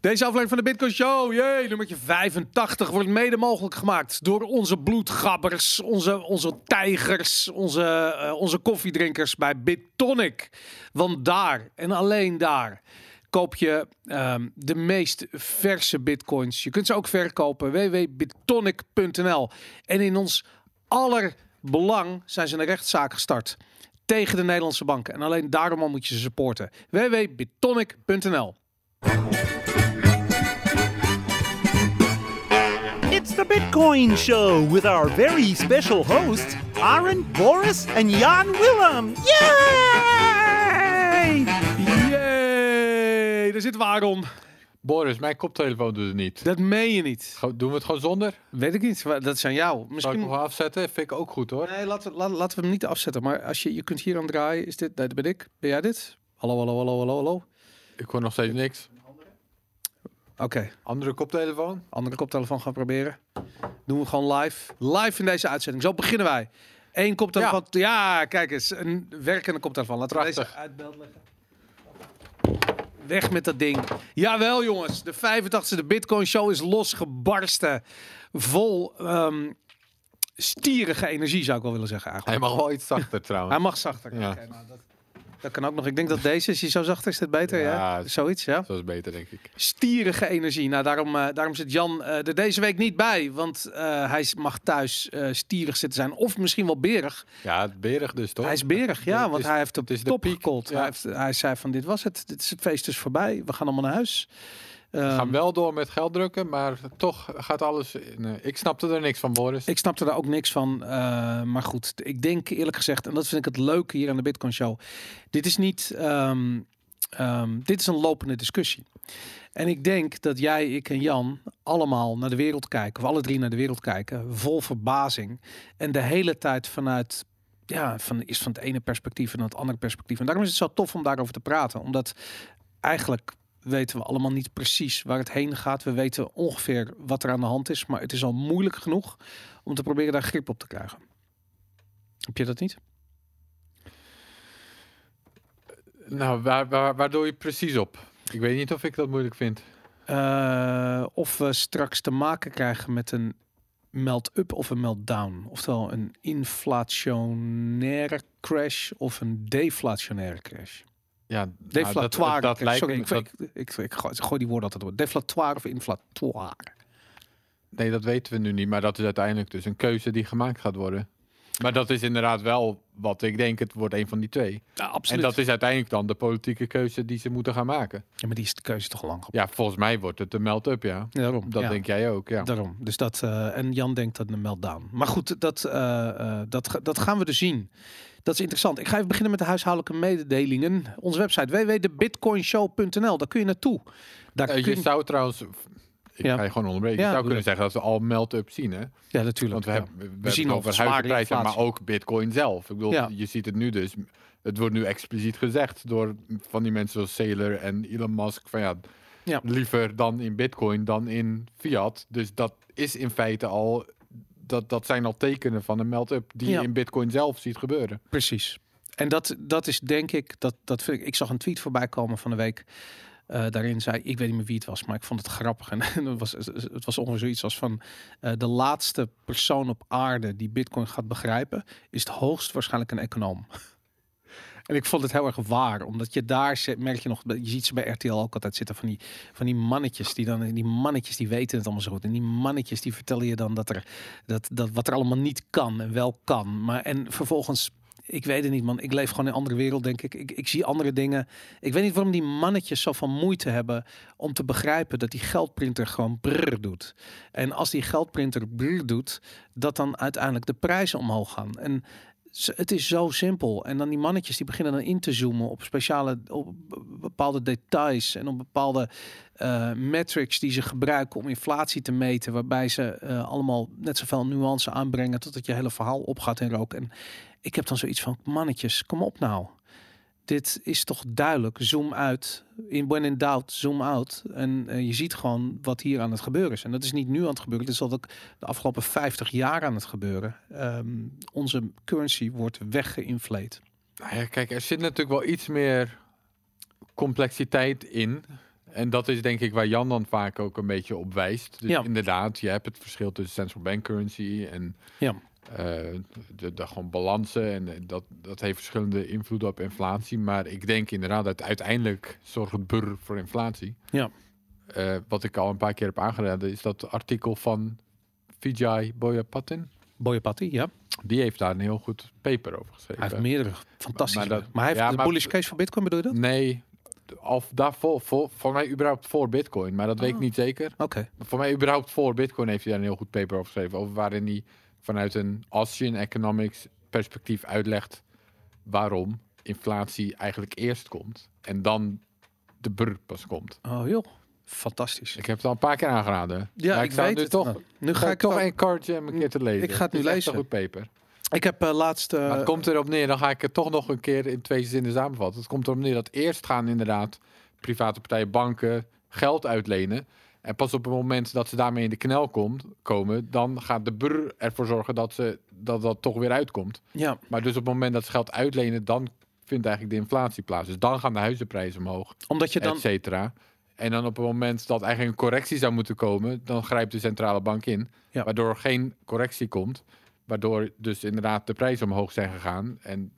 Deze aflevering van de Bitcoin Show, jee, nummertje 85, wordt mede mogelijk gemaakt door onze bloedgabbers, onze, onze tijgers, onze, eh, onze koffiedrinkers bij Bitonic. Want daar en alleen daar koop je ehm, de meest verse bitcoins. Je kunt ze ook verkopen, www.bitonic.nl. En in ons aller belang zijn ze een rechtszaak gestart tegen de Nederlandse banken. En alleen daarom al moet je ze supporten. www.bitonic.nl It's the Bitcoin Show with our very special hosts, Aaron, Boris, and Jan Willem. Yay! Yay, daar zit Waarom. Boris, mijn koptelefoon doet het niet. Dat meen je niet. Go- Doen we het gewoon zonder? Weet ik niet. Dat is aan jou. Zal ik Misschien... hem gewoon afzetten? Vind ik ook goed hoor. Nee, laten, we- la- laten we hem niet afzetten. Maar als je, je kunt hier aan draaien. Is dit, nee, dat ben ik. Ben jij dit? Hallo, hallo, hallo, hallo, hallo. Ik hoor nog steeds niks. Oké, Andere koptelefoon? andere koptelefoon gaan proberen. Doen we gewoon live. Live in deze uitzending. Zo beginnen wij. Eén koptelefoon. Ja, kijk eens. Een werkende koptelefoon. Laten we deze Prachtig. uit beeld leggen. Weg met dat ding. Jawel, jongens. De 85e Bitcoin Show is losgebarsten. Vol ehm, stierige energie, zou ik wel willen zeggen. Eigenlijk. Hij mag wel iets zachter trouwens. Hij mag zachter. Ja. Nou, dat, dat kan ook nog. Ik denk dat deze, is hij zo zachter, is dit beter? Ja, Ja. zoiets, ja. Dat is beter denk ik. Stierige energie. Nou, daarom, eh, daarom zit Jan eh, er deze week niet bij. Want eh, hij mag thuis stierig zitten zijn. Of misschien wel berig. Ja, berig dus toch? Hij is berig, ja. Want is- hij heeft op de top gekold. ja. Hij, heeft, hij zei van, dit was het. Dit is het feest is voorbij. We gaan allemaal naar huis. We Ehm, gaan wel door met geld drukken, maar toch gaat alles... Eh, ik snapte er niks van, Boris. Ik snapte daar ook niks van. eh, maar goed, ik denk eerlijk gezegd, en dat vind ik het leuke hier aan de Bitcoin Show. Dit is niet. ehm, ehm, dit is een lopende discussie. En ik denk dat jij, ik en Jan allemaal naar de wereld kijken, of alle drie naar de wereld kijken, vol verbazing. En de hele tijd vanuit. Ja, van, is van het ene perspectief en het andere perspectief. En daarom is het zo tof om daarover te praten. Omdat eigenlijk weten we allemaal niet precies waar het heen gaat. We weten ongeveer wat er aan de hand is. Maar het is al moeilijk genoeg om te proberen daar grip op te krijgen. Heb je dat niet? Nou, waar, waar, waar doe je precies op? Ik weet niet of ik dat moeilijk vind. Eh, of we straks te maken krijgen met een melt-up of een melt-down. Oftewel een inflationaire crash of een deflationaire crash. Ja, nou, dat, Deflatoire. dat, lijkt Sorry, me... ik, dat- ik, ik, ik, gooi, ik gooi die woorden altijd door. Deflatoire of inflatoire. nee, dat weten we nu niet, maar dat is uiteindelijk dus een keuze die gemaakt gaat worden. Maar dat is inderdaad wel wat ik denk, het wordt een van die twee. Ja, En absoluut. dat is uiteindelijk dan de politieke keuze die ze moeten gaan maken. ja, maar die is de keuze toch lang. Ja, volgens mij wordt het een melt-up, ja. Ja, daarom. Dat ja. denk jij ook, ja. Daarom. Dus dat, eh, en Jan denkt dat een meltdown. Maar goed, dat, eh, eh, dat, dat gaan we dus zien. Dat is interessant. Ik ga even beginnen met de huishoudelijke mededelingen. Onze website www.bitcoinshow.nl. Daar kun je naartoe. Daar Eh, kun je zou trouwens, ik Ja. ga je gewoon onderbreken, Ja, je zou kunnen zeggen dat we al melt-up zien, hè? ja, natuurlijk. Want we, ja. hebben, we, hebben zien het al over huizenprijzen, maar ook bitcoin zelf. Ik bedoel, je ziet het nu dus, het wordt nu expliciet gezegd door van die mensen zoals Saylor en Elon Musk, van ja, Ja. liever dan in bitcoin dan in fiat. Dus dat is in feite al, dat, dat zijn al tekenen van een melt-up die Ja. je in bitcoin zelf ziet gebeuren. Precies. En dat, dat is denk ik, dat, dat vind ik, ik zag een tweet voorbij komen van de week. Eh, daarin zei, ik weet niet meer wie het was, maar ik vond het grappig. En het was, het was ongeveer zoiets als van eh, de laatste persoon op aarde die Bitcoin gaat begrijpen, is het hoogst waarschijnlijk een econoom. En ik vond het heel erg waar, omdat je daar zit- merk je nog, je ziet ze bij RTL ook altijd zitten van die, van die mannetjes die dan, die mannetjes die weten het allemaal zo goed. En die mannetjes die vertellen je dan dat er, dat, dat wat er allemaal niet kan en wel kan. Maar en vervolgens, ik weet het niet man, ik leef gewoon in een andere wereld denk ik. Ik, ik zie andere dingen. Ik weet niet waarom die mannetjes zoveel moeite hebben om te begrijpen dat die geldprinter gewoon brrr doet. En als die geldprinter brrr doet, dat dan uiteindelijk de prijzen omhoog gaan. En het is zo simpel. En dan die mannetjes die beginnen dan in te zoomen op speciale, op bepaalde details en op bepaalde eh, metrics die ze gebruiken om inflatie te meten, waarbij ze eh, allemaal net zoveel nuance aanbrengen totdat je hele verhaal opgaat in rook. En ik heb dan zoiets van, mannetjes, kom op nou. Dit is toch duidelijk. Zoom uit. In when in doubt, zoom out. En eh, je ziet gewoon wat hier aan het gebeuren is. En dat is niet nu aan het gebeuren. Dit is al ook de afgelopen 50 jaar aan het gebeuren. Ehm, onze currency wordt weggeïnflate. Nou ja, kijk, er zit natuurlijk wel iets meer complexiteit in. En dat is denk ik waar Jan dan vaak ook een beetje op wijst. Dus Ja. inderdaad, je hebt het verschil tussen central bank currency en Ja. Eh, de, de gewoon balansen. En eh, dat, dat heeft verschillende invloeden op inflatie. Maar ik denk inderdaad dat uiteindelijk zorgt het burr voor inflatie. Ja. Eh, wat ik al een paar keer heb aangeraden, is dat artikel van Vijay Boyapatin. Boyapati, ja. Die heeft daar een heel goed paper over geschreven. Hij heeft meerdere fantastische. Maar Maar, dat- hij heeft ja, de maar- bullish case van Bitcoin, bedoel je dat? Nee, of daarvoor, voor, voor mij überhaupt voor Bitcoin, maar dat weet ik Oh. niet zeker. Oké. Voor mij überhaupt voor Bitcoin heeft hij daar een heel goed paper over geschreven. Over waarin hij vanuit een Austrian economics perspectief uitlegt waarom inflatie eigenlijk eerst komt en dan de brr pas komt. Oh joh, fantastisch. Ik heb het al een paar keer aangeraden. Ja, Maar ik weet nu het. toch, Nou, nu ga ga ik toch een kaartje een keer te lezen. Ik ga het nu lezen. een goed paper. Ik heb eh, laatst. eh, Maar het komt erop neer, dan ga ik het toch nog een keer in twee zinnen samenvatten. Het komt erop neer dat eerst gaan inderdaad private partijen, banken geld uitlenen. En pas op het moment dat ze daarmee in de knel komt, komen, dan gaat de brr ervoor zorgen dat, ze, dat dat toch weer uitkomt. ja, Maar dus op het moment dat ze geld uitlenen, dan vindt eigenlijk de inflatie plaats. Dus dan gaan de huizenprijzen omhoog, omdat je dan. et cetera. En dan op het moment dat eigenlijk een correctie zou moeten komen, dan grijpt de centrale bank in. Ja. Waardoor er geen correctie komt. Waardoor dus inderdaad de prijzen omhoog zijn gegaan. En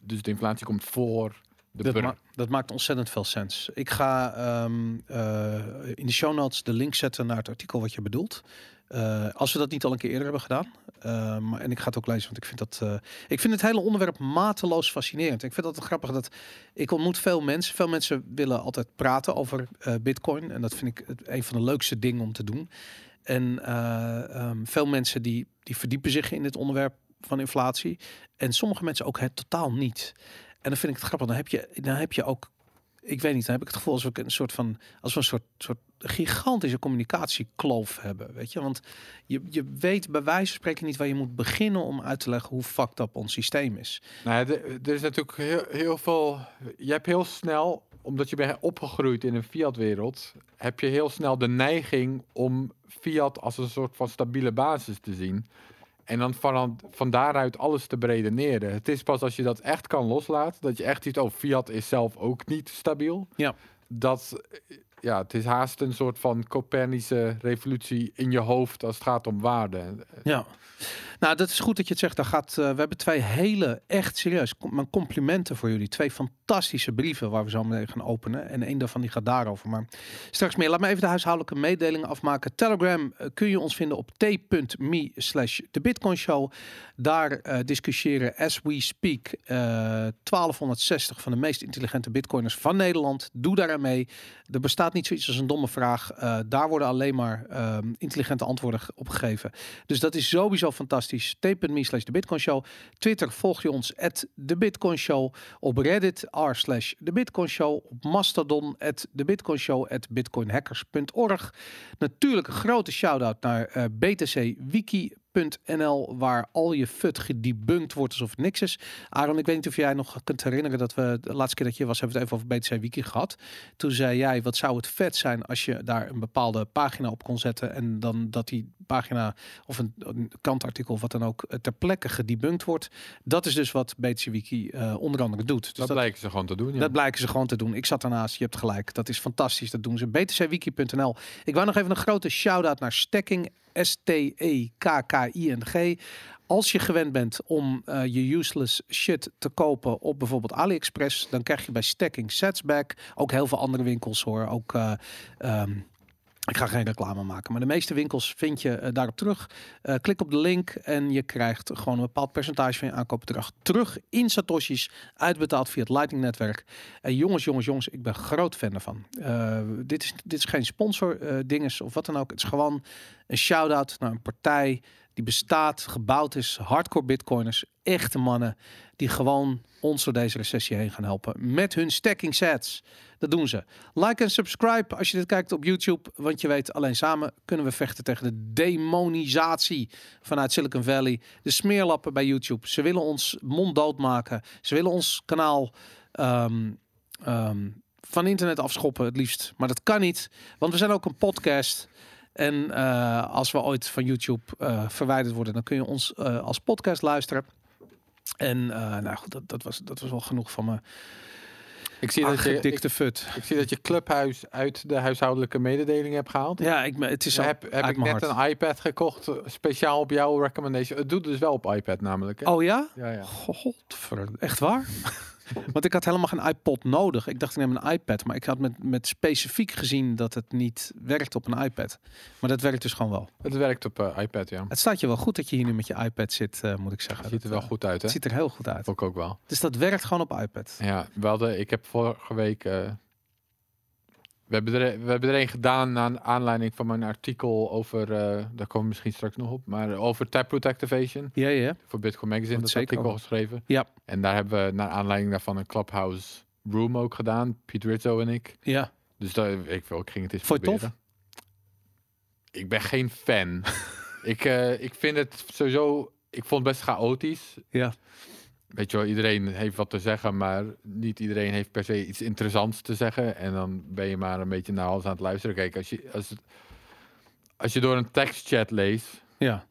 dus de inflatie komt voor de Dat, ma- dat maakt ontzettend veel sens. Ik ga ehm, eh, in de show notes de link zetten naar het artikel wat je bedoelt. Eh, als we dat niet al een keer eerder hebben gedaan. Eh, maar, en ik ga het ook lezen, want ik vind, dat, ik vind het hele onderwerp mateloos fascinerend. Ik vind dat grappig dat ik ontmoet veel mensen. Veel mensen willen altijd praten over bitcoin. En dat vind ik het, een van de leukste dingen om te doen. En eh, ehm, veel mensen die, die verdiepen zich in dit onderwerp van inflatie. En sommige mensen ook het totaal niet. En dan vind ik het grappig. Dan heb je, dan heb je ook, ik weet niet, dan heb ik het gevoel alsof ik een soort van, als we een soort, soort gigantische communicatiekloof hebben, weet je? Want je, je weet bij wijze van spreken niet waar je moet beginnen om uit te leggen hoe fucked up ons systeem is. Nou, er is natuurlijk heel, heel veel. Je hebt heel snel, omdat je bent opgegroeid in een fiat-wereld, heb je heel snel de neiging om fiat als een soort van stabiele basis te zien. En dan van, van daaruit alles te beredeneren. Het is pas als je dat echt kan loslaten, dat je echt ziet, oh, fiat is zelf ook niet stabiel. Ja. Dat, ja, het is haast een soort van Copernische revolutie in je hoofd als het gaat om waarde. Ja. Nou, dat is goed dat je het zegt. Daar gaat, eh, we hebben twee hele, echt serieus, mijn complimenten voor jullie. Twee fantastische brieven waar we zo meteen gaan openen. En één daarvan die gaat daarover. Maar straks meer. Laat me even de huishoudelijke mededelingen afmaken. Telegram eh, kun je ons vinden op t.me slash de Bitcoin Show. Daar eh, discussiëren as we speak eh 1260 van de meest intelligente bitcoiners van Nederland. Doe daar aan mee. Er bestaat niet zoiets als een domme vraag. Eh, daar worden alleen maar ehm, intelligente antwoorden op gegeven. Dus dat is sowieso fantastisch. T.me slash de Bitcoin Show. Twitter volg je ons at de Bitcoin Show. Op Reddit r slash de Bitcoin Show. Op Mastodon at de Bitcoin at bitcoinhackers.org. Natuurlijk een grote shout-out naar eh, btcwiki.nl waar al je fut gedebunked wordt alsof het niks is. Aaron, ik weet niet of jij nog kunt herinneren dat we de laatste keer dat je was, hebben we het even over BTC Wiki gehad. Toen zei jij, wat zou het vet zijn als je daar een bepaalde pagina op kon zetten en dan dat die pagina of een, een kantartikel of wat dan ook ter plekke gedebunked wordt. Dat is dus wat BTC Wiki eh, onder andere doet. Dus dat, blijken ze gewoon te doen. Ja. dat blijken ze gewoon te doen. Ik zat daarnaast, je hebt gelijk. Dat is fantastisch, dat doen ze. btcwiki.nl. Ik wou nog even een grote shout-out naar Stacking, E S-T-E-K-K-I-N-G. Als je gewend bent om eh, je useless shit te kopen op bijvoorbeeld AliExpress, dan krijg je bij Stacking sets back. Ook heel veel andere winkels hoor. Ook eh, ehm, ik ga geen reclame maken, maar de meeste winkels vind je eh, daarop terug. Eh, klik op de link en je krijgt gewoon een bepaald percentage van je aankoopbedrag terug in Satoshis, uitbetaald via het Lightning-netwerk. En jongens, jongens, jongens, ik ben groot fan ervan. Eh, dit, is, dit is geen sponsor dinges of wat dan ook. Het is gewoon een shout-out naar een partij die bestaat, gebouwd is, hardcore bitcoiners, echte mannen die gewoon ons door deze recessie heen gaan helpen met hun stacking sets. Dat doen ze. Like en subscribe als je dit kijkt op YouTube, want je weet, alleen samen kunnen we vechten tegen de demonisatie vanuit Silicon Valley. De smeerlappen bij YouTube. Ze willen ons monddood maken. Ze willen ons kanaal ehm, ehm, van internet afschoppen, het liefst. Maar dat kan niet, want we zijn ook een podcast. En eh, als we ooit van YouTube eh, verwijderd worden, dan kun je ons eh, als podcast luisteren. En nou goed, dat, dat, was, dat was wel genoeg van me. Ik zie, dat je, ik, fut. ik zie dat je Clubhuis uit de huishoudelijke mededeling hebt gehaald. Ja, ik, het is al heb, ik net hart. een iPad gekocht, speciaal op jouw recommendation. Het doet dus wel op iPad namelijk. Hè? Oh ja? Ja, ja. Godver, echt waar? Want ik had helemaal geen iPod nodig. Ik dacht ik neem een iPad, maar ik had met, met specifiek gezien dat het niet werkt op een iPad. Maar dat werkt dus gewoon wel. Het werkt op eh, iPad, ja. Het staat je wel goed dat je hier nu met je iPad zit, eh, moet ik zeggen. Het ziet er wel goed uit, hè? Het ziet er heel goed uit. Ik ook wel. Dus dat werkt gewoon op iPad. Ja, we hadden, ik heb vorige week... eh, we, hebben er, we hebben er een gedaan naar aanleiding van mijn artikel over... eh, daar komen we misschien straks nog op. Maar over Taproot Activation. Ja, ja. Voor Bitcoin Magazine, dat zeker artikel ook. geschreven. Ja. En daar hebben we naar aanleiding daarvan een Clubhouse Room ook gedaan. Piet Rizzo en ik. Ja. Dus dat, ik, wil, ik ging het eens Vond proberen. Ik ben geen fan. ik, eh, ik vind het sowieso... Ik vond het best chaotisch. Ja. Weet je wel, iedereen heeft wat te zeggen, maar niet iedereen heeft per se iets interessants te zeggen. En dan ben je maar een beetje naar alles aan het luisteren. Kijk, als je, als als je door een tekstchat leest, Ja.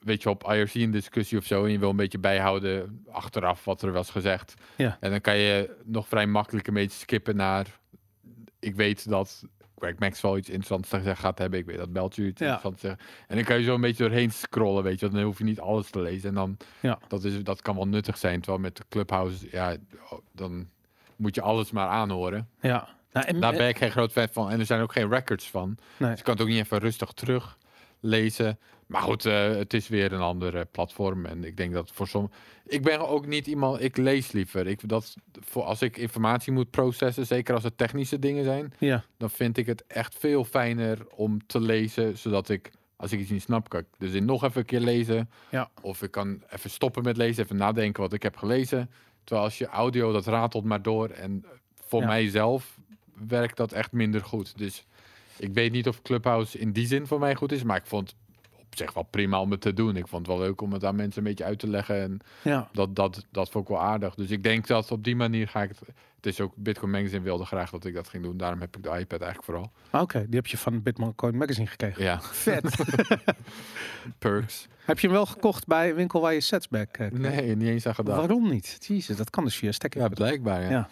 weet je, op IRC een discussie of zo, en je wil een beetje bijhouden achteraf wat er was gezegd. Ja. En dan kan je nog vrij makkelijk een beetje skippen naar, ik weet dat Greg Maxwell iets interessants te zeggen gaat hebben, ik weet dat Beltje iets Ja. te zeggen. En dan kan je zo een beetje doorheen scrollen, weet je, want dan hoef je niet alles te lezen. En dan, Ja. dat, is, dat kan wel nuttig zijn, terwijl met Clubhouse, ja, dan moet je alles maar aanhoren. Ja. Nou, en, Daar ben ik geen groot fan van. En er zijn ook geen records van. Nee. Dus je kan het ook niet even rustig teruglezen. Maar goed, eh, het is weer een andere platform. En ik denk dat voor som... Ik ben ook niet iemand... Ik lees liever. Ik, dat, voor, als ik informatie moet processen, zeker als het technische dingen zijn... ja. dan vind ik het echt veel fijner om te lezen, zodat ik... Als ik iets niet snap, kan ik dus in nog even een keer lezen. Ja. Of ik kan even stoppen met lezen, even nadenken wat ik heb gelezen. Terwijl als je audio, dat ratelt maar door. En voor Ja. mijzelf werkt dat echt minder goed. Dus ik weet niet of Clubhouse in die zin voor mij goed is. Maar ik vond zich wel prima om het te doen. Ik vond het wel leuk om het aan mensen een beetje uit te leggen. En Ja. dat, dat, dat vond ik wel aardig. Dus ik denk dat op die manier ga ik het... Het is ook, Bitcoin Magazine wilde graag dat ik dat ging doen. Daarom heb ik de iPad eigenlijk vooral. Maar Oké, die heb je van Bitcoin Magazine gekregen. Ja, Vet. perks. heb je hem wel gekocht bij een winkel waar je sets bij kreeg? Nee, niet eens aan gedaan. Waarom niet? Jezus, dat kan dus via stekker. Ja, blijkbaar, ja. Ja.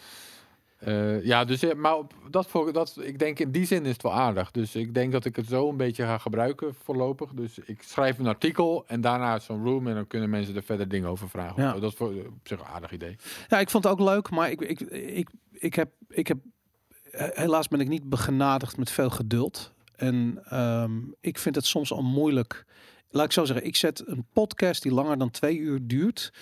Ja, ja dus ja, maar op, dat, voor, dat, ik denk in die zin is het wel aardig. Dus ik denk dat ik het zo een beetje ga gebruiken voorlopig. Dus ik schrijf een artikel en daarna zo'n room en dan kunnen mensen er verder dingen over vragen. Ja. Dat is voor, op zich een aardig idee. Ja, ik vond het ook leuk, maar ik, ik, ik, ik, heb, ik heb eh, helaas ben ik niet begenadigd met veel geduld. En ehm, ik vind het soms al moeilijk. Laat ik zo zeggen, ik zet een podcast die langer dan twee uur duurt.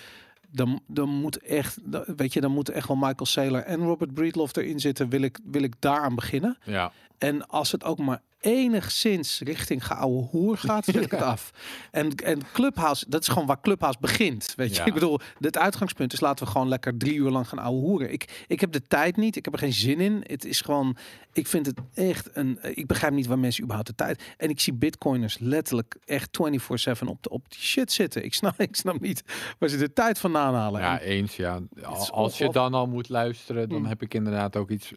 Dan, dan moet echt, weet je, dan moeten echt wel Michael Saylor en Robert Breedlove erin zitten. Wil ik, wil ik daaraan beginnen? Ja, En als het ook maar enigszins richting geouwe hoer gaat, wil ik het af. En, en Clubhouse, dat is gewoon waar Clubhouse begint. Weet je, ik bedoel, het uitgangspunt is laten we gewoon lekker drie uur lang gaan ouwe hoeren. Ik, ik heb de tijd niet, ik heb er geen zin in. Het is gewoon, ik vind het echt een, ik begrijp niet waar mensen überhaupt de tijd. En ik zie bitcoiners letterlijk echt 24/7 op, de, op die shit zitten. Ik snap, ik snap niet waar ze de tijd vandaan halen. ja En- eens ja. Als je dan al moet luisteren, dan Mm. heb ik inderdaad ook iets...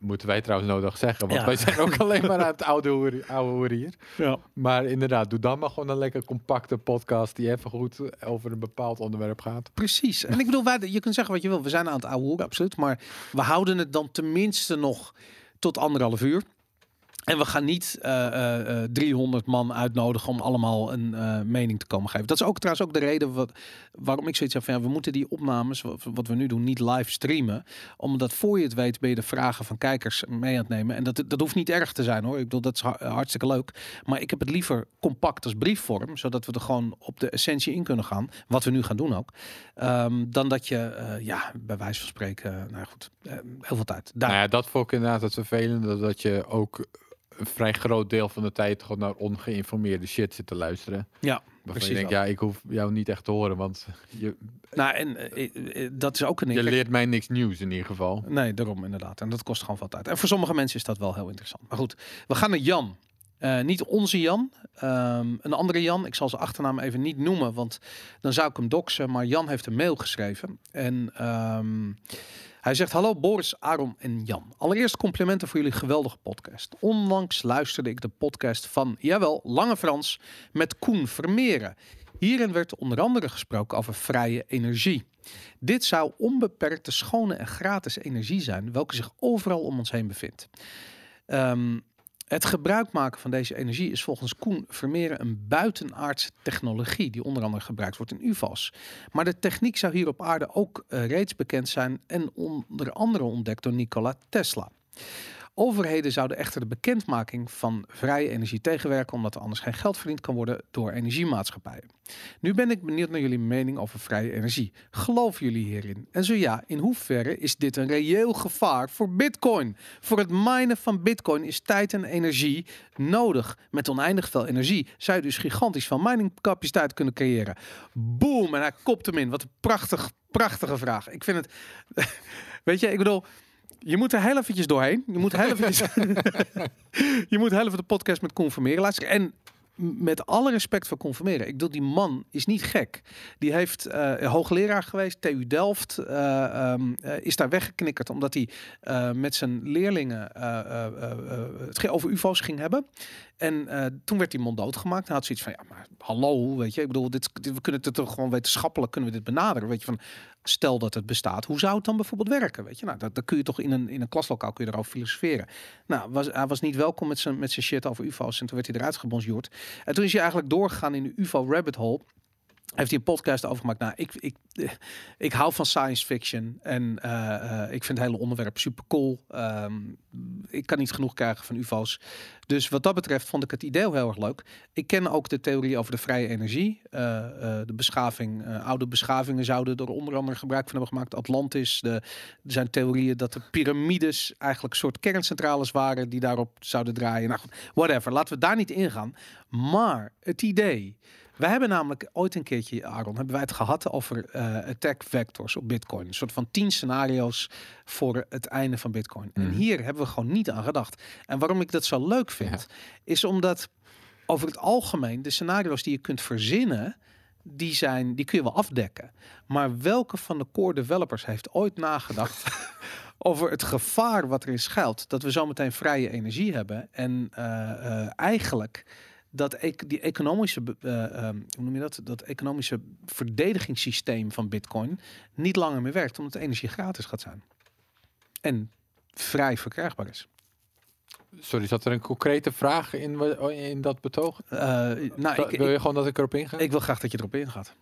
Moeten wij trouwens nodig zeggen, want Ja. wij zijn ook alleen maar aan het oude hoeren, oude hier. ja. Maar inderdaad, doe dan maar gewoon een lekker compacte podcast die even goed over een bepaald onderwerp gaat. Precies. En ik bedoel, wij, je kunt zeggen wat je wil. We zijn aan het ouwe hoeren, absoluut. Maar we houden het dan tenminste nog tot anderhalf uur. En we gaan niet eh, eh, eh, 300 man uitnodigen om allemaal een eh, mening te komen geven. Dat is ook trouwens ook de reden wat, waarom ik zoiets heb van we moeten die opnames, wat, we nu doen, niet live streamen. Omdat voor je het weet ben je de vragen van kijkers mee aan het nemen. En dat, dat hoeft niet erg te zijn hoor. Ik bedoel, dat is ha- hartstikke leuk. Maar ik heb het liever compact als briefvorm, zodat we er gewoon op de essentie in kunnen gaan. Wat we nu gaan doen ook. Ehm, dan dat je, eh, ja, bij wijze van spreken, nou goed, eh, heel veel tijd. Nou ja, dat vond ik inderdaad het vervelende, dat je ook een vrij groot deel van de tijd gewoon naar ongeïnformeerde shit zit te luisteren. ja, Waarvan precies. je denkt, ja, ik hoef jou niet echt te horen, want je, Nou, en eh, eh, dat is ook een je leert mij niks nieuws in ieder geval. Nee, daarom inderdaad. En dat kost gewoon veel tijd. En voor sommige mensen is dat wel heel interessant. Maar goed, we gaan naar Jan. Eh, niet onze Jan, ehm, een andere Jan. Ik zal zijn achternaam even niet noemen, want dan zou ik hem doxen. Maar Jan heeft een mail geschreven. En ehm, hij zegt: Hallo Boris, Aaron en Jan. Allereerst complimenten voor jullie geweldige podcast. Onlangs luisterde ik de podcast van, jawel, Lange Frans met Koen Vermeeren. Hierin werd onder andere gesproken over vrije energie. Dit zou onbeperkte, schone en gratis energie zijn, welke zich overal om ons heen bevindt. Ehm, het gebruik maken van deze energie is volgens Koen Vermeeren een buitenaardse technologie die onder andere gebruikt wordt in UFO's. Maar de techniek zou hier op aarde ook eh, reeds bekend zijn en onder andere ontdekt door Nikola Tesla. Overheden zouden echter de bekendmaking van vrije energie tegenwerken, omdat er anders geen geld verdiend kan worden door energiemaatschappijen. Nu ben ik benieuwd naar jullie mening over vrije energie. Geloven jullie hierin? En zo ja, in hoeverre is dit een reëel gevaar voor Bitcoin? Voor het minen van Bitcoin is tijd en energie nodig. Met oneindig veel energie zou je dus gigantisch veel miningcapaciteit kunnen creëren. Boom! En hij kopt hem in. Wat een prachtig, prachtige vraag. Ik vind het. Weet je, ik bedoel. Je moet er heel eventjes doorheen. Je moet heel eventjes... je moet heel even de podcast met confirmeren luisteren. En met alle respect voor confirmeren. Ik bedoel, die man is niet gek. Die heeft eh, hoogleraar geweest, TU Delft. eh, ehm, eh, is daar weggeknikkerd omdat hij met zijn leerlingen het ging over UFO's ging hebben. En toen werd die man doodgemaakt. Hij had zoiets van, ja, maar hallo, weet je. Ik bedoel, dit, dit- we kunnen het toch gewoon wetenschappelijk kunnen we dit benaderen. Weet je, van stel dat het bestaat, hoe zou het dan bijvoorbeeld werken? Weet je, nou, dat, dat kun je toch in een, in een klaslokaal kun je erover filosoferen. Nou, was, hij was niet welkom met zijn, met zijn shit over UFO's en toen werd hij eruit gebonsjoerd. En toen is hij eigenlijk doorgegaan in de UFO rabbit hole. Heeft hij een podcast over gemaakt. Nou, ik, ik, eh, ik hou van science fiction. En eh, eh, ik vind het hele onderwerp super cool. Ehm, ik kan niet genoeg krijgen van UFO's. Dus wat dat betreft vond ik het idee heel erg leuk. Ik ken ook de theorie over de vrije energie. De beschaving, oude beschavingen zouden er onder andere gebruik van hebben gemaakt. Atlantis. De, er zijn theorieën dat de piramides eigenlijk soort kerncentrales waren die daarop zouden draaien. Nou, whatever. Laten we daar niet ingaan. Maar het idee. Wij hebben namelijk ooit een keertje, Aaron, hebben wij het gehad over eh, attack vectors op Bitcoin. Een soort van tien scenario's voor het einde van Bitcoin. En Mhm. hier hebben we gewoon niet aan gedacht. En waarom ik dat zo leuk vind, is omdat over het algemeen de scenario's die je kunt verzinnen, die, zijn, die kun je wel afdekken. Maar welke van de core developers heeft ooit nagedacht over het gevaar wat erin schuilt? Dat we zometeen vrije energie hebben en eh, eh, eigenlijk dat die economische, eh, ehm, hoe noem je dat? Dat economische verdedigingssysteem van Bitcoin niet langer meer werkt, omdat de energie gratis gaat zijn. En vrij verkrijgbaar is. Sorry, zat er een concrete vraag in, in dat betoog? Eh, nou, ik, Wil je ik, gewoon dat ik erop inga? ik wil graag dat je erop ingaat.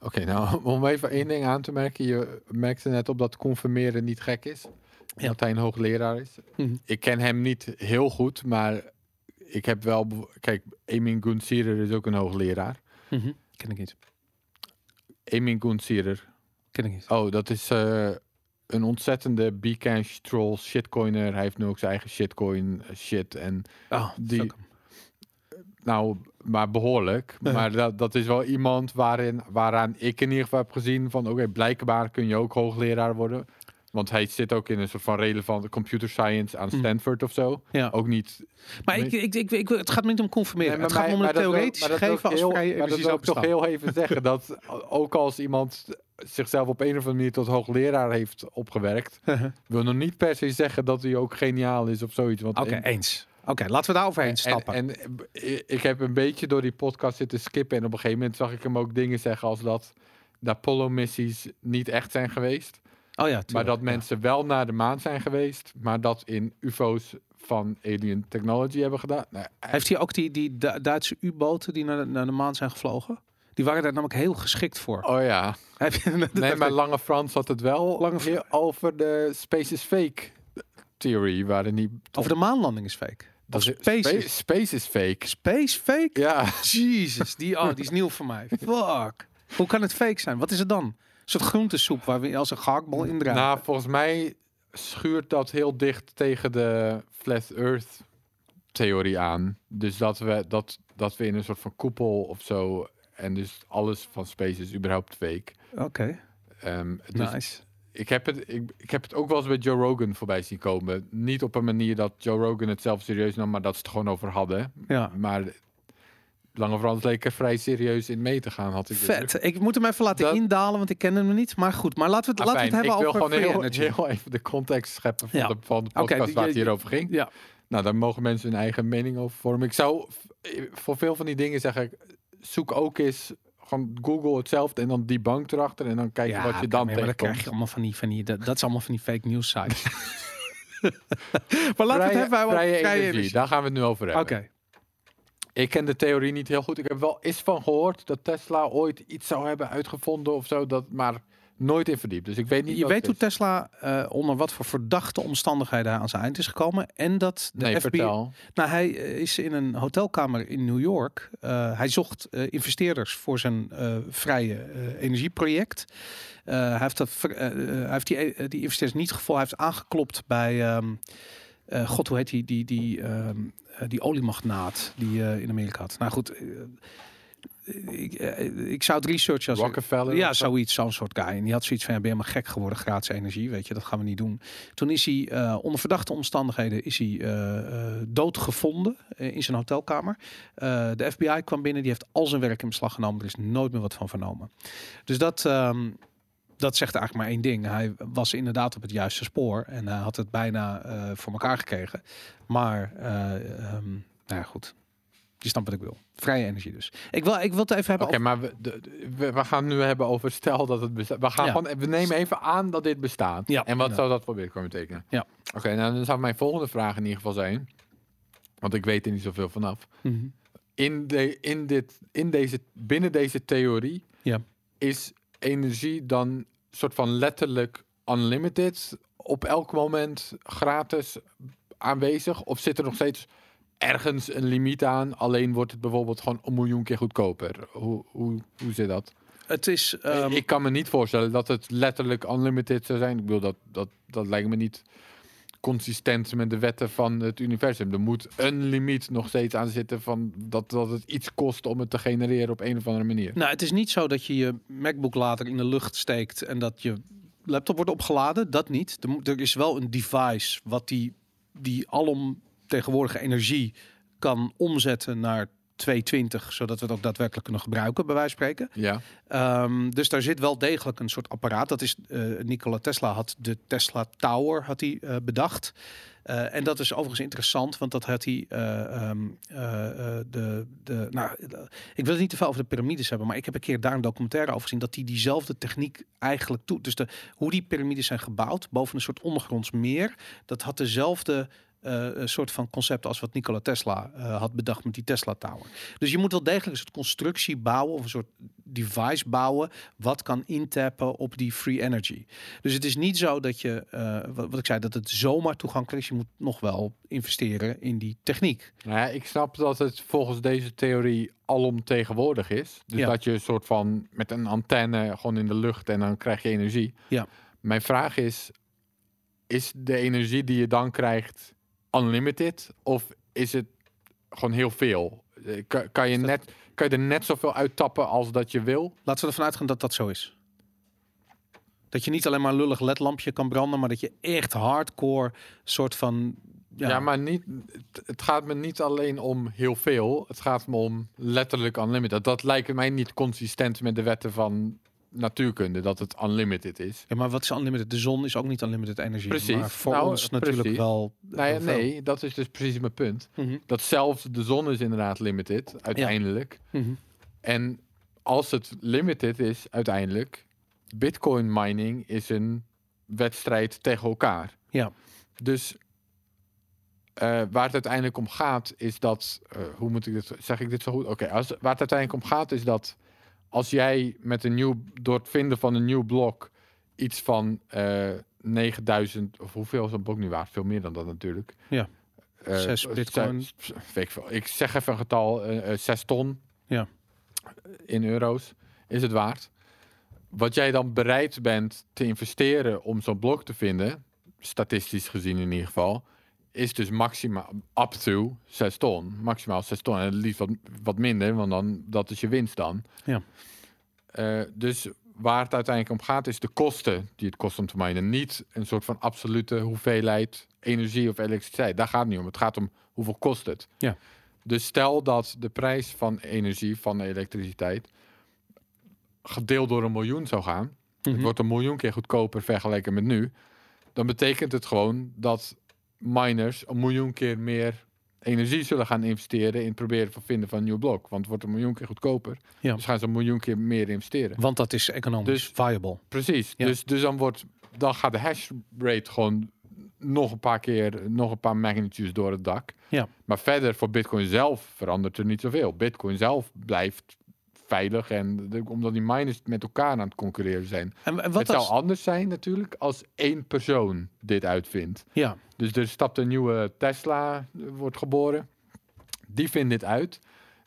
Oké, nou, om even één ding aan te merken. Je merkte net op dat confirmeren niet gek is. Ja. Dat hij een hoogleraar is. Mhm. Ik ken hem niet heel goed, maar ik heb wel... Kijk, Emin Gunsirer is ook een hoogleraar. Mhm. Ken ik niet. Emin Gunsirer. Ken ik niet. Oh, dat is eh, een ontzettende Bcash troll shitcoiner. Hij heeft nu ook zijn eigen shitcoin eh, shit. En Oh, die- nou, maar behoorlijk. Maar dat, dat is wel iemand waarin, waaraan ik in ieder geval heb gezien van... Oké, blijkbaar kun je ook hoogleraar worden. Want hij zit ook in een soort van relevante computer science aan Mhm. Stanford of zo. Ja. Ook niet... Maar ik, ik, ik, ik, het gaat me niet om confirmeren. Nee, het gaat om een theoretisch gegeven ik als heel- vrije Maar dat wil zou ik toch heel even zeggen. Dat ook als iemand zichzelf op een of andere manier tot hoogleraar heeft opgewerkt... wil nog niet per se zeggen dat hij ook geniaal is of zoiets. Oké, eens. Oké, laten we daar overheen stappen. En, en eh, ik heb een beetje door die podcast zitten skippen. En op een gegeven moment zag ik hem ook dingen zeggen als dat de Apollo-missies niet echt zijn geweest. Oh maar dat ja. mensen wel naar de maan zijn geweest. Maar dat in UFO's van Alien Technology hebben gedaan. Nou, Heeft hij ook die, die Du- Duitse U-boten die naar de, naar de maan zijn gevlogen? Die waren daar namelijk heel geschikt voor. oh ja. Heb je, Nee, maar Lange Frans had het wel Lange over de space is fake theory. Waar niet... Over de maanlanding is fake. dat is- space is- space is fake. Space fake? Ja. Jezus, die, oh, die is nieuw voor mij. Fuck. Hoe kan het fake zijn? Wat is het dan? Een soort groentesoep waar we als een gehaktbal in draaien. Nou, volgens mij schuurt dat heel dicht tegen de Flat Earth theorie aan. Dus dat we, dat, dat we in een soort van koepel of zo. En dus alles van space is überhaupt fake. Oké, Ehm, dus nice. ik, heb het, ik, ik heb het ook wel eens bij Joe Rogan voorbij zien komen. Niet op een manier dat Joe Rogan het zelf serieus nam, maar dat ze het gewoon over hadden. Ja. Maar Lange Frans leek er vrij serieus in mee te gaan, had ik indruk. Vet. Ik moet hem even laten Dat- indalen, want ik ken hem niet. Maar goed, maar laten we het, laten we het hebben ik wil over gewoon heel, heel even de context scheppen van, Ja. de, van de podcast waar het hier over ging. Ja, Nou, daar mogen mensen hun eigen mening over vormen. Ik zou voor veel van die dingen zeggen, zoek ook eens gewoon Google hetzelfde en dan die bank erachter en dan kijk je wat je dan maar dan krijg tegenkomt. je allemaal van die, van die dat, dat is allemaal van die fake news sites. maar laten we het hebben over vrije energie, daar gaan we het nu over hebben. Oké. Ik ken de theorie niet heel goed. Ik heb wel eens van gehoord dat Tesla ooit iets zou hebben uitgevonden of zo, dat, maar nooit in verdiept. Dus ik weet niet Je weet hoe. Tesla eh, onder wat voor verdachte omstandigheden aan zijn eind is gekomen. En dat de Nee, FBI... vertel. Nou, hij eh, is in een hotelkamer in New York. Eh, hij zocht investeerders voor zijn vrije energieproject. Hij heeft, dat, hij heeft die, die investeerders niet gevonden. Hij heeft aangeklopt bij... ehm, eh, God, hoe heet die, die, die, eh, die oliemagnaat die eh, in Amerika had? Nou goed, ik, ik zou het researchen als... Rockefeller. Ja, zoiets, zo'n soort guy. En die had zoiets van, ja, ben je helemaal gek geworden, gratis energie, weet je, dat gaan we niet doen. Toen is hij, onder verdachte omstandigheden, is hij doodgevonden in zijn hotelkamer. De FBI kwam binnen, die heeft al zijn werk in beslag genomen, er is nooit meer wat van vernomen. Dus dat, ehm, dat zegt eigenlijk maar één ding. Hij was inderdaad op het juiste spoor en hij had het bijna eh, voor elkaar gekregen. Maar, eh, ehm, nou ja, goed. Je snapt wat ik wil. Vrije energie dus. Ik wil, ik wil het even hebben Oké, maar we, de- we, we gaan nu hebben over stel dat het bestaat. We, gaan Ja. we nemen even aan dat dit bestaat. Ja. En wat Ja. zou dat voor Bitcoin betekenen? Ja. Oké, nou dan zou mijn volgende vraag in ieder geval zijn, want ik weet er niet zoveel vanaf. Mhm. In, de, in, dit, in deze, binnen deze theorie Ja. is energie dan soort van letterlijk unlimited op elk moment gratis aanwezig? Of zit er nog steeds ergens een limiet aan? Alleen wordt het bijvoorbeeld gewoon een miljoen keer goedkoper. Hoe, hoe, hoe zit dat? Het is... ehm, ik kan me niet voorstellen dat het letterlijk unlimited zou zijn. Ik bedoel, dat, dat, dat lijkt me niet consistent met de wetten van het universum. Er moet een limiet nog steeds aan zitten van dat, dat het iets kost om het te genereren op een of andere manier. Nou, het is niet zo dat je je MacBook later in de lucht steekt en dat je laptop wordt opgeladen. Dat niet. Er, is wel een device wat die, die alomtegenwoordige energie kan omzetten naar 220, zodat we het ook daadwerkelijk kunnen gebruiken, bij wijze van spreken. Ja, dus daar zit wel degelijk een soort apparaat. Dat is Nikola Tesla had de Tesla Tower had hij bedacht. En dat is overigens interessant, want dat had hij de, de nou, ik wil het niet te veel over de piramides hebben, maar ik heb een keer daar een documentaire over gezien dat hij diezelfde techniek eigenlijk doet. Dus de, hoe die piramides zijn gebouwd boven een soort ondergronds meer, dat had dezelfde eh, een soort van concept als wat Nikola Tesla eh, had bedacht met die Tesla Tower. Dus je moet wel degelijk een soort constructie bouwen of een soort device bouwen wat kan intappen op die free energy. Dus het is niet zo dat je, eh, wat, wat ik zei, dat het zomaar toegankelijk is. Je moet nog wel investeren in die techniek. nou ja, ik snap dat het volgens deze theorie alomtegenwoordig is. Dus Ja. dat je een soort van met een antenne gewoon in de lucht en dan krijg je energie. Ja. Mijn vraag is, is de energie die je dan krijgt unlimited of is het gewoon heel veel? Eh, Kan, kan, je, net, kan je er net zoveel uittappen als dat je wil? Laten we ervan uitgaan dat dat zo is. Dat je niet alleen maar een lullig ledlampje kan branden, maar dat je echt hardcore soort van... Ja, maar niet, het, het gaat me niet alleen om heel veel. Het gaat me om letterlijk unlimited. Dat lijkt mij niet consistent met de wetten van natuurkunde, dat het unlimited is. Ja, maar wat is unlimited? De zon is ook niet unlimited energie. Precies. Maar voor Nou, ons natuurlijk wel. Nou ja, nee, dat is dus precies mijn punt. Mhm, Dat zelfs de zon is inderdaad limited, uiteindelijk. mhm. En als het limited is, uiteindelijk, bitcoin mining is een wedstrijd tegen elkaar. Ja. Dus eh, waar het uiteindelijk om gaat, is dat. eh, hoe moet ik dit. Zeg ik dit zo goed? Oké, waar het uiteindelijk om gaat, is dat. Als jij met een nieuw. door het vinden van een nieuw blok. iets van eh 9000. of hoeveel is een blok nu waard? Veel meer dan dat natuurlijk. Ja. Eh, Zes eh, bitcoin. zes- ik, zeg even een getal. eh, zes ton. Ja. In euro's. Is het waard. Wat jij dan bereid bent te investeren om zo'n blok te vinden. statistisch gezien in ieder geval is dus maximaal up to 6 ton. Maximaal 6 ton. En het liefst wat, wat minder, want dan, dat is je winst dan. Ja. Eh, dus waar het uiteindelijk om gaat, is de kosten die het kost om te minen. Niet een soort van absolute hoeveelheid energie of elektriciteit. Daar gaat het niet om. Het gaat om hoeveel kost het. Ja. Dus stel dat de prijs van energie, van elektriciteit, gedeeld door een miljoen zou gaan. Mhm. Het wordt een miljoen keer goedkoper vergeleken met nu. Dan betekent het gewoon dat miners een miljoen keer meer energie zullen gaan investeren in het proberen van vinden van een nieuw blok. Want het wordt een miljoen keer goedkoper. Ja. Dus gaan ze een miljoen keer meer investeren. Want dat is economisch Dus- viable. Precies. Ja. Dus, dus dan, wordt, dan gaat de hash rate gewoon nog een paar keer, nog een paar magnitudes door het dak. Ja. Maar verder voor Bitcoin zelf verandert er niet zoveel. Bitcoin zelf blijft veilig en de- omdat die miners met elkaar aan het concurreren zijn. En, en wat het zou anders zijn natuurlijk als één persoon dit uitvindt. ja, Dus er stapt een nieuwe Tesla, eh, wordt geboren. Die vindt dit uit.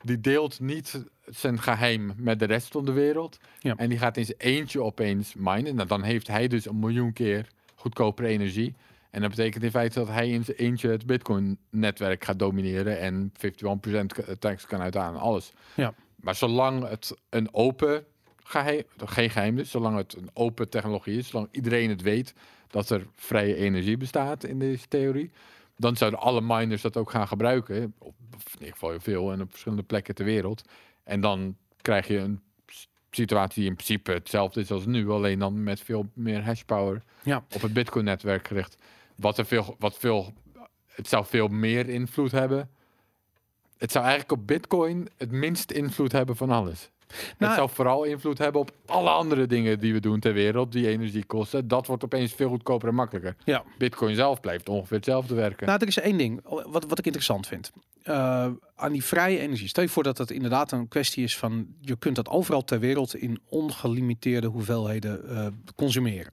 Die deelt niet zijn geheim met de rest van de wereld. Ja. En die gaat in zijn eentje opeens minen. Nou, dan heeft hij dus een miljoen keer goedkopere energie. En dat betekent in feite dat hij in zijn eentje het Bitcoin-netwerk gaat domineren. En 51% k- tax kan uithalen. Alles. Ja. Maar zolang het een open geheim, geen geheim is, zolang het een open technologie is, zolang iedereen het weet dat er vrije energie bestaat in deze theorie, dan zouden alle miners dat ook gaan gebruiken. Of of in ieder geval heel veel en op verschillende plekken ter wereld. En dan krijg je een situatie die in principe hetzelfde is als nu, alleen dan met veel meer hashpower Ja. op het Bitcoin-netwerk gericht. Wat er veel, wat veel, het zou veel meer invloed hebben. Het zou eigenlijk op Bitcoin het minst invloed hebben van alles. Nou, het zou vooral invloed hebben op alle andere dingen die we doen ter wereld, die energie kosten. Dat wordt opeens veel goedkoper en makkelijker. ja. Bitcoin zelf blijft ongeveer hetzelfde werken. Nou, er is één ding wat, wat ik interessant vind. Eh, aan die vrije energie. Stel je voor dat het inderdaad een kwestie is van... je kunt dat overal ter wereld in ongelimiteerde hoeveelheden eh, consumeren.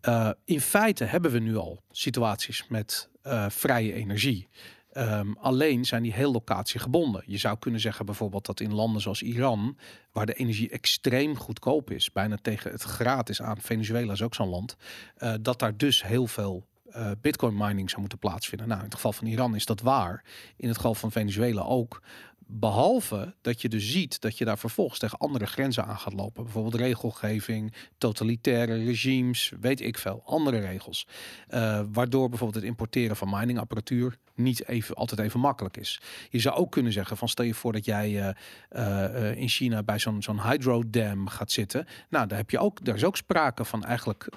Eh, in feite hebben we nu al situaties met vrije energie. Ehm, alleen zijn die heel locatiegebonden. Je zou kunnen zeggen bijvoorbeeld dat in landen zoals Iran, waar de energie extreem goedkoop is, bijna tegen het gratis aan, Venezuela is ook zo'n land, eh, dat daar dus heel veel eh, bitcoin mining zou moeten plaatsvinden. Nou, in het geval van Iran is dat waar. In het geval van Venezuela ook. Behalve dat je dus ziet dat je daar vervolgens tegen andere grenzen aan gaat lopen. Bijvoorbeeld regelgeving, totalitaire regimes, weet ik veel, andere regels. Eh, waardoor bijvoorbeeld het importeren van miningapparatuur niet even, altijd even makkelijk is. Je zou ook kunnen zeggen van stel je voor dat jij eh, eh, in China bij zo'n zo'n hydrodam gaat zitten. Nou, daar heb je ook, daar is ook sprake van eigenlijk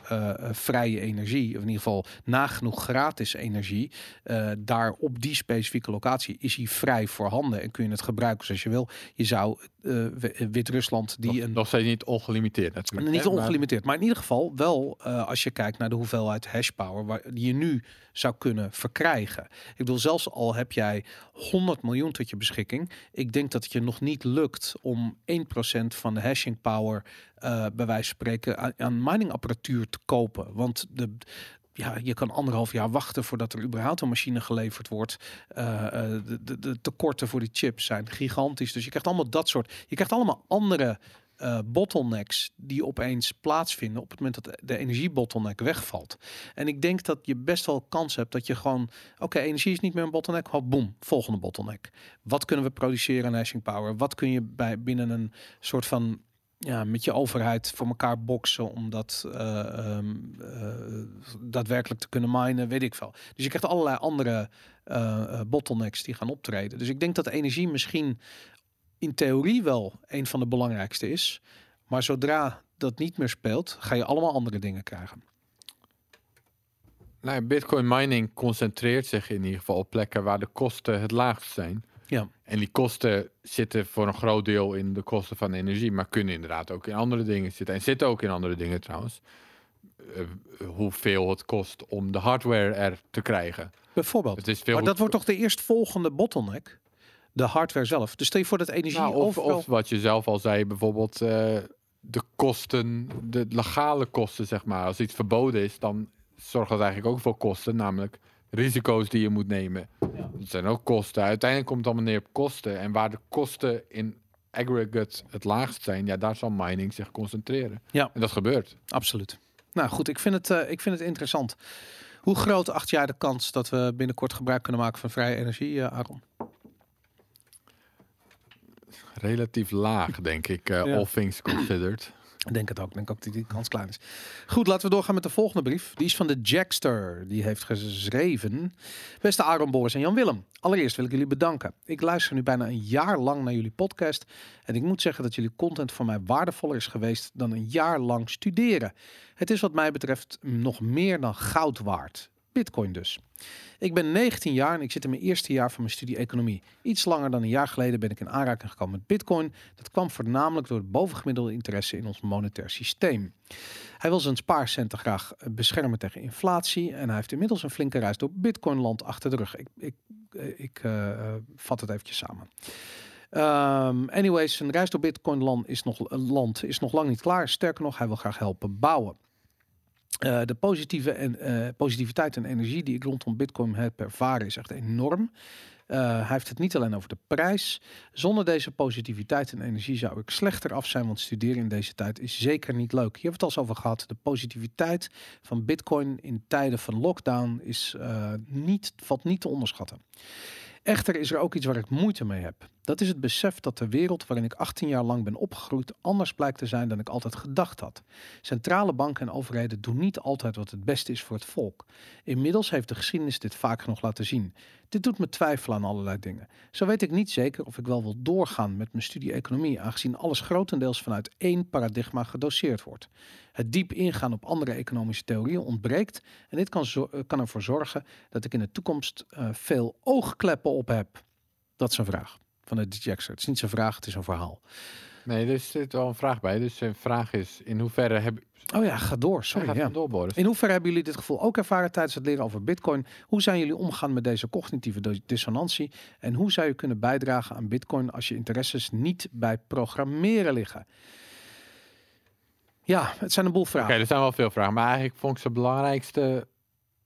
vrije energie, of in ieder geval nagenoeg gratis energie. Daar op die specifieke locatie is hij vrij voorhanden en kun je het gebruiken zoals je wil. Je zou W- Wit-Rusland die nog, een nog steeds niet ongelimiteerd natuurlijk. niet ongelimiteerd, maar in ieder geval wel eh, als je kijkt naar de hoeveelheid hashpower waar, die je nu zou kunnen verkrijgen. Ik bedoel, zelfs al heb jij 100 miljoen tot je beschikking, ik denk dat het je nog niet lukt om 1% van de hashing power bij wijze van spreken aan, aan miningapparatuur te kopen. Want de, ja, je kan anderhalf jaar wachten voordat er überhaupt een machine geleverd wordt. Eh, eh, de, de, de tekorten voor die chips zijn gigantisch. Dus je krijgt allemaal dat soort. Je krijgt allemaal andere eh, bottlenecks die opeens plaatsvinden op het moment dat de energiebottleneck wegvalt. En ik denk dat je best wel kans hebt dat je gewoon, oké, energie is niet meer een bottleneck, hop, boom, volgende bottleneck. Wat kunnen we produceren aan hashing power? Wat kun je bij binnen een soort van ja, met je overheid voor elkaar boksen om dat eh, ehm, eh, daadwerkelijk te kunnen minen, weet ik veel. Dus je krijgt allerlei andere eh, bottlenecks die gaan optreden. Dus ik denk dat energie misschien in theorie wel een van de belangrijkste is. Maar zodra dat niet meer speelt, ga je allemaal andere dingen krijgen. Nou, Bitcoin mining concentreert zich in ieder geval op plekken waar de kosten het laagst zijn. Ja. En die kosten zitten voor een groot deel in de kosten van energie, maar kunnen inderdaad ook in andere dingen zitten. En zitten ook in andere dingen trouwens. Eh, hoeveel het kost om de hardware er te krijgen. Bijvoorbeeld. Het is veel Maar dat wordt toch de eerstvolgende bottleneck? De hardware zelf. Dus stel je voor dat energie Nou, of, overal... of wat je zelf al zei, bijvoorbeeld eh, de kosten, de legale kosten, zeg maar. Als iets verboden is, dan zorgt dat eigenlijk ook voor kosten, namelijk risico's die je moet nemen. Dat zijn ook kosten. Uiteindelijk komt het allemaal neer op kosten. En waar de kosten in aggregate het laagst zijn, ja, daar zal mining zich concentreren. Ja. En dat gebeurt. Absoluut. Nou goed, ik vind het, eh, ik vind het interessant. Hoe groot acht jij de kans dat we binnenkort gebruik kunnen maken van vrije energie, Aaron? Relatief laag, denk ik, Ja. all things considered. Ik denk het ook. Ik denk ook dat die kans klein is. Goed, laten we doorgaan met de volgende brief. Die is van de Jackster. Die heeft geschreven. Beste Aaron, Boris en Jan-Willem. Allereerst wil ik jullie bedanken. Ik luister nu bijna een jaar lang naar jullie podcast. En ik moet zeggen dat jullie content voor mij waardevoller is geweest dan een jaar lang studeren. Het is wat mij betreft nog meer dan goud waard. Bitcoin dus. Ik ben 19 jaar en ik zit in mijn eerste jaar van mijn studie economie. Iets langer dan een jaar geleden ben ik in aanraking gekomen met Bitcoin. Dat kwam voornamelijk door het bovengemiddelde interesse in ons monetair systeem. Hij wil zijn spaarcenten graag eh, beschermen tegen inflatie en hij heeft inmiddels een flinke reis door Bitcoinland achter de rug. Ik, ik, eh, ik uh, vat het eventjes samen. Um, anyways, zijn reis door Bitcoin land is, nog, land is nog lang niet klaar. Sterker nog, hij wil graag helpen bouwen. Uh, de positieve en, uh, positiviteit en energie die ik rondom Bitcoin heb ervaren is echt enorm. Uh, hij heeft het niet alleen over de prijs. Zonder deze positiviteit en energie zou ik slechter af zijn, want studeren in deze tijd is zeker niet leuk. Hebben we het al over gehad. De positiviteit van Bitcoin in tijden van lockdown is, niet, valt niet te onderschatten. Echter is er ook iets waar ik moeite mee heb. Dat is het besef dat de wereld waarin ik 18 jaar lang ben opgegroeid anders blijkt te zijn dan ik altijd gedacht had. Centrale banken en overheden doen niet altijd wat het beste is voor het volk. Inmiddels heeft de geschiedenis dit vaak genoeg laten zien. Dit doet me twijfelen aan allerlei dingen. Zo weet ik niet zeker of ik wel wil doorgaan met mijn studie economie, aangezien alles grotendeels vanuit één paradigma gedoseerd wordt. Het diep ingaan op andere economische theorieën ontbreekt en dit kan, kan ervoor zorgen dat ik in de toekomst uh, veel oogkleppen op heb. Dat is een vraag van de Jackson. Het is niet zijn vraag, het is een verhaal. Nee, er zit wel een vraag bij. Dus zijn vraag is, in hoeverre heb... Oh ja, ga door. Sorry. Ja, door, in hoeverre hebben jullie dit gevoel ook ervaren tijdens het leren over bitcoin? Hoe zijn jullie omgaan met deze cognitieve dissonantie? En hoe zou je kunnen bijdragen aan bitcoin als je interesses niet bij programmeren liggen? Ja, het zijn een boel vragen. Oké, er zijn wel veel vragen. Maar eigenlijk vond ik ze belangrijkste...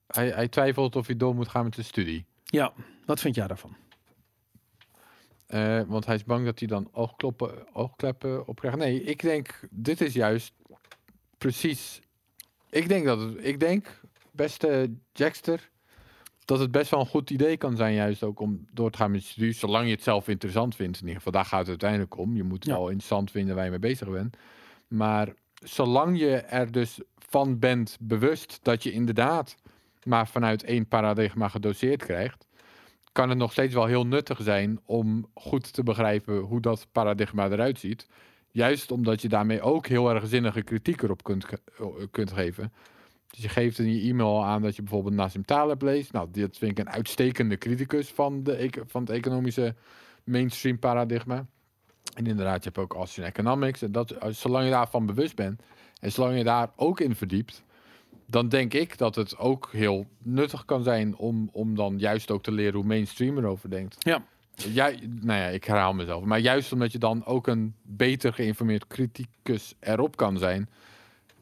Hij, hij twijfelt of je door moet gaan met de studie. Ja, wat vind jij daarvan? Uh, want hij is bang dat hij dan oogkloppen, oogkleppen op krijgt. Nee, ik denk, dit is juist precies. Ik denk dat het, ik denk, beste Jackster, dat het best wel een goed idee kan zijn, juist ook om door te gaan met studie, zolang je het zelf interessant vindt. In ieder geval, daar gaat het uiteindelijk om. Je moet het ja. wel interessant vinden waar je mee bezig bent. Maar zolang je er dus van bent bewust dat je inderdaad maar vanuit één paradigma gedoseerd krijgt, kan het nog steeds wel heel nuttig zijn om goed te begrijpen hoe dat paradigma eruit ziet. Juist omdat je daarmee ook heel erg zinnige kritiek erop kunt, eh, kunt geven. Dus je geeft in je e-mail aan dat je bijvoorbeeld Nassim Taleb leest. Nou, dit vind ik een uitstekende criticus van, de, van het economische mainstream paradigma. En inderdaad, je hebt ook Austrian Economics. En dat, eh, zolang je daarvan bewust bent en zolang je daar ook in verdiept, dan denk ik dat het ook heel nuttig kan zijn om, om dan juist ook te leren hoe mainstream erover denkt. Ja. Ja, nou ja, ik herhaal mezelf. Maar juist omdat je dan ook een beter geïnformeerd criticus erop kan zijn.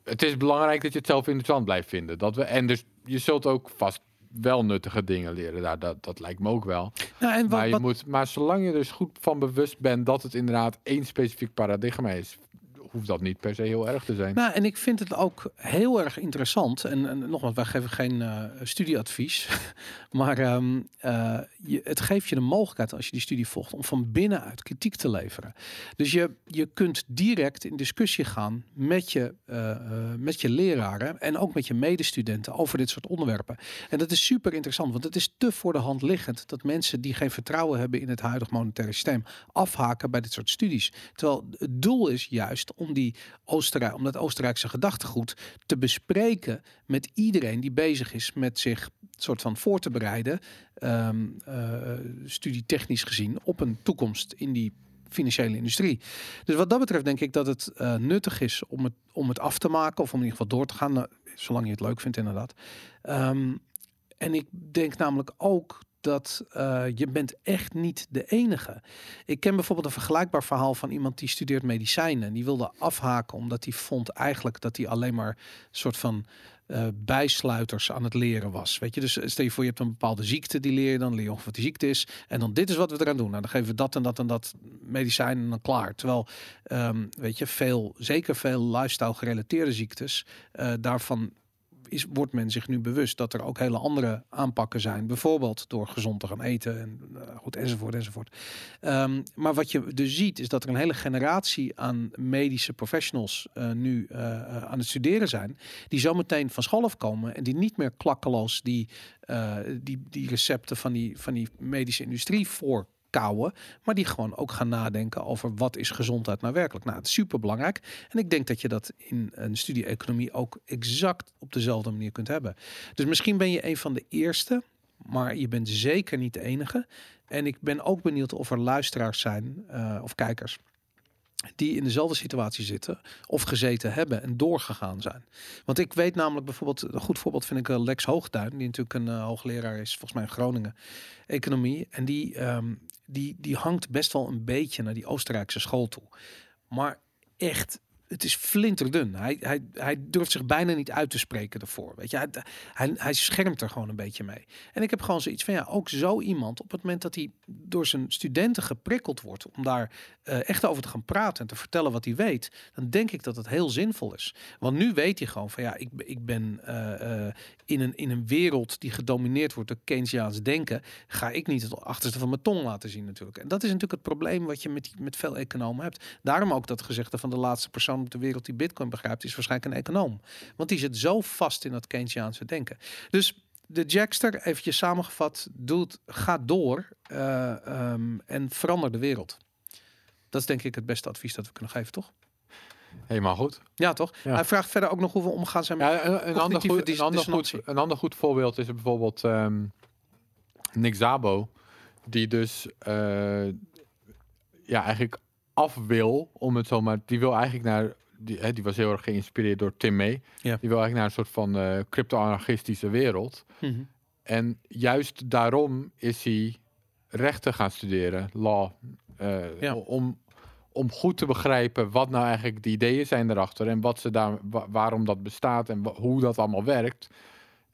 Het is belangrijk dat je het zelf interessant blijft vinden. Dat we, en dus je zult ook vast wel nuttige dingen leren. Daar, dat, dat lijkt me ook wel. Ja, en wat, maar, je Moet, maar zolang je dus goed van bewust bent dat het inderdaad één specifiek paradigma is, hoeft dat niet per se heel erg te zijn. Nou, en ik vind het ook heel erg interessant. En, en nogmaals, wij geven geen uh, studieadvies. maar um, uh, je, het geeft je de mogelijkheid als je die studie volgt om van binnenuit kritiek te leveren. Dus je, je kunt direct in discussie gaan met je, uh, met je leraren en ook met je medestudenten over dit soort onderwerpen. En dat is super interessant, want het is te voor de hand liggend dat mensen die geen vertrouwen hebben in het huidige monetaire systeem afhaken bij dit soort studies. Terwijl het doel is juist om, die Oostenrijk, om dat Oostenrijkse gedachtegoed te bespreken met iedereen die bezig is met zich soort van voor te bereiden, um, uh, studietechnisch gezien, op een toekomst in die financiële industrie. Dus wat dat betreft denk ik dat het uh, nuttig is om het, om het af te maken of om in ieder geval door te gaan, uh, zolang je het leuk vindt inderdaad. Um, en ik denk namelijk ook dat uh, je bent echt niet de enige. Ik ken bijvoorbeeld een vergelijkbaar verhaal van iemand die studeert medicijnen. En die wilde afhaken omdat hij vond eigenlijk dat hij alleen maar soort van uh, bijsluiters aan het leren was. Weet je, dus stel je voor je hebt een bepaalde ziekte, die leer je dan, leer je ongeveer wat die ziekte is. En dan dit is wat we eraan doen. Nou, dan geven we dat en dat en dat medicijn en dan klaar. Terwijl, um, weet je, veel, zeker veel lifestyle gerelateerde ziektes, uh, daarvan is, wordt men zich nu bewust dat er ook hele andere aanpakken zijn. Bijvoorbeeld door gezond te gaan eten en uh, goed, enzovoort, enzovoort. Um, maar wat je dus ziet, is dat er een hele generatie aan medische professionals uh, nu uh, aan het studeren zijn. Die zometeen van school afkomen en die niet meer klakkeloos die, die, die recepten van die, van die medische industrie voor kouwen, maar die gewoon ook gaan nadenken over wat is gezondheid nou werkelijk. Nou, het is super belangrijk. En ik denk dat je dat in een studie economie ook exact op dezelfde manier kunt hebben. Dus misschien ben je een van de eerste, maar je bent zeker niet de enige. En ik ben ook benieuwd of er luisteraars zijn uh, of kijkers die in dezelfde situatie zitten of gezeten hebben en doorgegaan zijn. Want ik weet namelijk bijvoorbeeld, een goed voorbeeld vind ik eh, Lex Hoogduin, die natuurlijk een uh, hoogleraar is, volgens mij in Groningen, economie. En die, um, die, die hangt best wel een beetje naar die Oostenrijkse school toe. Maar echt het is flinterdun. Hij, hij, hij durft zich bijna niet uit te spreken ervoor. Weet je, hij, hij, schermt er gewoon een beetje mee. En ik heb gewoon zoiets van ja, ook zo iemand op het moment dat hij door zijn studenten geprikkeld wordt om daar uh, echt over te gaan praten en te vertellen wat hij weet, dan denk ik dat het heel zinvol is. Want nu weet hij gewoon van ja, ik, ik ben uh, uh, in, een, in een wereld die gedomineerd wordt door Keynesiaans denken, ga ik niet het achterste van mijn tong laten zien natuurlijk. En dat is natuurlijk het probleem wat je met, met veel economen hebt. Daarom ook dat gezegde van de laatste persoon op de wereld die Bitcoin begrijpt, is waarschijnlijk een econoom. Want die zit zo vast in dat Keynesiaanse denken. Dus de Jackster, eventjes samengevat, doet, gaat door uh, um, en verander de wereld. Dat is denk ik het beste advies dat we kunnen geven, toch? Helemaal goed. Ja, toch? Ja. Hij vraagt verder ook nog hoe we omgaan zijn met ja, een, een, ander goed, een, ander goed, een ander goed voorbeeld is bijvoorbeeld um, Nick Zabo, die dus uh, ja, eigenlijk af wil, om het zo maar, die wil eigenlijk naar, die, hè, die was heel erg geïnspireerd door Tim May. Ja. Die wil eigenlijk naar een soort van uh, crypto-anarchistische wereld. Mm -hmm. En juist daarom is hij rechten gaan studeren, law, uh, ja. om, om goed te begrijpen wat nou eigenlijk de ideeën zijn erachter en wat ze daar, wa waarom dat bestaat en hoe dat allemaal werkt.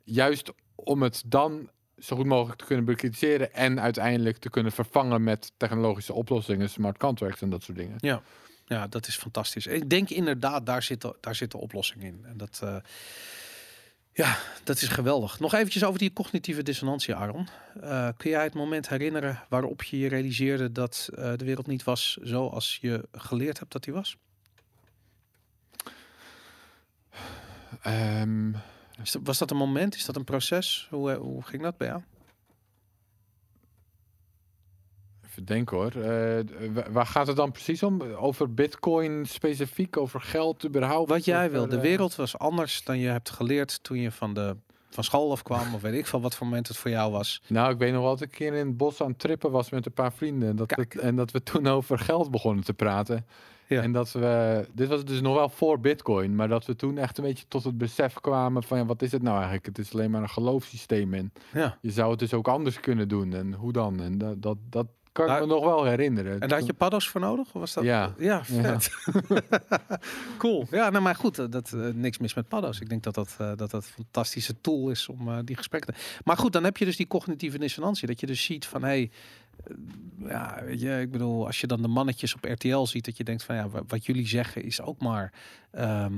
Juist om het dan zo goed mogelijk te kunnen bekritiseren en uiteindelijk te kunnen vervangen met technologische oplossingen, smart contracts en dat soort dingen. Ja, ja dat is fantastisch. Ik denk inderdaad, daar zit, de, daar zit de oplossing in. En dat, uh, ja, dat is geweldig. Nog eventjes over die cognitieve dissonantie, Aaron. Uh, kun jij het moment herinneren waarop je je realiseerde dat uh, de wereld niet was zoals je geleerd hebt dat die was? Um, dat, was dat een moment? Is dat een proces? Hoe, hoe ging dat bij jou? Even denken hoor. Uh, waar gaat het dan precies om? Over bitcoin specifiek? Over geld überhaupt? Wat jij wil. De wereld was anders dan je hebt geleerd toen je van, de, van school afkwam. of weet ik van wat voor moment het voor jou was. Nou, ik weet nog wel dat ik een keer in het bos aan het trippen was met een paar vrienden. En dat, we, en dat we toen over geld begonnen te praten. Ja. En dat we, dit was dus nog wel voor Bitcoin, maar dat we toen echt een beetje tot het besef kwamen van ja, wat is het nou eigenlijk? Het is alleen maar een geloofssysteem en Ja. je zou het dus ook anders kunnen doen. En hoe dan? En dat, dat, dat kan ik Daar- me nog wel herinneren. En daar had je paddo's voor nodig? Of was dat? Ja. Ja, vet. cool. Ja, nou maar goed, eh, dat, eh, niks mis met paddo's. Ik denk dat dat, eh, dat, dat een fantastische tool is om die gesprekken te... Maar goed, dan heb je dus die cognitieve dissonantie. Dat je dus ziet van, hé, hey, ja, weet je, ik bedoel, als je dan de mannetjes op RTL ziet, dat je denkt van, ja, wa- wat jullie zeggen is ook maar, ehm,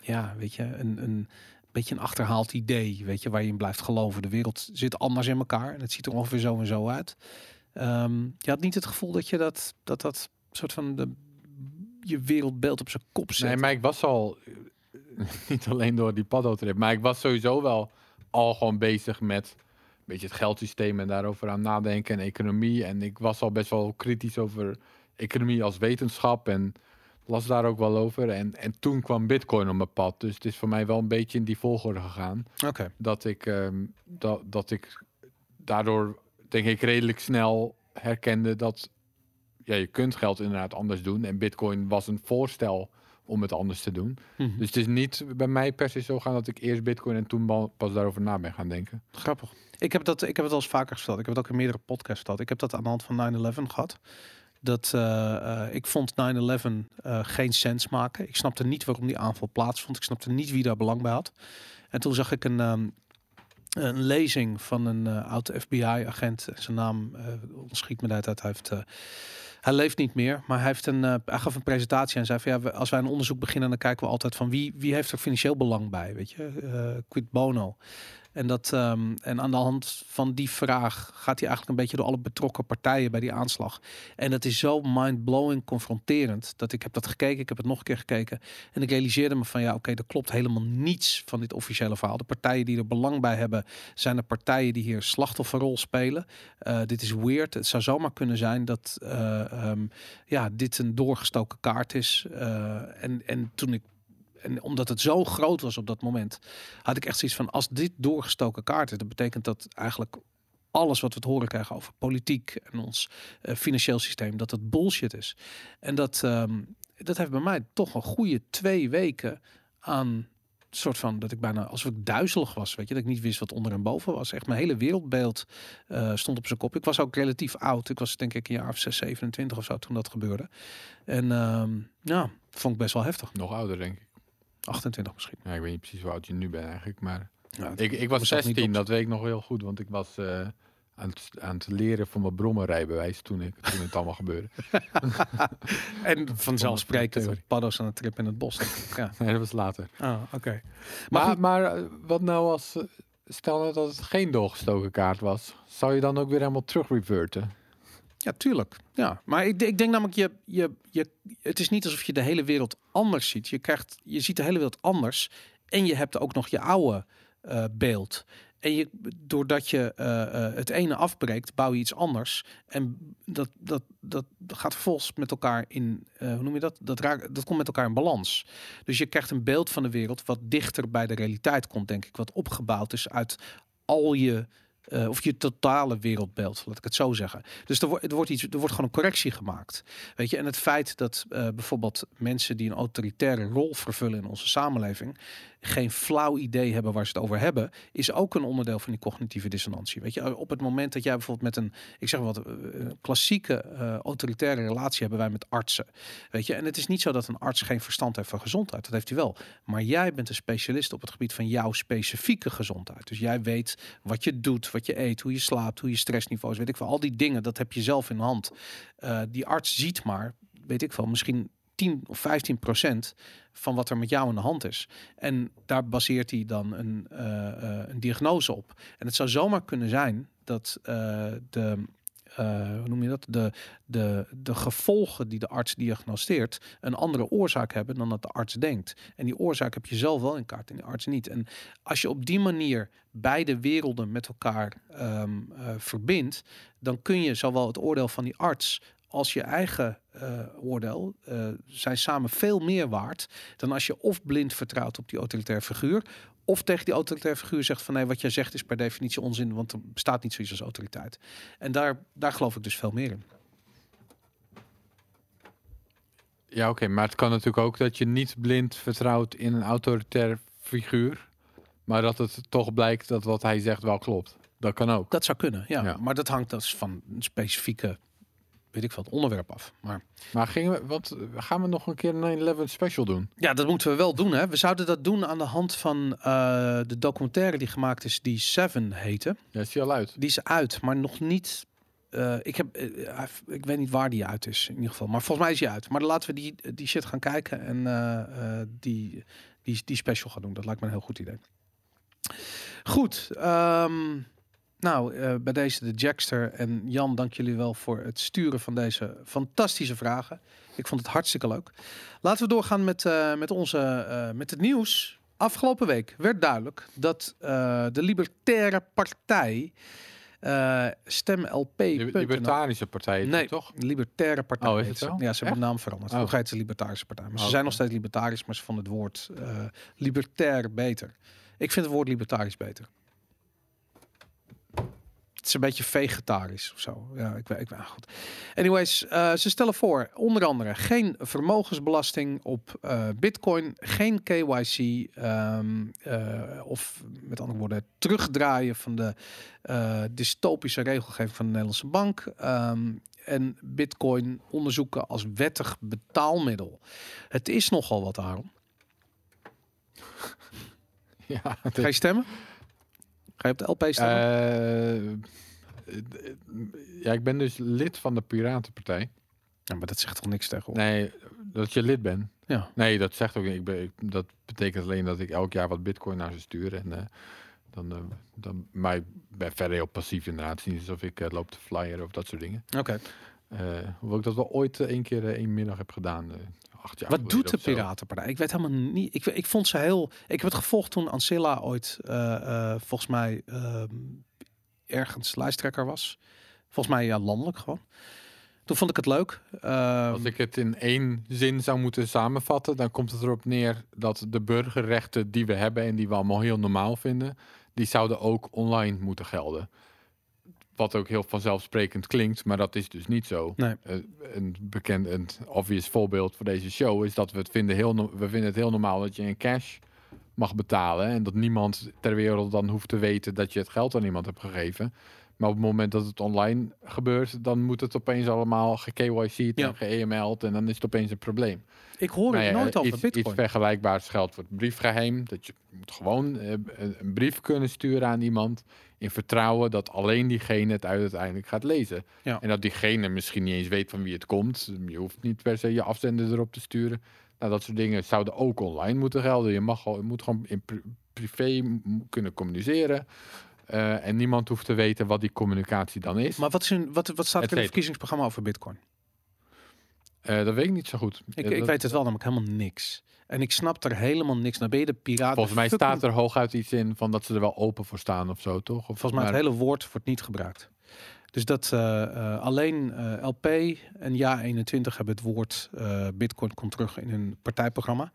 ja, weet je, een... een beetje een achterhaald idee, weet je, waar je in blijft geloven. De wereld zit anders in elkaar en het ziet er ongeveer zo en zo uit. Ehm, je had niet het gevoel dat je dat, dat, dat soort van de, je wereldbeeld op zijn kop zet. Nee, maar ik was al, eh, niet alleen door die paddo-trip, maar ik was sowieso wel al gewoon bezig met beetje het geldsysteem en daarover aan nadenken en economie. En ik was al best wel kritisch over economie als wetenschap en las daar ook wel over. En, en toen kwam Bitcoin op mijn pad. Dus het is voor mij wel een beetje in die volgorde gegaan. Oké. Dat ik, ehm, dat, dat ik daardoor, denk ik, redelijk snel herkende dat ja, je kunt geld inderdaad anders doen. En Bitcoin was een voorstel om het anders te doen. Mhm. Dus het is niet bij mij per se zo gaan dat ik eerst Bitcoin en toen pas daarover na ben gaan denken. Grappig. Ik heb, dat, ik heb het al eens vaker verteld. Ik heb het ook in meerdere podcasts verteld. Ik heb dat aan de hand van 9-11 gehad. Dat eh, eh, ik vond 9-11 eh, geen sens maken. Ik snapte niet waarom die aanval plaatsvond. Ik snapte niet wie daar belang bij had. En toen zag ik een, ehm, een lezing van een oud FBI-agent. Zijn naam ontschiet me uit. Hij, heeft, hij leeft niet meer, maar hij, heeft een, eh, hij gaf een presentatie en zei van ja, als wij een onderzoek beginnen, dan kijken we altijd van wie, wie heeft er financieel belang bij, weet je, Eh, quid bono. En, dat, ehm, en aan de hand van die vraag gaat hij eigenlijk een beetje door alle betrokken partijen bij die aanslag. En dat is zo mind-blowing confronterend dat ik heb dat gekeken, ik heb het nog een keer gekeken en ik realiseerde me van ja, oké, er klopt helemaal niets van dit officiële verhaal. De partijen die er belang bij hebben, zijn de partijen die hier slachtofferrol spelen. Eh, dit is weird. Het zou zomaar kunnen zijn dat eh, ehm, ja, dit een doorgestoken kaart is. Eh, en, en toen ik en omdat het zo groot was op dat moment, had ik echt zoiets van: als dit doorgestoken kaart is, dat betekent dat eigenlijk alles wat we het horen krijgen over politiek en ons eh, financieel systeem, dat het bullshit is. En dat, ehm, dat heeft bij mij toch een goede twee weken aan soort van dat ik bijna alsof ik duizelig was, weet je, dat ik niet wist wat onder en boven was. Echt mijn hele wereldbeeld eh, stond op zijn kop. Ik was ook relatief oud. Ik was denk ik een jaar of 6, 27 of zo toen dat gebeurde. En ehm, ja, vond ik best wel heftig. Nog ouder, denk ik. 28 misschien. Ja, ik weet niet precies hoe oud je nu bent eigenlijk, maar... Ja, Ik, ik was mezelf niet 16, op- dat weet ik nog heel goed, want ik was eh, aan, het, aan het leren voor mijn brommerrijbewijs toen, ik, toen het allemaal gebeurde. En vanzelfsprekend paddo's aan het trip in het bos. Ja. Nee, dat was later. Ah, oké. Maar Maar, maar, eh, wat nou als, eh, stel nou dat het geen doorgestoken kaart was, zou je dan ook weer helemaal terug reverten? Ja, tuurlijk. Ja, maar ik, ik denk namelijk, je, je, je, het is niet alsof je de hele wereld anders ziet. Je, krijgt, je ziet de hele wereld anders. En je hebt ook nog je oude eh, beeld. En je, doordat je eh, eh, het ene afbreekt, bouw je iets anders. En dat, dat, dat gaat vervolgens met elkaar in, eh, hoe noem je dat? Dat, raakt, dat komt met elkaar in balans. Dus je krijgt een beeld van de wereld wat dichter bij de realiteit komt, denk ik. Wat opgebouwd is uit al je eh, of je totale wereldbeeld, laat ik het zo zeggen. Dus er, wordt er, wordt iets, er wordt gewoon een correctie gemaakt. Weet je, en het feit dat eh, bijvoorbeeld mensen die een autoritaire rol vervullen in onze samenleving geen flauw idee hebben waar ze het over hebben, is ook een onderdeel van die cognitieve dissonantie. Weet je, op het moment dat jij bijvoorbeeld met een, ik zeg wat, eh, een klassieke autoritaire relatie hebben wij met artsen. Weet je, en het is niet zo dat een arts geen verstand heeft van gezondheid. Dat heeft hij wel. Maar jij bent een specialist op het gebied van jouw specifieke gezondheid. Dus jij weet wat je doet, wat je eet, hoe je slaapt, hoe je stressniveaus, weet ik veel. Al die dingen, dat heb je zelf in de hand. Eh, die arts ziet maar, weet ik veel, misschien 10 of 15 procent van wat er met jou in de hand is. En daar baseert hij dan een, eh, eh, een diagnose op. En het zou zomaar kunnen zijn dat de, hoe noem je dat? De, de, de gevolgen die de arts diagnosteert een andere oorzaak hebben dan dat de arts denkt. En die oorzaak heb je zelf wel in kaart en die arts niet. En als je op die manier beide werelden met elkaar ehm, eh, verbindt, dan kun je zowel het oordeel van die arts als je eigen eh, oordeel eh, zijn samen veel meer waard dan als je of blind vertrouwt op die autoritaire figuur of tegen die autoritaire figuur zegt van nee, wat jij zegt is per definitie onzin, want er bestaat niet zoiets als autoriteit. En daar, daar geloof ik dus veel meer in. Ja, oké, maar het kan natuurlijk ook dat je niet blind vertrouwt in een autoritair figuur, maar dat het toch blijkt dat wat hij zegt wel klopt. Dat kan ook. Dat zou kunnen, ja. Ja. Maar dat hangt dus van een specifieke, weet ik veel, het onderwerp af. Maar Maar gingen we, wat, gaan we nog een keer een 9-11 special doen? ja, dat moeten we wel doen. Hè. We zouden dat doen aan de hand van eh, de documentaire die gemaakt is, die Seven heette. Ja, is die al uit? Die is uit, maar nog niet. eh, ik, heb, eh, ik weet niet waar die uit is, in ieder geval. Maar volgens mij is die uit. Maar dan laten we die, die shit gaan kijken en eh, eh, die, die, die special gaan doen. Dat lijkt me een heel goed idee. Goed. ehm, nou, eh, bij deze de Jackster en Jan, dank jullie wel voor het sturen van deze fantastische vragen. Ik vond het hartstikke leuk. Laten we doorgaan met, eh, met, onze, eh, met het nieuws. Afgelopen week werd duidelijk dat de Libertaire Partij stem LP. Libertarische Partij, Nee, toch? Libertaire Partij. Oh, is heet het zo? Ja, ze hebben de naam veranderd. Oh. Vroeger heette ze Libertarische Partij. Maar ze Oh, zijn nog steeds libertarisch, maar ze vonden het woord eh libertair beter. Ik vind het woord libertarisch beter. Het is een beetje vegetarisch of zo. Ja, ik weet, ik weet goed. Anyways, eh, ze stellen voor onder andere geen vermogensbelasting op eh, Bitcoin, geen KYC ehm, eh, of met andere woorden terugdraaien van de dystopische regelgeving van de Nederlandse bank. ehm, en Bitcoin onderzoeken als wettig betaalmiddel. Het is nogal wat, Aaron. Ja, Ga je stemmen? Ga je op de LP stemmen? Eh, ja, ik ben dus lid van de Piratenpartij. ja, maar dat zegt toch niks tegen? Nee, dat je lid bent. Ja. Nee, dat zegt ook. Ik ben, ik- dat betekent alleen dat ik elk jaar wat bitcoin naar ze stuur. En eh, Dan, eh, dan, maar ik ben verder heel passief inderdaad. Het is niet alsof ik eh, loop te flyer of dat soort dingen. Oké. Eh, hoewel ik dat wel ooit één keer één middag heb gedaan. Acht jaar Wat doet de zo. Piratenpartij? Ik weet helemaal niet. Ik, ik vond ze heel. Ik heb het gevolgd toen Ancilla ooit, eh, eh, volgens mij, ehm, ergens lijsttrekker was. Volgens mij ja, landelijk gewoon. Toen vond ik het leuk. Ehm, Als ik het in één zin zou moeten samenvatten, dan komt het erop neer dat de burgerrechten die we hebben en die we allemaal heel normaal vinden, die zouden ook online moeten gelden. Wat ook heel vanzelfsprekend klinkt, maar dat is dus niet zo. Nee. Eh, een bekend, een obvious voorbeeld voor deze show is dat we het vinden heel, we vinden het heel normaal dat je in cash mag betalen en dat niemand ter wereld dan hoeft te weten dat je het geld aan iemand hebt gegeven. Maar op het moment dat het online gebeurt, dan moet het opeens allemaal ge-KYC'd Ja. en ge-EML'd en dan is het opeens een probleem. ik hoor Nou het ja, nooit over iets, Bitcoin. Iets vergelijkbaars geldt voor het briefgeheim. Dat je moet gewoon eh, een brief kunnen sturen aan iemand in vertrouwen dat alleen diegene het uiteindelijk gaat lezen. Ja. En dat diegene misschien niet eens weet van wie het komt. Je hoeft niet per se je afzender erop te sturen. Nou, dat soort dingen zouden ook online moeten gelden. Je, mag, al- je moet gewoon in pri- privé kunnen communiceren. Eh, en niemand hoeft te weten wat die communicatie dan is. maar wat, is een, wat, wat staat er in het verkiezingsprogramma over Bitcoin? Eh, dat weet ik niet zo goed. Ik, Eh, ik dat- weet het wel, namelijk helemaal niks. En ik snap er helemaal niks. Nou ben je de piraten. Volgens mij fucking- staat er hooguit iets in van dat ze er wel open voor staan of zo, toch? Of, Volgens mij maar- het hele woord wordt niet gebruikt. Dus dat eh, eh, alleen eh, LP en Ja21 hebben het woord Bitcoin komt terug in hun partijprogramma.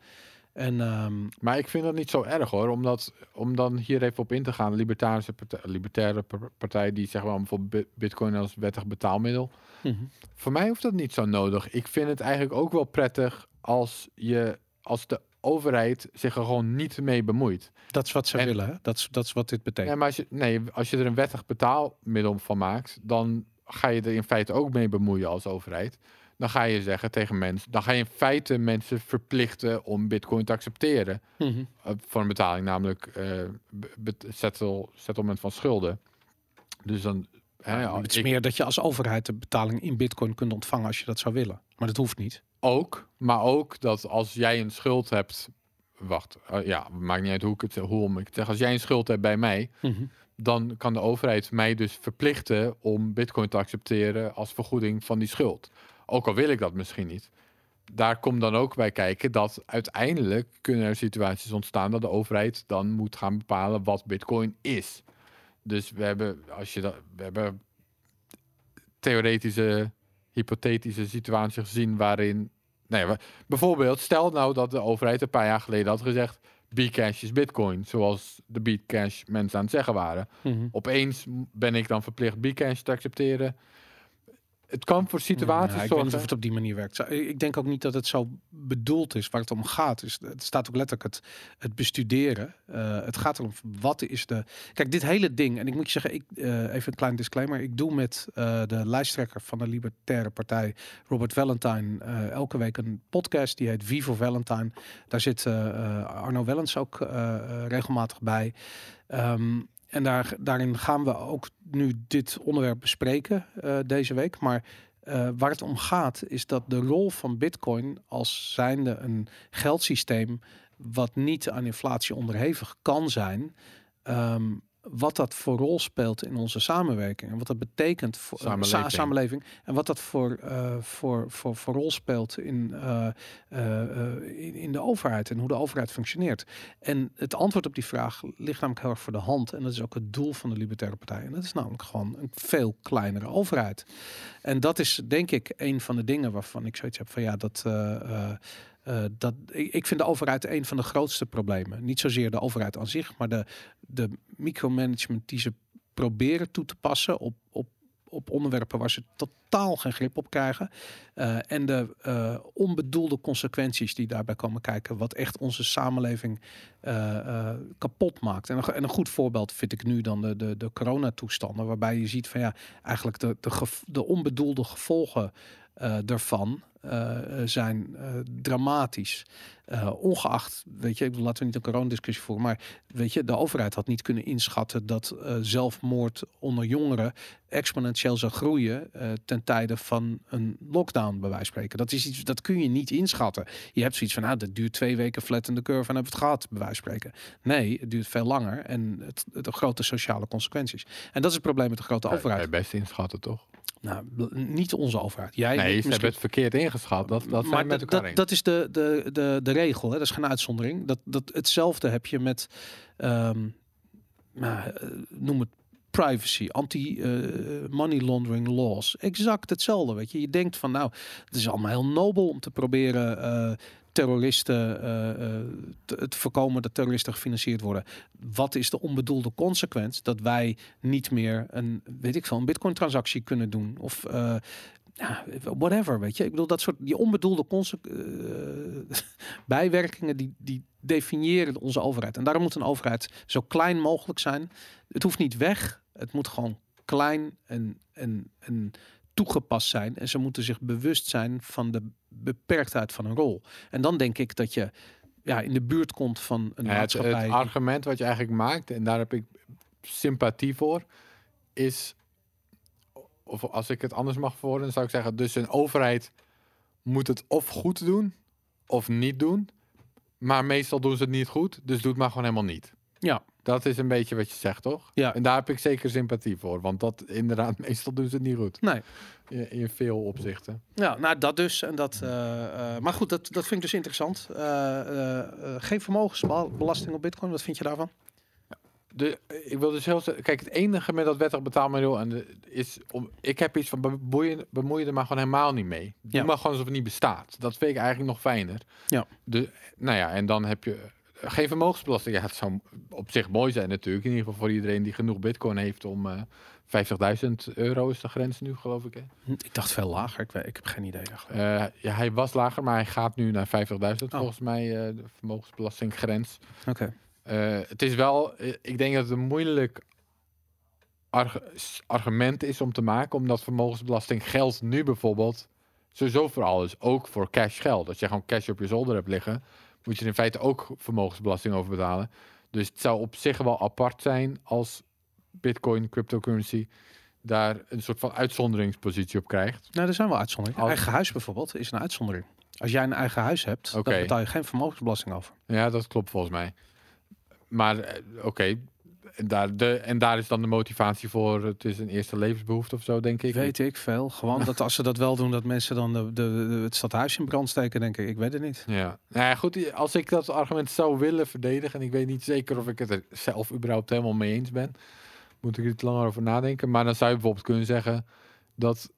En ehm, Maar ik vind dat niet zo erg hoor, omdat om dan hier even op in te gaan, libertarische partij, libertaire par- partij die zeggen wel bijvoorbeeld bi- Bitcoin als wettig betaalmiddel. mhm. Voor mij hoeft dat niet zo nodig. Ik vind het eigenlijk ook wel prettig als je als de overheid zich er gewoon niet mee bemoeit. dat is wat ze En- willen. Hè? Dat, is, dat is wat dit betekent. Ja, maar als je, nee, als je er een wettig betaalmiddel van maakt, dan ga je er in feite ook mee bemoeien als overheid. Dan ga je zeggen tegen mensen, dan ga je in feite mensen verplichten om Bitcoin te accepteren. Mhm. eh, voor een betaling, namelijk settle, settlement van schulden. Dus dan. hè, Ja, het is ik meer dat je als overheid de betaling in Bitcoin kunt ontvangen als je dat zou willen. Maar dat hoeft niet. Ook, maar ook dat als jij een schuld hebt. Wacht, eh, ja, maakt niet uit hoe ik het hoe ik het zeg. Als jij een schuld hebt bij mij, Mhm. dan kan de overheid mij dus verplichten om Bitcoin te accepteren als vergoeding van die schuld. Ook al wil ik dat misschien niet. Daar komt dan ook bij kijken dat uiteindelijk kunnen er situaties ontstaan dat de overheid dan moet gaan bepalen wat Bitcoin is. Dus we hebben, als je dat, we hebben theoretische, hypothetische situaties gezien waarin, nee, bijvoorbeeld, stel nou dat de overheid een paar jaar geleden had gezegd, Bcash is Bitcoin, zoals de Bcash mensen aan het zeggen waren. Mhm. Opeens ben ik dan verplicht Bcash te accepteren. Het kan voor situaties Ja, ik weet niet of het op die manier werkt. Ik denk ook niet dat het zo bedoeld is waar het om gaat. Dus het staat ook letterlijk het, het bestuderen. Eh, het gaat erom wat is de. Kijk, dit hele ding. En ik moet je zeggen, ik, eh, even een klein disclaimer. Ik doe met eh, de lijsttrekker van de Libertaire Partij, Robert Valentine, elke week een podcast. Die heet Vivo Valentine. Daar zit Arno Wellens ook regelmatig bij. Ehm, en daar, daarin gaan we ook nu dit onderwerp bespreken eh, deze week. Maar eh, waar het om gaat is dat de rol van Bitcoin als zijnde een geldsysteem wat niet aan inflatie onderhevig kan zijn, ehm, wat dat voor rol speelt in onze samenwerking en wat dat betekent voor eh, sa- Samenleving. samenleving en wat dat voor, eh, voor, voor, voor rol speelt in, eh, in, in de overheid en hoe de overheid functioneert. En het antwoord op die vraag ligt namelijk heel erg voor de hand. En dat is ook het doel van de Libertaire Partij. En dat is namelijk gewoon een veel kleinere overheid. En dat is denk ik een van de dingen waarvan ik zoiets heb van ja, dat. Eh, dat ik, vind de overheid een van de grootste problemen. Niet zozeer de overheid aan zich, maar de, de micromanagement die ze proberen toe te passen op, op, op onderwerpen waar ze totaal geen grip op krijgen. Eh, en de eh, onbedoelde consequenties die daarbij komen kijken, wat echt onze samenleving kapot maakt. En een, en een goed voorbeeld vind ik nu dan de, de, de coronatoestanden, waarbij je ziet van ja, eigenlijk de, de, de onbedoelde gevolgen daarvan eh, zijn eh, dramatisch. Eh, ongeacht, weet je, ik bedoel, laten we niet een coronadiscussie voeren, maar weet je, de overheid had niet kunnen inschatten dat eh, zelfmoord onder jongeren exponentieel zou groeien eh, ten tijde van een lockdown, bij wijze van spreken. Dat is iets, dat kun je niet inschatten. Je hebt zoiets van, nou, dat duurt twee weken flat in de curve en hebben we het gehad, bij wijze van spreken. Nee, het duurt veel langer en het, het, de grote sociale consequenties. En dat is het probleem met de grote overheid. je best inschatten, toch? Nou, niet onze overheid. Jij Nee, ze misschien- hebben het verkeerd ingeschat. Dat, dat maar met dat, is de, de, de, de regel, hè? dat is geen uitzondering. Dat, dat, hetzelfde heb je met, ehm, nou, eh, noem het privacy, anti-money laundering laws. Exact hetzelfde, weet je. Je denkt van, nou, het is allemaal heel nobel om te proberen eh, terroristen te, te voorkomen dat terroristen gefinancierd worden. Wat is de onbedoelde consequentie dat wij niet meer een, weet ik veel, een bitcoin-transactie kunnen doen? Of eh, whatever, weet je. Ik bedoel, dat soort die onbedoelde eh, bijwerkingen, die, die definiëren onze overheid. En daarom moet een overheid zo klein mogelijk zijn. Het hoeft niet weg. Het moet gewoon klein en, en, en toegepast zijn. En ze moeten zich bewust zijn van de beperktheid van een rol. En dan denk ik dat je ja, in de buurt komt van een Ja, het, maatschappij. het argument wat je eigenlijk maakt, en daar heb ik sympathie voor, is, of als ik het anders mag verwoorden, zou ik zeggen, dus een overheid moet het of goed doen, of niet doen. Maar meestal doen ze het niet goed, dus doe het maar gewoon helemaal niet. ja, Dat is een beetje wat je zegt, toch? Ja. En daar heb ik zeker sympathie voor, want dat inderdaad, meestal doen ze het niet goed. nee. In, in veel opzichten. Ja, nou dat dus. En dat, eh, eh, maar goed, dat, dat vind ik dus interessant. Eh, geen vermogensbelasting op bitcoin. Wat vind je daarvan? De, ik wil dus heel Kijk, het enige met dat wettig betaalmiddel en de, is om. Ik heb iets van bemoei, bemoei je er maar gewoon helemaal niet mee. Doe Ja. maar gewoon alsof het niet bestaat. Dat vind ik eigenlijk nog fijner. Ja. De, nou ja, en dan heb je geen vermogensbelasting. Ja, het zou op zich mooi zijn natuurlijk. In ieder geval voor iedereen die genoeg bitcoin heeft om eh 50.000 euro is de grens nu, geloof ik. Hè? Ik dacht veel lager. Ik, weet, ik heb geen idee. Eh, ja, hij was lager, maar hij gaat nu naar 50.000 Oh. volgens mij, eh, de vermogensbelastinggrens. Oké. Het is wel, ik denk dat het een moeilijk arg- argument is om te maken, omdat vermogensbelasting geldt nu bijvoorbeeld sowieso voor alles, ook voor cash geld. Als je gewoon cash op je zolder hebt liggen, moet je er in feite ook vermogensbelasting over betalen. Dus het zou op zich wel apart zijn als Bitcoin, cryptocurrency, daar een soort van uitzonderingspositie op krijgt. Nou, er zijn wel uitzonderingen. Als- Eigen huis bijvoorbeeld is een uitzondering. Als jij een eigen huis hebt, dan betaal je geen vermogensbelasting over. Ja, dat klopt volgens mij. Maar eh, oké, en, daar, de, en daar is dan de motivatie voor. Het is een eerste levensbehoefte of zo, denk ik. Weet ik veel. Gewoon dat als ze dat wel doen, dat mensen dan de, de, de- het stadhuis in brand steken, denk ik. Ik weet het niet. Ja, nou ja, goed. Als ik dat argument zou willen verdedigen, en ik weet niet zeker of ik het er zelf überhaupt helemaal mee eens ben, moet ik er iets langer over nadenken. Maar dan zou je bijvoorbeeld kunnen zeggen dat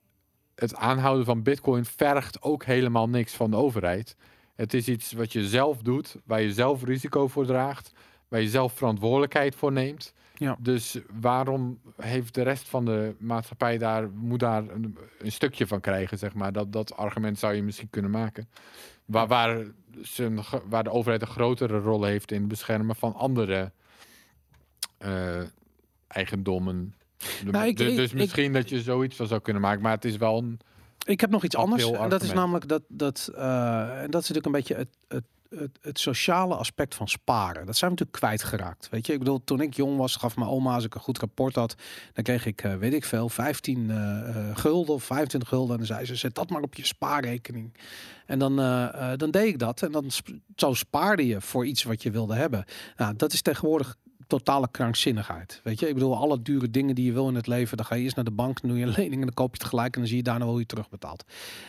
het aanhouden van Bitcoin vergt ook helemaal niks van de overheid. Het is iets wat je zelf doet, waar je zelf risico voor draagt, waar je zelf verantwoordelijkheid voor neemt. Ja. Dus waarom heeft de rest van de maatschappij daar, moet daar een, een stukje van krijgen, zeg maar. Dat, dat argument zou je misschien kunnen maken. Waar, waar, gro- waar de overheid een grotere rol heeft in het beschermen van andere eh, eigendommen. De- Nou, ik- de- ik- dus ik- misschien dat je zoiets van zou kunnen maken, maar het is wel een. Ik heb nog iets anders. En dat is namelijk dat, dat, eh, en dat is natuurlijk een beetje het, het, het, het sociale aspect van sparen. Dat zijn we natuurlijk kwijtgeraakt. Weet je, ik bedoel, toen ik jong was, gaf mijn oma als ik een goed rapport had, dan kreeg ik, eh, weet ik veel, 15 eh, eh, gulden of 25 gulden. En dan zei ze, zet dat maar op je spaarrekening. En dan, dan deed ik dat. En dan zo spaarde je voor iets wat je wilde hebben. Nou, dat is tegenwoordig totale krankzinnigheid. Weet je, ik bedoel, alle dure dingen die je wil in het leven, dan ga je eerst naar de bank, doe je een lening en dan koop je het gelijk en dan zie je daarna wel je terugbetaalt.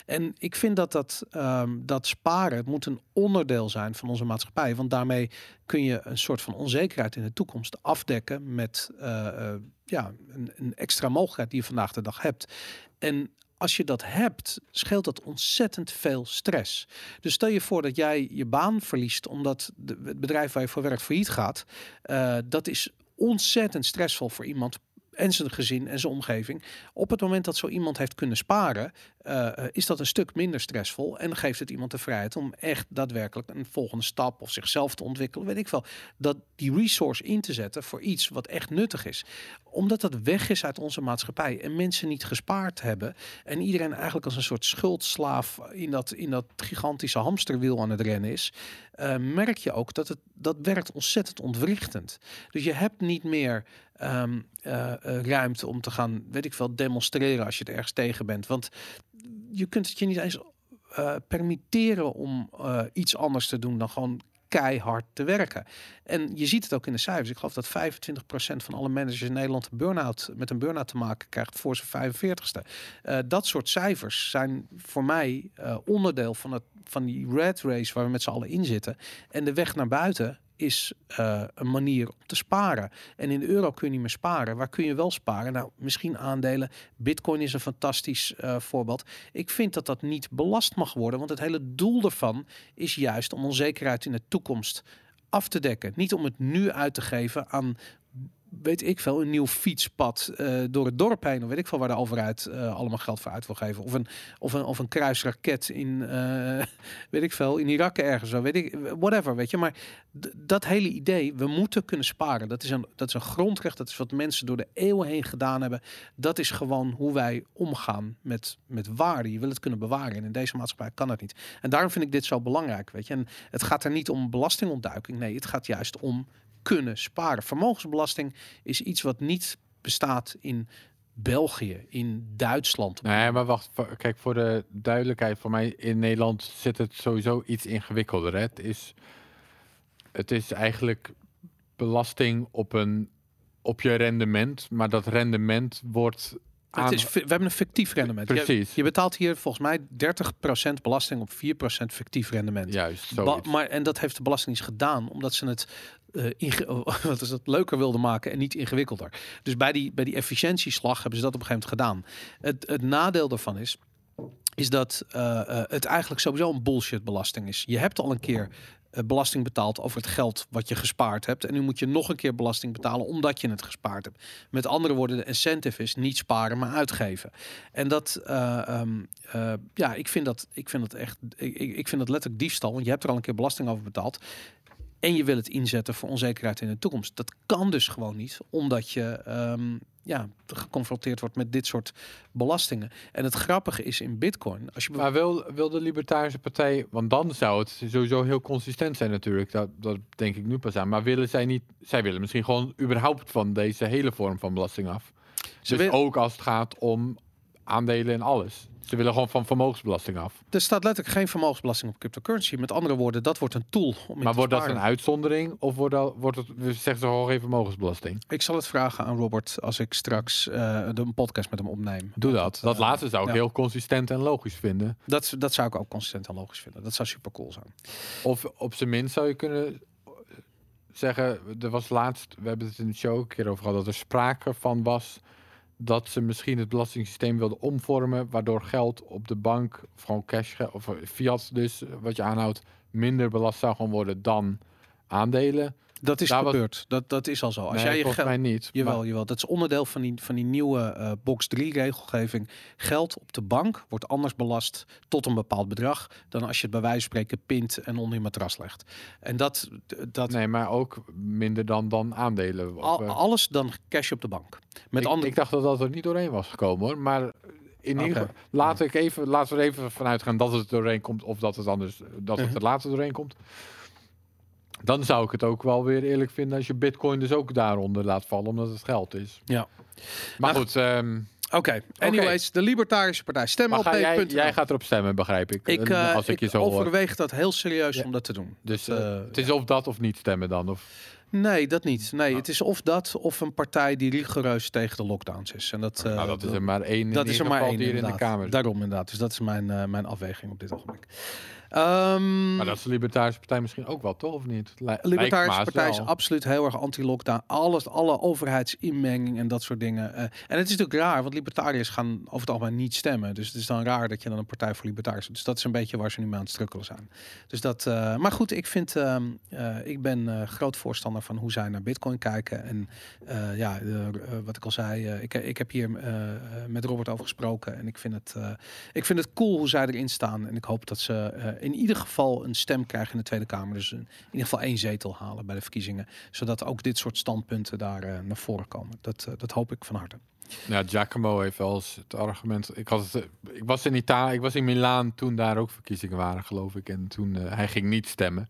En ik vind dat dat, ehm, dat sparen moet een onderdeel zijn van onze maatschappij, want daarmee kun je een soort van onzekerheid in de toekomst afdekken met eh, eh, ja, een, een extra mogelijkheid die je vandaag de dag hebt. En als je dat hebt, scheelt dat ontzettend veel stress. Dus stel je voor dat jij je baan verliest omdat het bedrijf waar je voor werkt failliet gaat. Eh, dat is ontzettend stressvol voor iemand en zijn gezin en zijn omgeving. Op het moment dat zo iemand heeft kunnen sparen, eh, eh, is dat een stuk minder stressvol en geeft het iemand de vrijheid om echt daadwerkelijk een volgende stap of zichzelf te ontwikkelen, weet ik wel, dat die resource in te zetten voor iets wat echt nuttig is. Omdat dat weg is uit onze maatschappij en mensen niet gespaard hebben en iedereen eigenlijk als een soort schuldslaaf in dat, in dat gigantische hamsterwiel aan het rennen is, eh, merk je ook dat het dat werkt ontzettend ontwrichtend. Dus je hebt niet meer ehm, eh, eh, ruimte om te gaan, weet ik veel, demonstreren als je het ergens tegen bent. Want je kunt het je niet eens eh, permitteren om eh, iets anders te doen dan gewoon keihard te werken. En je ziet het ook in de cijfers. Ik geloof dat 25% van alle managers in Nederland een burn-out met een burn-out te maken krijgt voor zijn 45ste. Eh, dat soort cijfers zijn voor mij onderdeel van, het, van die red race waar we met z'n allen in zitten. En de weg naar buiten is eh, een manier om te sparen. En in de euro kun je niet meer sparen. Waar kun je wel sparen? Nou, misschien aandelen. Bitcoin is een fantastisch eh, voorbeeld. Ik vind dat dat niet belast mag worden, want het hele doel ervan is juist om onzekerheid in de toekomst af te dekken. Niet om het nu uit te geven aan weet ik veel, een nieuw fietspad eh, door het dorp heen. Of weet ik veel waar de overheid eh, allemaal geld voor uit wil geven. Of een, of een, of een kruisraket in, eh, weet ik veel, in Irak ergens. Zo, weet ik, whatever, weet je. Maar dat hele idee, we moeten kunnen sparen. Dat is, een, dat is een grondrecht. Dat is wat mensen door de eeuwen heen gedaan hebben. Dat is gewoon hoe wij omgaan met, met waarde. Je wil het kunnen bewaren. En in deze maatschappij kan dat niet. En daarom vind ik dit zo belangrijk, weet je. En het gaat er niet om belastingontduiking. Nee, het gaat juist om kunnen sparen. Vermogensbelasting is iets wat niet bestaat in België, in Duitsland. Nee, maar wacht. Kijk, voor de duidelijkheid, voor mij in Nederland zit het sowieso iets ingewikkelder. Hè? Het, is, het is eigenlijk belasting op, een, op je rendement, maar dat rendement wordt aan... Het is, we hebben een fictief rendement. Precies. je betaalt hier volgens mij 30% belasting op 4% fictief rendement. Juist, zoiets. maar, en dat heeft de Belastingdienst gedaan, omdat ze het eh, wat is dat, leuker wilden maken en niet ingewikkelder. Dus bij die, bij die efficiëntieslag hebben ze dat op een gegeven moment gedaan. Het, het nadeel daarvan is, is dat eh, eh, het eigenlijk sowieso een bullshit belasting is. Je hebt al een keer belasting betaald over het geld wat je gespaard hebt. En nu moet je nog een keer belasting betalen omdat je het gespaard hebt. Met andere woorden, de incentive is niet sparen, maar uitgeven. En dat, eh, ehm, eh, ja, ik vind dat, ik vind dat echt, ik ik vind dat letterlijk diefstal. Want je hebt er al een keer belasting over betaald. En je wil het inzetten voor onzekerheid in de toekomst. Dat kan dus gewoon niet, omdat je ehm, ja, geconfronteerd wordt met dit soort belastingen. En het grappige is in Bitcoin, als je Maar wil, wil de Libertarische Partij, want dan zou het sowieso heel consistent zijn natuurlijk, dat, dat denk ik nu pas aan. Maar willen zij niet, zij willen misschien gewoon überhaupt van deze hele vorm van belasting af. Ze dus wil- ook als het gaat om aandelen en alles. Ze willen gewoon van vermogensbelasting af. Er staat letterlijk geen vermogensbelasting op cryptocurrency. Met andere woorden, dat wordt een tool om Maar wordt dat een uitzondering of wordt, dat, wordt het, zeggen ze gewoon geen vermogensbelasting? Ik zal het vragen aan Robert als ik straks eh, de een podcast met hem opneem. Doe dat. Dat eh, laatste zou ik ja. heel consistent en logisch vinden. Dat, dat zou ik ook consistent en logisch vinden. Dat zou super cool zijn. Of op zijn minst zou je kunnen zeggen, er was laatst, we hebben het in de show een keer over gehad, dat er sprake van was dat ze misschien het belastingssysteem wilden omvormen, waardoor geld op de bank, of gewoon cash, of fiat dus, wat je aanhoudt, minder belast zou gaan worden dan aandelen. Dat is Daar gebeurd. Dat, dat is al zo. Als nee, jij je geld... mij niet. Jawel, Maar- jawel. Dat is onderdeel van die, van die nieuwe eh, box 3 regelgeving. Geld op de bank wordt anders belast tot een bepaald bedrag dan als je het bij wijze van spreken pint en onder je matras legt. En dat, dat nee, maar ook minder dan, dan aandelen. Al, eh, alles dan cash op de bank. Met ik, andere ik dacht dat dat er niet doorheen was gekomen hoor. Maar in ieder geval, laat ik even, laten we er even vanuit gaan dat het doorheen komt of dat het anders, dat het Mhm. er later doorheen komt. Dan zou ik het ook wel weer eerlijk vinden als je bitcoin dus ook daaronder laat vallen, omdat het geld is. Ja. Maar Nou, goed, ehm, Oké, anyways, de Libertarische Partij. Stem maar op ga jij, p.nl. jij gaat erop stemmen, begrijp ik. Ik, eh, eh, als ik, ik je zo hoor. overweeg dat heel serieus Ja. om dat te doen. Dus eh, het is of dat of niet stemmen dan. Of, Nee, dat niet. Nee, Oh. het is of dat of een partij die rigoureus tegen de lockdowns is. En dat, nou, dat is er maar één in dat is er maar één hier in de. Kamer. Daarom inderdaad. Dus dat is mijn, mijn afweging op dit ogenblik. Ehm, Maar dat is de Libertarische Partij misschien ook wel, toch? Of niet? Li- lijkt me Libertarische Partij is absoluut heel erg anti-lockdown. Alles, alle overheidsinmenging en dat soort dingen. Eh, en het is natuurlijk raar, want libertariërs gaan over het algemeen niet stemmen. Dus het is dan raar dat je dan een partij voor libertariërs Dus dat is een beetje waar ze nu mee aan het strukkelen zijn. Dus dat, eh, maar goed, ik vind, ehm, eh, ik ben groot voorstander van hoe zij naar Bitcoin kijken. En ja, wat ik al zei, ik, ik heb hier met Robert over gesproken. En ik vind, het, ik vind het cool hoe zij erin staan. En ik hoop dat ze in ieder geval een stem krijgen in de Tweede Kamer. Dus in ieder geval één zetel halen bij de verkiezingen. Zodat ook dit soort standpunten daar eh, naar voren komen. Dat, eh, dat hoop ik van harte. Ja, Giacomo heeft wel eens het argument. Ik, had het, eh, ik was in Italië, ik was in Milaan toen daar ook verkiezingen waren, geloof ik. En toen uh, hij ging niet stemmen.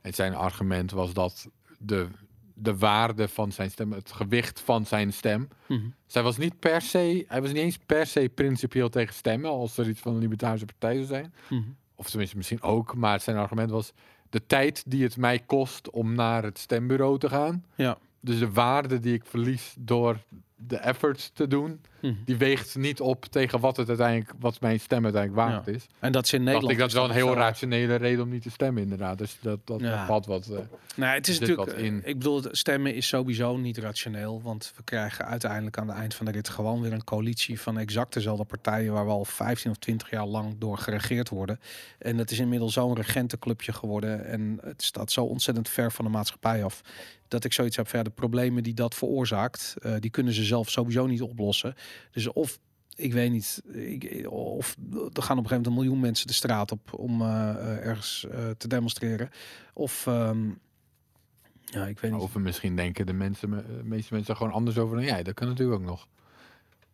En zijn argument was dat de, de waarde van zijn stem, het gewicht van zijn stem. Mhm. Zij was niet per se, hij was niet eens per se principieel tegen stemmen, als er iets van een libertarische partij zou zijn. Mhm. Of tenminste misschien ook, maar zijn argument was de tijd die het mij kost om naar het stembureau te gaan. Ja. Dus de waarde die ik verlies door de efforts te doen, Mhm. die weegt niet op tegen wat het uiteindelijk, wat mijn stem uiteindelijk waard Ja. is. En dat is in Dacht Nederland. ik dat is wel een heel rationele reden om niet te stemmen, inderdaad. Dus dat, dat Ja. valt wat. eh, Nou, het is natuurlijk. wat in. Ik bedoel, stemmen is sowieso niet rationeel. Want we krijgen uiteindelijk aan het eind van de rit gewoon weer een coalitie van exact dezelfde partijen. waar we al 15 of 20 jaar lang door geregeerd worden. En het is inmiddels zo'n regentenclubje geworden. En het staat zo ontzettend ver van de maatschappij af. Dat ik zoiets heb de problemen die dat veroorzaakt, eh, die kunnen ze zelf sowieso niet oplossen. Dus of ik weet niet, ik, of er gaan op een gegeven moment een miljoen mensen de straat op om eh, eh, ergens te demonstreren. Of ehm, ja, ik weet niet. over misschien denken de mensen, me- de meeste mensen gewoon anders over dan jij. Dat kan natuurlijk ook nog.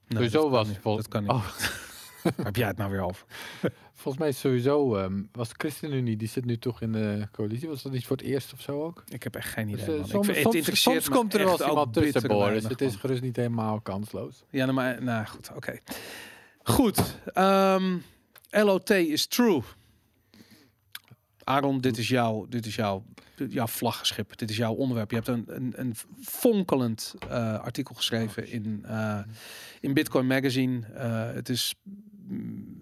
Nee, dat kan was niet. vol- dat heb jij het nou weer over? Volgens mij is sowieso, ehm, was de ChristenUnie, die zit nu toch in de coalitie. Was dat niet voor het eerst of zo ook? Ik heb echt geen Dus, idee. man. Ik soms vind- het soms, komt er wel iemand tussen, Boris. weinig Het is gerust niet helemaal kansloos. Ja, nou, maar nou goed, oké. Goed. ehm, LOT is true. Aaron, dit is jouw, dit is jouw, jouw vlaggenschip. Dit is jouw onderwerp. Je hebt een, een, een fonkelend eh, artikel geschreven in, eh, in Bitcoin Magazine. Het is,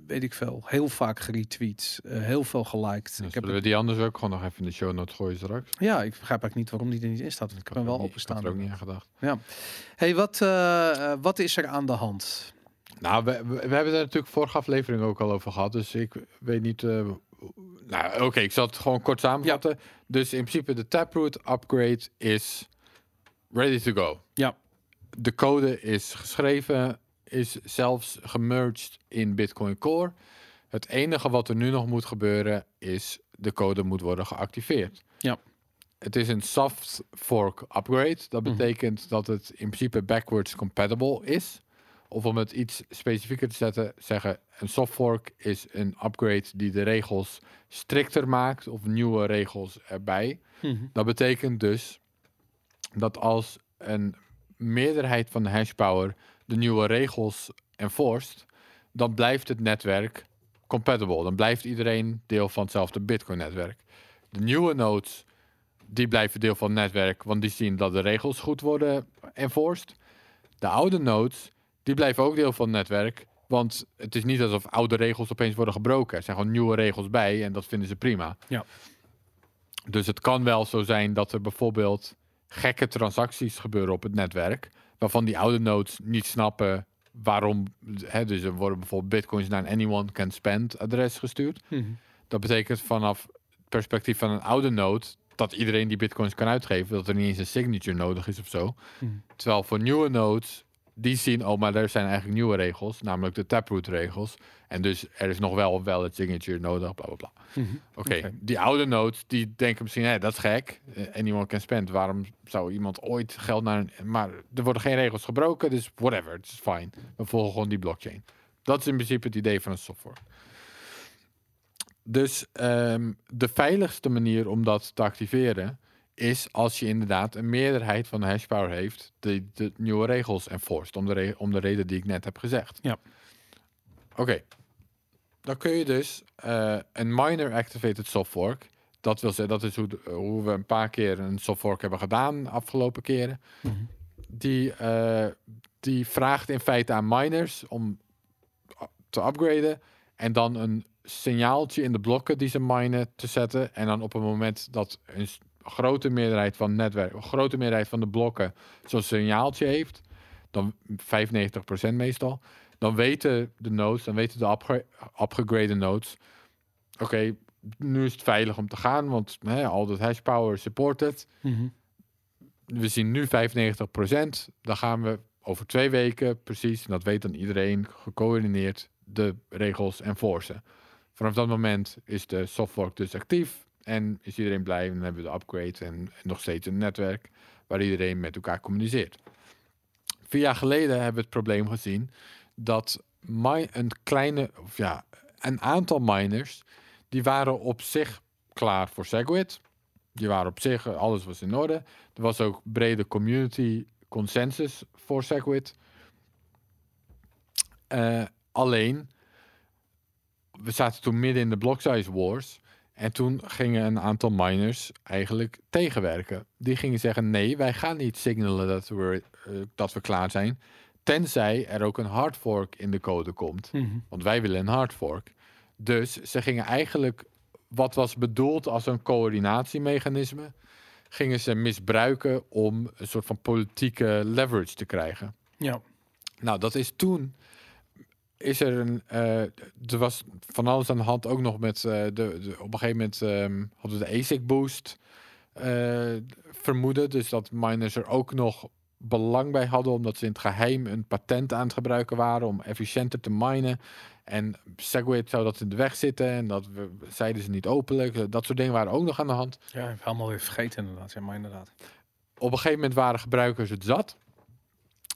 weet ik veel, heel vaak geretweet, eh, heel veel geliked. Dus ik heb we die anders ook gewoon nog even in de show notes gooien straks? Ja, ik begrijp eigenlijk niet waarom die er niet in staat. want Ik kan had wel openstaan. Ik er ook niet aan gedacht. Hey, wat, eh, eh, wat is er aan de hand? Nou, we, we, we hebben het er natuurlijk vorige aflevering ook al over gehad. Dus ik weet niet. nou, oké, ik zal het gewoon kort samenvatten. Dus in principe de Taproot upgrade is ready to go. Ja. De code is geschreven, is zelfs gemerged in Bitcoin Core. Het enige wat er nu nog moet gebeuren is de code moet worden geactiveerd. Ja. Het is een soft fork upgrade. Dat Mhm. betekent dat het in principe backwards compatible is. Of om het iets specifieker te zetten, zeggen een soft fork is een upgrade die de regels strikter maakt of nieuwe regels erbij. Dat betekent dus dat als een meerderheid van de hashpower de nieuwe regels enforced, dan blijft het netwerk compatible. Dan blijft iedereen deel van hetzelfde Bitcoin-netwerk. De nieuwe nodes, die blijven deel van het netwerk, want die zien dat de regels goed worden enforced. De oude nodes, die blijven ook deel van het netwerk, want het is niet alsof oude regels opeens worden gebroken. Er zijn gewoon nieuwe regels bij en dat vinden ze prima. Ja. Dus het kan wel zo zijn dat er bijvoorbeeld gekke transacties gebeuren op het netwerk, waarvan die oude nodes niet snappen waarom. Hè, dus er worden bijvoorbeeld bitcoins naar een anyone can spend adres gestuurd. Dat betekent vanaf het perspectief van een oude node dat iedereen die bitcoins kan uitgeven, dat er niet eens een signature nodig is of zo. Hmm. Terwijl voor nieuwe nodes, die zien, oh, maar er zijn eigenlijk nieuwe regels, namelijk de taproot regels. En dus er is nog wel wel het signature nodig, bla bla bla. Oké, Oké. die oude nodes, die denken misschien, hé, dat is gek. Eh, anyone can spend. Waarom zou iemand ooit geld naar een... Maar er worden geen regels gebroken, dus whatever, het is fine. We volgen gewoon die blockchain. Dat is in principe het idee van een software. Dus ehm, de veiligste manier om dat te activeren is als je inderdaad een meerderheid van de hashpower heeft die de nieuwe regels enforced, om de, re- om de reden die ik net heb gezegd. Ja. Oké. Dan kun je dus eh, een minor activated soft fork, dat wil zeggen, dat is hoe, de- hoe we een paar keer een soft fork hebben gedaan de afgelopen keren. Die, eh, die vraagt in feite aan miners om te upgraden en dan een signaaltje in de blokken die ze minen te zetten. En dan op het moment dat een grote meerderheid van het netwerk, grote meerderheid van de blokken zo'n signaaltje heeft, dan 95% meestal, dan weten de nodes, dan weten de upgra- nodes, oké, nu is het veilig om te gaan, want hè, al dat hash power supported. we zien nu 95%. Dan gaan we over twee weken precies, en dat weet dan iedereen, gecoördineerd de regels enforcen. Vanaf dat moment is de softfork dus actief en is iedereen blij. Dan hebben we de upgrade en, nog steeds een netwerk waar iedereen met elkaar communiceert. Vier jaar geleden hebben we het probleem gezien dat een kleine, of ja, een aantal miners, die waren op zich klaar voor Segwit. Die waren op zich, alles was in orde. Er was ook brede community consensus voor Segwit. Eh, alleen, we zaten toen midden in de block size wars. En toen gingen een aantal miners eigenlijk tegenwerken. Die gingen zeggen: nee, wij gaan niet signalen dat we, eh, dat we klaar zijn. Tenzij er ook een hard fork in de code komt. Mhm. Want wij willen een hard fork. Dus ze gingen eigenlijk wat was bedoeld als een coördinatiemechanisme, gingen ze misbruiken om een soort van politieke leverage te krijgen. Ja. Nou, dat is toen. Is er een. eh, er was van alles aan de hand ook nog met. eh, de, de, op een gegeven moment ehm, hadden we de ASIC boost eh, vermoeden. Dus dat miners er ook nog belang bij hadden. Omdat ze in het geheim een patent aan het gebruiken waren om efficiënter te minen. En Segwit zou dat in de weg zitten. En dat we, zeiden ze niet openlijk. Dat soort dingen waren ook nog aan de hand. Ja, ik heb helemaal weer vergeten inderdaad. Ja, maar inderdaad. op een gegeven moment waren gebruikers het zat.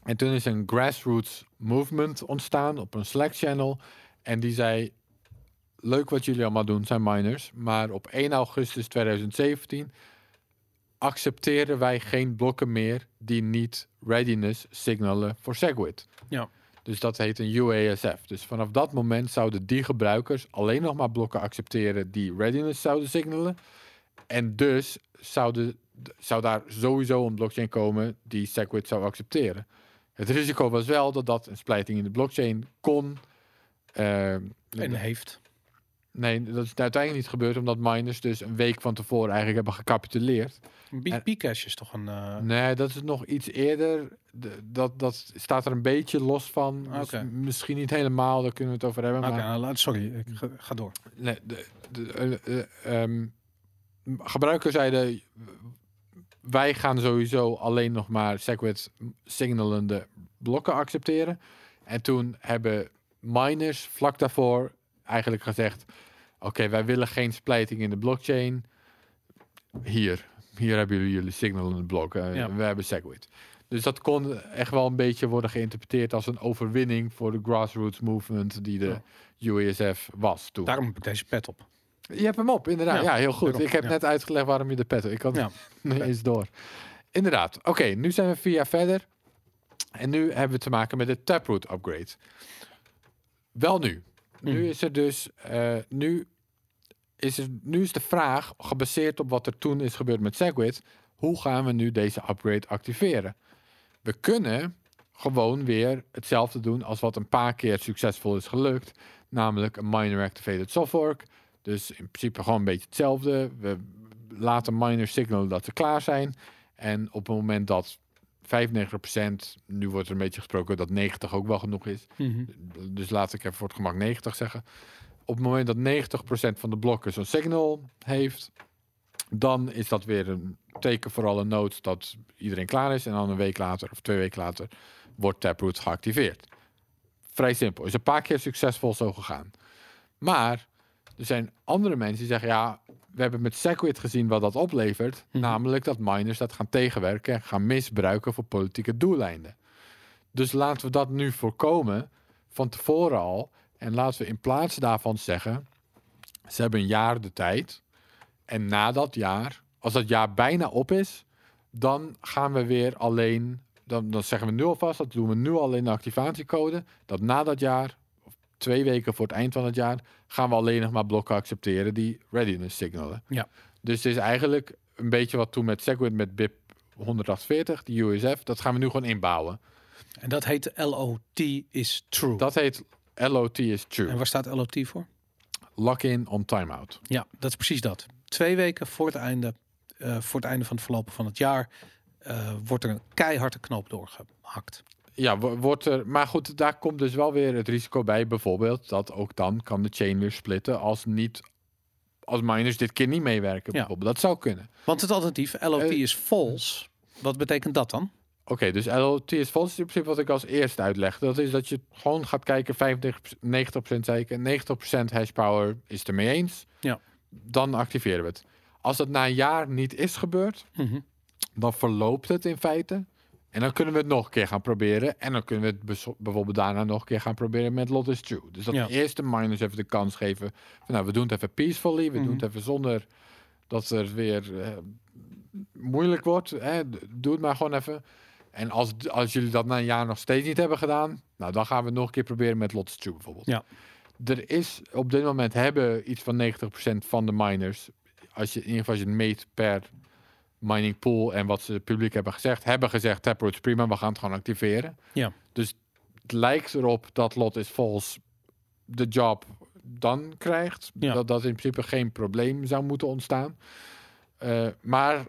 En toen is een grassroots movement ontstaan op een Slack channel. En die zei, leuk wat jullie allemaal doen, zijn miners. Maar op 1 augustus 2017 accepteren wij geen blokken meer die niet readiness signalen voor Segwit. Ja. Dus dat heet een UASF. Dus vanaf dat moment zouden die gebruikers alleen nog maar blokken accepteren die readiness zouden signalen. En dus zouden, zou daar sowieso een blockchain komen die Segwit zou accepteren. Het risico was wel dat dat een splijting in de blockchain kon. Ehm, En heeft. nee, dat is uiteindelijk niet gebeurd omdat miners dus een week van tevoren eigenlijk hebben gecapituleerd. Bcash is toch een... eh, Nee, dat is nog iets eerder. De- dat, dat staat er een beetje los van. Oké. misschien niet helemaal, daar kunnen we het over hebben. Oké, Maar nou, laat- sorry, ik ga, ga door. nee, de, de, eh, eh, ehm, gebruikers zeiden... Wij gaan sowieso alleen nog maar Segwit signalende blokken accepteren. En toen hebben miners vlak daarvoor eigenlijk gezegd... Oké, wij willen geen splijting in de blockchain. Hier, hier hebben jullie jullie signalende blokken. Ja. We hebben Segwit. Dus dat kon echt wel een beetje worden geïnterpreteerd als een overwinning voor de grassroots movement die de UASF was toen. Daarom deze pet op. Je hebt hem op, inderdaad. Ja, Ja, heel goed. daarom, Ik heb ja. net uitgelegd waarom je de pet. Ik had Ja. niet eens door. Inderdaad. Oké, nu zijn we vier jaar verder. En nu hebben we te maken met de Taproot upgrade. Wel nu. Nu Mhm. is er dus... eh, nu, is er, nu is de vraag, gebaseerd op wat er toen is gebeurd met Segwit... hoe gaan we nu deze upgrade activeren? We kunnen gewoon weer hetzelfde doen als wat een paar keer succesvol is gelukt. Namelijk een miner activated softfork. Dus in principe gewoon een beetje hetzelfde. We laten miners signalen dat ze klaar zijn. En op het moment dat 95%, nu wordt er een beetje gesproken dat 90 ook wel genoeg is. Mhm. Dus laat ik even voor het gemak 90 zeggen. Op het moment dat 90% van de blokken zo'n signal heeft, dan is dat weer een teken voor alle nodes dat iedereen klaar is. En dan een week later of twee weken later wordt Taproot geactiveerd. Vrij simpel. Is een paar keer succesvol zo gegaan. Maar er zijn andere mensen die zeggen, ja, we hebben met Segwit gezien wat dat oplevert. Mhm. Namelijk dat miners dat gaan tegenwerken en gaan misbruiken voor politieke doeleinden. Dus laten we dat nu voorkomen van tevoren al. En laten we in plaats daarvan zeggen, ze hebben een jaar de tijd. En na dat jaar, als dat jaar bijna op is, dan gaan we weer alleen, dan, dan zeggen we nu alvast, dat doen we nu al in de activatiecode, dat na dat jaar, twee weken voor het eind van het jaar, gaan we alleen nog maar blokken accepteren die readiness signalen. Ja. Dus het is eigenlijk een beetje wat toen met Segwit met BIP 148, die USF, dat gaan we nu gewoon inbouwen. En dat heet LOT is true. Dat heet LOT is true. En waar staat LOT voor? Lock-in on timeout. Ja, dat is precies dat. Twee weken voor het einde, eh, voor het einde van het verlopen van het jaar, eh, wordt er een keiharde knoop doorgehakt. Ja, wo- wordt er. Maar goed, daar komt dus wel weer het risico bij, bijvoorbeeld, dat ook dan kan de chain weer splitten als niet. Als miners dit keer niet meewerken, Ja. bijvoorbeeld. Dat zou kunnen. Want het alternatief, LOT Eh, is false, Wat betekent dat dan? Oké, dus LOT is false is in principe wat ik als eerste uitleg. Dat is dat je gewoon gaat kijken, 95, 90% zei ik, en 90% hash power is het ermee eens. Ja. Dan activeren we het. Als dat na een jaar niet is gebeurd, Mhm. dan verloopt het in feite. En dan kunnen we het nog een keer gaan proberen. En dan kunnen we het bijvoorbeeld daarna nog een keer gaan proberen met Lot is True. Dus dat Ja. eerst de miners even de kans geven. Van, nou, we doen het even peacefully. We doen Mhm. het even zonder dat er weer eh, moeilijk wordt. Hè. Doe het maar gewoon even. En als, als jullie dat na een jaar nog steeds niet hebben gedaan, nou, dan gaan we het nog een keer proberen met Lot is True bijvoorbeeld. Ja. Er is op dit moment hebben iets van 90% van de miners, als je in ieder geval als je het meet per mining pool en wat ze het publiek hebben gezegd, hebben gezegd Taproot is prima, we gaan het gewoon activeren. Ja. Dus het lijkt erop dat Lot is False de job dan krijgt. Ja. Dat dat in principe geen probleem zou moeten ontstaan. Eh, maar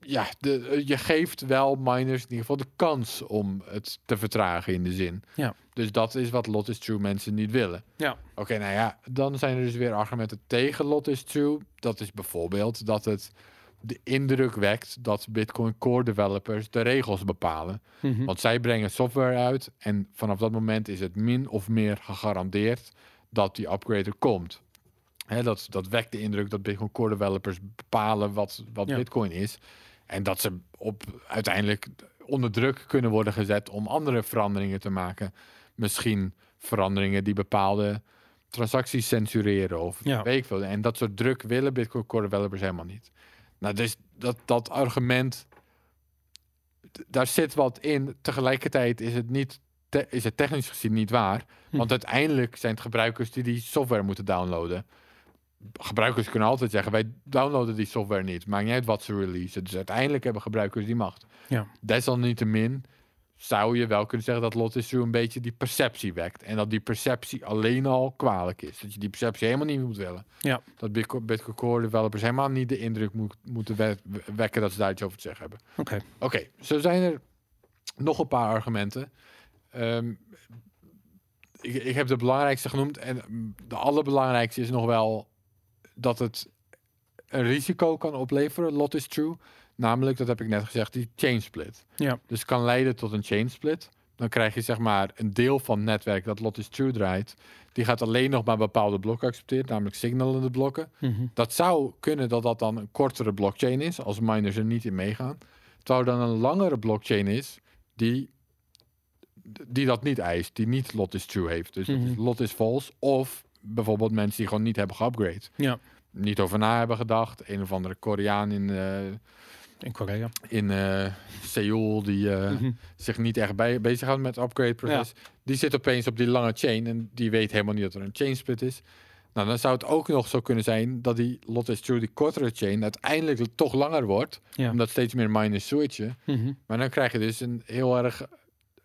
ja, de, eh, je geeft wel miners in ieder geval de kans om het te vertragen in de zin. Ja. Dus dat is wat Lot is True mensen niet willen. Ja. Oké, nou ja, dan zijn er dus weer argumenten tegen Lot is True. Dat is bijvoorbeeld dat het de indruk wekt dat Bitcoin Core developers de regels bepalen. Mhm. Want zij brengen software uit en vanaf dat moment is het min of meer gegarandeerd dat die upgrade er komt. Hè, dat, dat wekt de indruk dat Bitcoin Core developers bepalen wat, wat Ja. Bitcoin is. En dat ze op, uiteindelijk onder druk kunnen worden gezet om andere veranderingen te maken. Misschien veranderingen die bepaalde transacties censureren of Ja. weet ik veel. En dat soort druk willen Bitcoin Core developers helemaal niet. Nou, dus dat, dat argument, daar zit wat in. Tegelijkertijd is het, niet te- is het technisch gezien niet waar. Hm. Want uiteindelijk zijn het gebruikers die die software moeten downloaden. Gebruikers kunnen altijd zeggen, wij downloaden die software niet. Maakt niet uit wat ze releasen. Dus uiteindelijk hebben gebruikers die macht. Ja. Desalniettemin zou je wel kunnen zeggen dat Lot is True een beetje die perceptie wekt. En dat die perceptie alleen al kwalijk is. Dat je die perceptie helemaal niet moet willen. Ja. Dat Bitcoin, Core developers helemaal niet de indruk moet, moeten we- wekken dat ze daar iets over te zeggen hebben. Oké. Oké, zo zijn er nog een paar argumenten. Ehm, ik, ik heb de belangrijkste genoemd. En mm, de allerbelangrijkste is nog wel dat het een risico kan opleveren. Lot is true. Namelijk, dat heb ik net gezegd, die chain split. Ja. Dus kan leiden tot een chain split. Dan krijg je zeg maar een deel van het netwerk dat Lot is true draait. Die gaat alleen nog maar bepaalde blokken accepteren, namelijk signalende blokken. Mhm. Dat zou kunnen dat dat dan een kortere blockchain is, als miners er niet in meegaan. Terwijl er dan een langere blockchain is, die, die dat niet eist, die niet lot is true heeft. Dus dat is Mhm. lot is false. Of bijvoorbeeld mensen die gewoon niet hebben geupgrade. Ja. Niet over na hebben gedacht. Een of andere Koreaan in, eh, In Korea. in eh, Seoul, die eh, Mhm. zich niet echt bij, bezighoudt met het upgrade proces. Die zit opeens op die lange chain en die weet helemaal niet dat er een chain split is. Nou, dan zou het ook nog zo kunnen zijn dat die lot is true, die kortere chain, uiteindelijk toch langer wordt. Ja. Omdat steeds meer miners switchen. Mhm. Maar dan krijg je dus een heel erg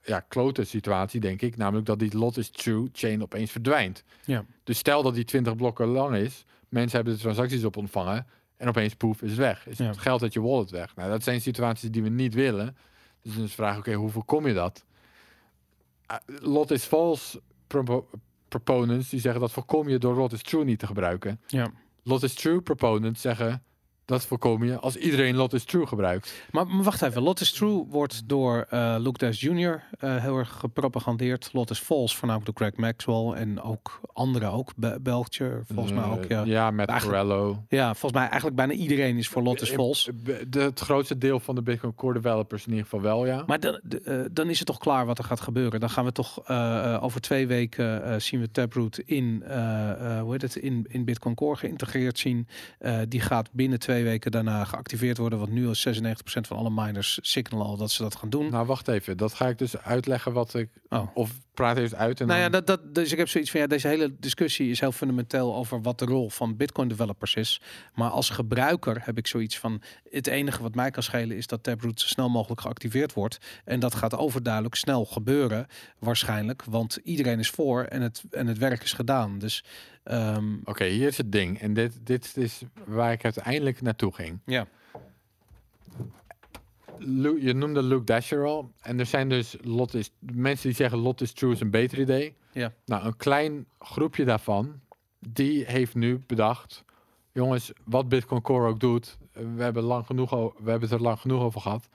ja, klote situatie, denk ik. Namelijk dat die lot is true chain opeens verdwijnt. Ja. Dus stel dat die 20 blokken lang is. Mensen hebben de transacties op ontvangen. En opeens poef is het weg. Is Ja. het geld uit je wallet weg. Nou, dat zijn situaties die we niet willen. Dus dan is de vraag, oké, hoe voorkom je dat? Ah, lot is false propo- proponents die zeggen dat voorkom je door lot is true niet te gebruiken. Ja. Lot is true proponents zeggen dat voorkom je als iedereen lot is true gebruikt. Maar, maar wacht even. Lot is True wordt door eh Luke Dash Jr. eh, heel erg gepropagandeerd. Lot is False, voornamelijk door Greg Maxwell. En ook anderen ook. Be volgens mij ook. Eh, Ja. ja, met Eigenlijk- Corello. ja, volgens mij eigenlijk bijna iedereen is voor Lot is False. De, het grootste deel van de Bitcoin Core developers in ieder geval wel, ja. Maar dan, de- dan is het toch klaar wat er gaat gebeuren. Dan gaan we toch over twee weken zien we Taproot in, hoe heet het, in, in Bitcoin Core geïntegreerd zien. Die gaat binnen twee weken daarna geactiveerd worden. Want nu is 96% van alle miners signalen al dat ze dat gaan doen. Nou, wacht even. Dat ga ik dus uitleggen wat ik... Oh. Of praat eerst uit en Nou ja, dat, dat, dus ik heb zoiets van ja, deze hele discussie is heel fundamenteel over wat de rol van Bitcoin developers is. Maar als gebruiker heb ik zoiets van het enige wat mij kan schelen is dat Taproot zo snel mogelijk geactiveerd wordt. En dat gaat overduidelijk snel gebeuren, waarschijnlijk, want iedereen is voor en het, en het werk is gedaan. Dus ehm, Oké, hier is het ding. En dit, dit is waar ik uiteindelijk naartoe ging. ja, je noemde Luke Dasher al. En er zijn dus lot is, mensen die zeggen lot is true is een beter idee. Ja. Nou, een klein groepje daarvan, die heeft nu bedacht... Jongens, wat Bitcoin Core ook doet, we hebben, lang genoeg we hebben het er lang genoeg over gehad.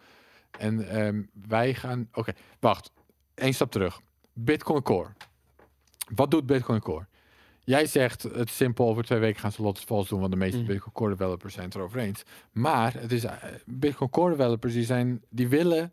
En ehm, wij gaan... Oké, wacht. Eén stap terug. Bitcoin Core. Wat doet Bitcoin Core? Jij zegt het is simpel, over twee weken gaan ze Lotus Falls doen, want de meeste Mhm. Bitcoin Core developers zijn het erover eens. Maar het is, eh, Bitcoin Core developers die, zijn, die willen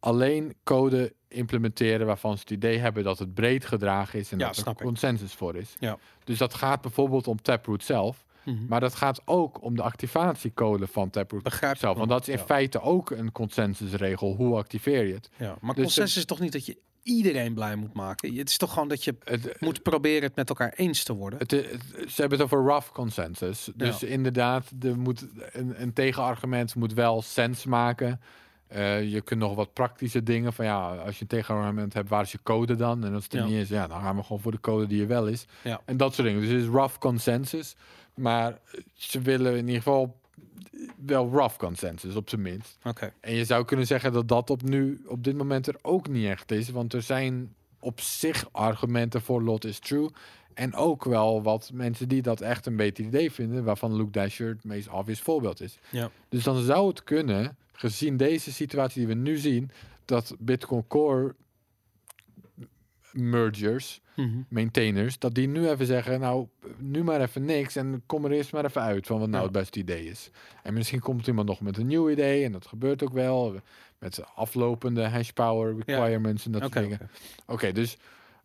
alleen code implementeren waarvan ze het idee hebben dat het breed gedragen is en Ja, dat er ik. consensus voor is. Ja. Dus dat gaat bijvoorbeeld om Taproot zelf, Mhm. maar dat gaat ook om de activatiecode van Taproot Begrijp zelf. Want dat is in ja. feite ook een consensusregel. Hoe activeer je het? Ja, maar Dus consensus is toch niet dat je iedereen blij moet maken? Het is toch gewoon dat je het moet proberen het met elkaar eens te worden? Het, het- ze hebben het over rough consensus. Dus inderdaad, er moet een, een tegenargument moet wel sens maken. Eh, je kunt nog wat praktische dingen van ja, als je een tegenargument hebt, waar is je code dan? En als het er Ja. niet is, ja, dan gaan we gewoon voor de code die er wel is. Ja. En dat soort dingen. Dus het is rough consensus. Maar ze willen in ieder geval wel rough consensus, op zijn minst. Oké. En je zou kunnen zeggen dat dat op nu, op dit moment er ook niet echt is. Want er zijn op zich argumenten voor lot is true. En ook wel wat mensen die dat echt een beter idee vinden. Waarvan Luke Dasher het meest obvious voorbeeld is. Ja. Dus dan zou het kunnen, gezien deze situatie die we nu zien. Dat Bitcoin Core mergers, Mhm. maintainers, dat die nu even zeggen, nou, nu maar even niks en kom er eerst maar even uit van wat nou Ja. het beste idee is. En misschien komt iemand nog met een nieuw idee en dat gebeurt ook wel, met aflopende hash power requirements en dat soort dingen. oké. Oké, dus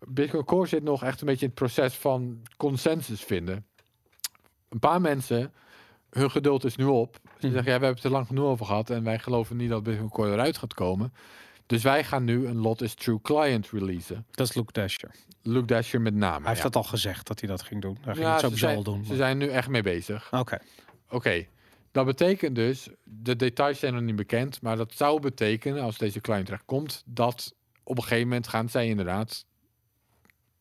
Bitcoin Core zit nog echt een beetje in het proces van consensus vinden. Een paar mensen, hun geduld is nu op. Ze Mhm. zeggen, ja, we hebben het er lang genoeg over gehad en wij geloven niet dat Bitcoin Core eruit gaat komen. Dus wij gaan nu een Lot is True client releasen. Dat is Luke Dasher. Luke Dasher met name. Hij heeft ja. dat al gezegd dat hij dat ging doen. Hij ging Ja, het ze sowieso zijn, al doen. ze zijn nu echt mee bezig. Oké. Oké, dat betekent dus, de details zijn nog niet bekend, maar dat zou betekenen, als deze client terecht komt, dat op een gegeven moment gaan zij inderdaad,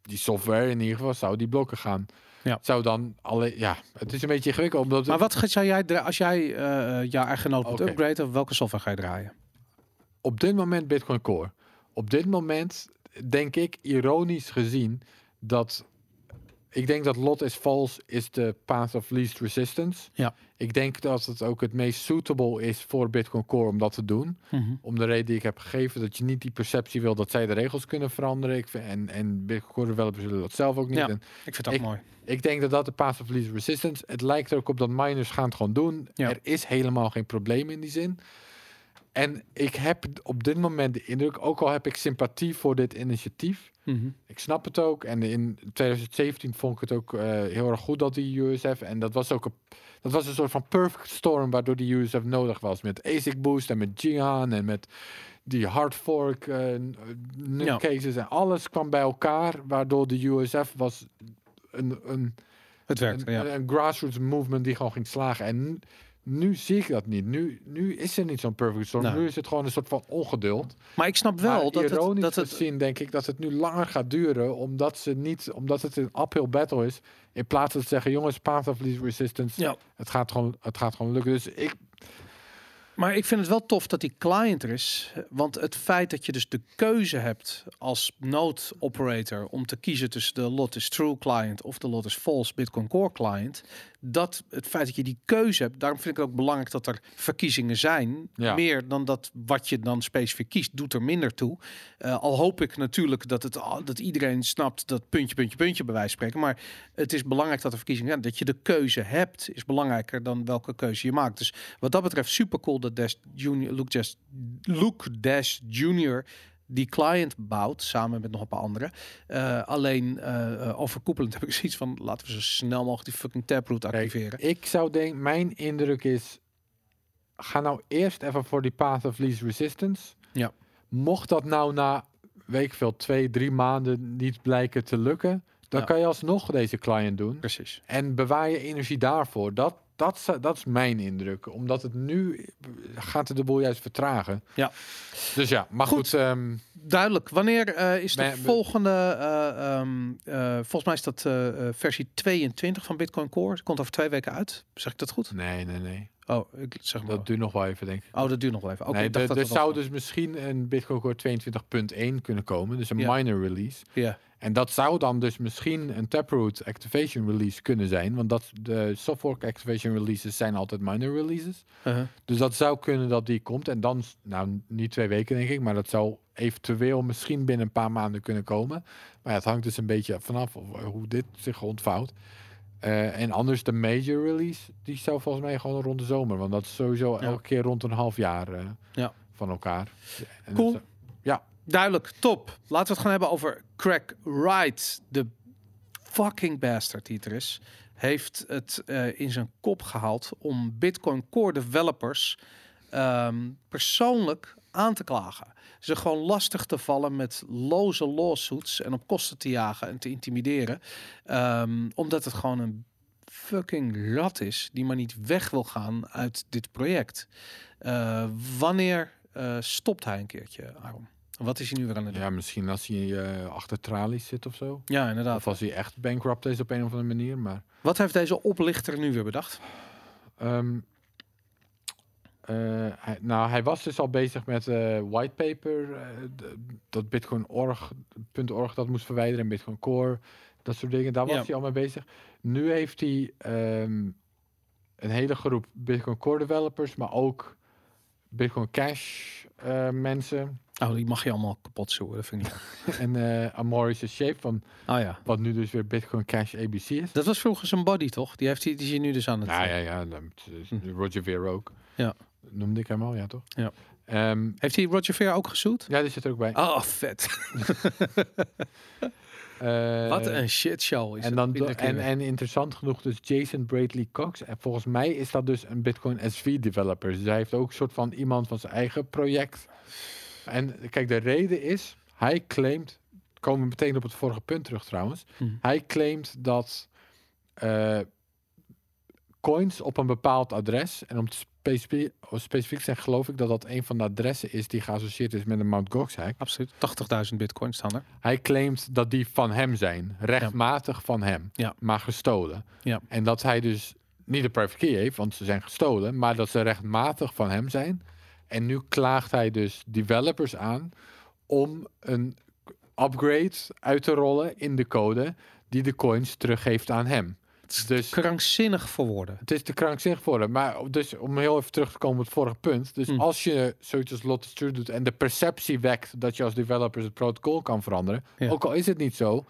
die software in ieder geval, zou die blokken gaan. Ja. Zou dan alle, ja, het is een beetje ingewikkeld, omdat Maar wat ga- zou jij als jij eh jouw eigen node moet Oké. upgraden, welke software ga je draaien? Op dit moment Bitcoin Core. Op dit moment denk ik, ironisch gezien, dat ik denk dat lot is false is de path of least resistance. Ja. Ik denk dat het ook het meest suitable is voor Bitcoin Core om dat te doen. Om de reden die ik heb gegeven, dat je niet die perceptie wil dat zij de regels kunnen veranderen. Ik vind, en, en Bitcoin Core developers zullen dat zelf ook niet. Ja. En Ik vind ook Ik- mooi. ik denk dat dat de path of least resistance. Het lijkt er ook op dat miners gaan het gewoon doen. Ja. Er is helemaal geen probleem in die zin. En ik heb op dit moment de indruk, ook al heb ik sympathie voor dit initiatief. Mhm. Ik snap het ook. En in 2017 vond ik het ook eh, heel erg goed dat die USF. En dat was ook een, dat was een soort van perfect storm waardoor die USF nodig was. Met ASIC Boost en met Jihan en met die hard fork eh, Ja. cases. En alles kwam bij elkaar, waardoor de USF was een, een, Het werkt, een, ja. een grassroots movement die gewoon ging slagen. En nu, zie ik dat niet. Nu, nu is er niet zo'n perfect storm. Nou. Nu is het gewoon een soort van ongeduld. Maar ik snap wel maar dat het, ironisch dat het gezien denk ik dat het nu langer gaat duren, omdat ze niet, omdat het een uphill battle is, in plaats van te zeggen, jongens, path of least resistance, Ja. het gaat gewoon, het gaat gewoon lukken. Dus ik, Maar ik vind het wel tof dat die client er is. Want het feit dat je dus de keuze hebt als node operator om te kiezen tussen de lot is true client of de lot is false Bitcoin Core client. Dat het feit dat je die keuze hebt, daarom vind ik het ook belangrijk dat er verkiezingen zijn. Ja. Meer dan dat wat je dan specifiek kiest, doet er minder toe. Eh, al hoop ik natuurlijk dat, het, dat iedereen snapt dat puntje, puntje, puntje bij wijze van spreken. Maar het is belangrijk dat er verkiezingen zijn. Dat je de keuze hebt, is belangrijker dan welke keuze je maakt. Dus wat dat betreft super cool dat Dash Junior, Luke, Dash, Luke Dash Junior die client bouwt, samen met nog een paar anderen. Eh, alleen eh, eh, overkoepelend heb ik zoiets van, laten we zo snel mogelijk die fucking taproot activeren. ik zou denken, mijn indruk is, ga nou eerst even voor die path of least resistance. Ja. Mocht dat nou na, weet ik veel, twee, drie maanden niet blijken te lukken, dan Ja. kan je alsnog deze client doen. Precies. En bewaar je energie daarvoor. Dat, dat, dat is mijn indruk. Omdat het nu gaat de boel juist vertragen. Ja. Dus ja, maar Goed. goed. ehm, Duidelijk. Wanneer eh, is de volgende? eh, ehm, eh, volgens mij is dat versie 22 van Bitcoin Core. Komt over twee weken uit. Zeg ik dat goed? nee, nee, nee. Oh, ik zeg maar. Dat duurt nog wel even, denk ik. oh, dat duurt nog wel even. Oké, nee, er zou dus misschien een Bitcoin Core 22.1 kunnen komen. Dus een Ja. minor release. Ja. En dat zou dan dus misschien een Taproot Activation release kunnen zijn. Want dat, de Softfork Activation releases zijn altijd minor releases. Uh-huh. Dus dat zou kunnen dat die komt. En dan, nou niet twee weken denk ik, maar dat zou eventueel misschien binnen een paar maanden kunnen komen. Maar ja, het hangt dus een beetje vanaf of- hoe dit zich ontvouwt. Eh, en anders de major release, die zou volgens mij gewoon rond de zomer. Want dat is sowieso Ja. elke keer rond een half jaar eh, Ja. van elkaar. En Cool. Duidelijk, top. Laten we het gaan hebben over Craig Wright. De fucking bastard die er is. Heeft het eh, in zijn kop gehaald om Bitcoin Core developers ehm, persoonlijk aan te klagen. Ze gewoon lastig te vallen met loze lawsuits en op kosten te jagen en te intimideren. Ehm, omdat het gewoon een fucking rat is die maar niet weg wil gaan uit dit project. Eh, wanneer eh, stopt hij een keertje, Aaron? Wat is hij nu weer aan het doen? ja, misschien als hij eh, achter tralies zit of zo. Ja, inderdaad. Of als hij echt bankrupt is op een of andere manier. Maar Wat heeft deze oplichter nu weer bedacht? Ehm, eh, hij, nou, hij was dus al bezig met eh whitepaper, dat Bitcoin.org dat moest verwijderen en Bitcoin Core, dat soort dingen. Daar was Ja. hij al mee bezig. Nu heeft hij ehm, een hele groep Bitcoin Core developers, maar ook Bitcoin Cash eh, mensen Oh, die mag je allemaal kapot zoeken. Dat vind ik niet. en eh Amoris Shape, van Oh ja. wat nu dus weer Bitcoin Cash ABC is. Dat was vroeger zijn body, toch? Die heeft hij, die is nu dus aan het. Ja, ja, ja. dat is Roger Ver ook. Ja. Noemde ik hem al, ja toch? Ja. Ehm, Heeft hij Roger Ver ook gezoet? ja, die zit er ook bij. Oh, vet. Eh, Wat een shitshow is en, dan en, en interessant genoeg dus Jason Bradley Cox. En volgens mij is dat dus een Bitcoin SV developer. Dus hij heeft ook een soort van iemand van zijn eigen project. En kijk, de reden is, hij claimt, komen we meteen op het vorige punt terug trouwens. Mhm. Hij claimt dat eh, coins op een bepaald adres, en om specifiek te zijn geloof ik dat dat een van de adressen is die geassocieerd is met de Mt. Gox hack. Absoluut. 80.000 bitcoins staan er. Hij claimt dat die van hem zijn. Rechtmatig van hem. Ja. Maar gestolen. Ja. En dat hij dus niet de private key heeft, want ze zijn gestolen. Maar dat ze rechtmatig van hem zijn. En nu klaagt hij dus developers aan om een upgrade uit te rollen in de code die de coins teruggeeft aan hem. Dus Krankzinnig voor woorden. het is te krankzinnig voor hem. Maar dus om heel even terug te komen op het vorige punt. Dus Hm. als je zoiets als Lotus True doet en de perceptie wekt dat je als developers het protocol kan veranderen, Ja. ook al is het niet zo,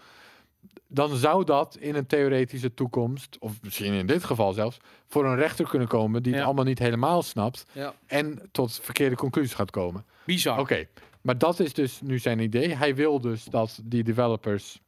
dan zou dat in een theoretische toekomst, of misschien in dit geval zelfs, voor een rechter kunnen komen die Ja. het allemaal niet helemaal snapt Ja. en tot verkeerde conclusies gaat komen. Bizar. Oké, maar dat is dus nu zijn idee. Hij wil dus dat die developers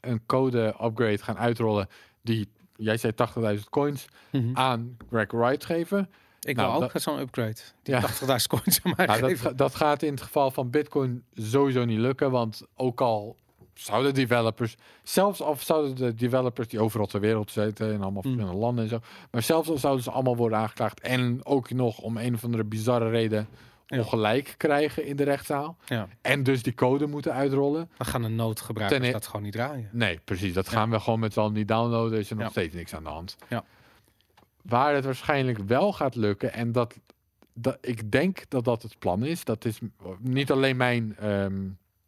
een code upgrade gaan uitrollen die, jij zei 80.000 coins, Mhm. aan Greg Wright geven. Ik Nou, wil ook dat- zo'n upgrade. Die Ja. 80.000 coins aan mij Nou, dat, geven. ga- dat gaat in het geval van Bitcoin sowieso niet lukken, want ook al zouden developers, zelfs al zouden de developers die overal ter wereld zitten in allemaal Mm. verschillende landen en zo, maar zelfs al zouden ze allemaal worden aangeklaagd en ook nog om een of andere bizarre reden. Ongelijk krijgen in de rechtszaal Ja. en dus die code moeten uitrollen. Dan gaan de noodgebruikers Ten e- dat gewoon niet draaien. Nee, precies. Dat gaan we gewoon met z'n allen niet downloaden. Is er nog steeds niks aan de hand. Ja. Waar het waarschijnlijk wel gaat lukken, en dat, dat ik denk dat dat het plan is. Dat is niet alleen mijn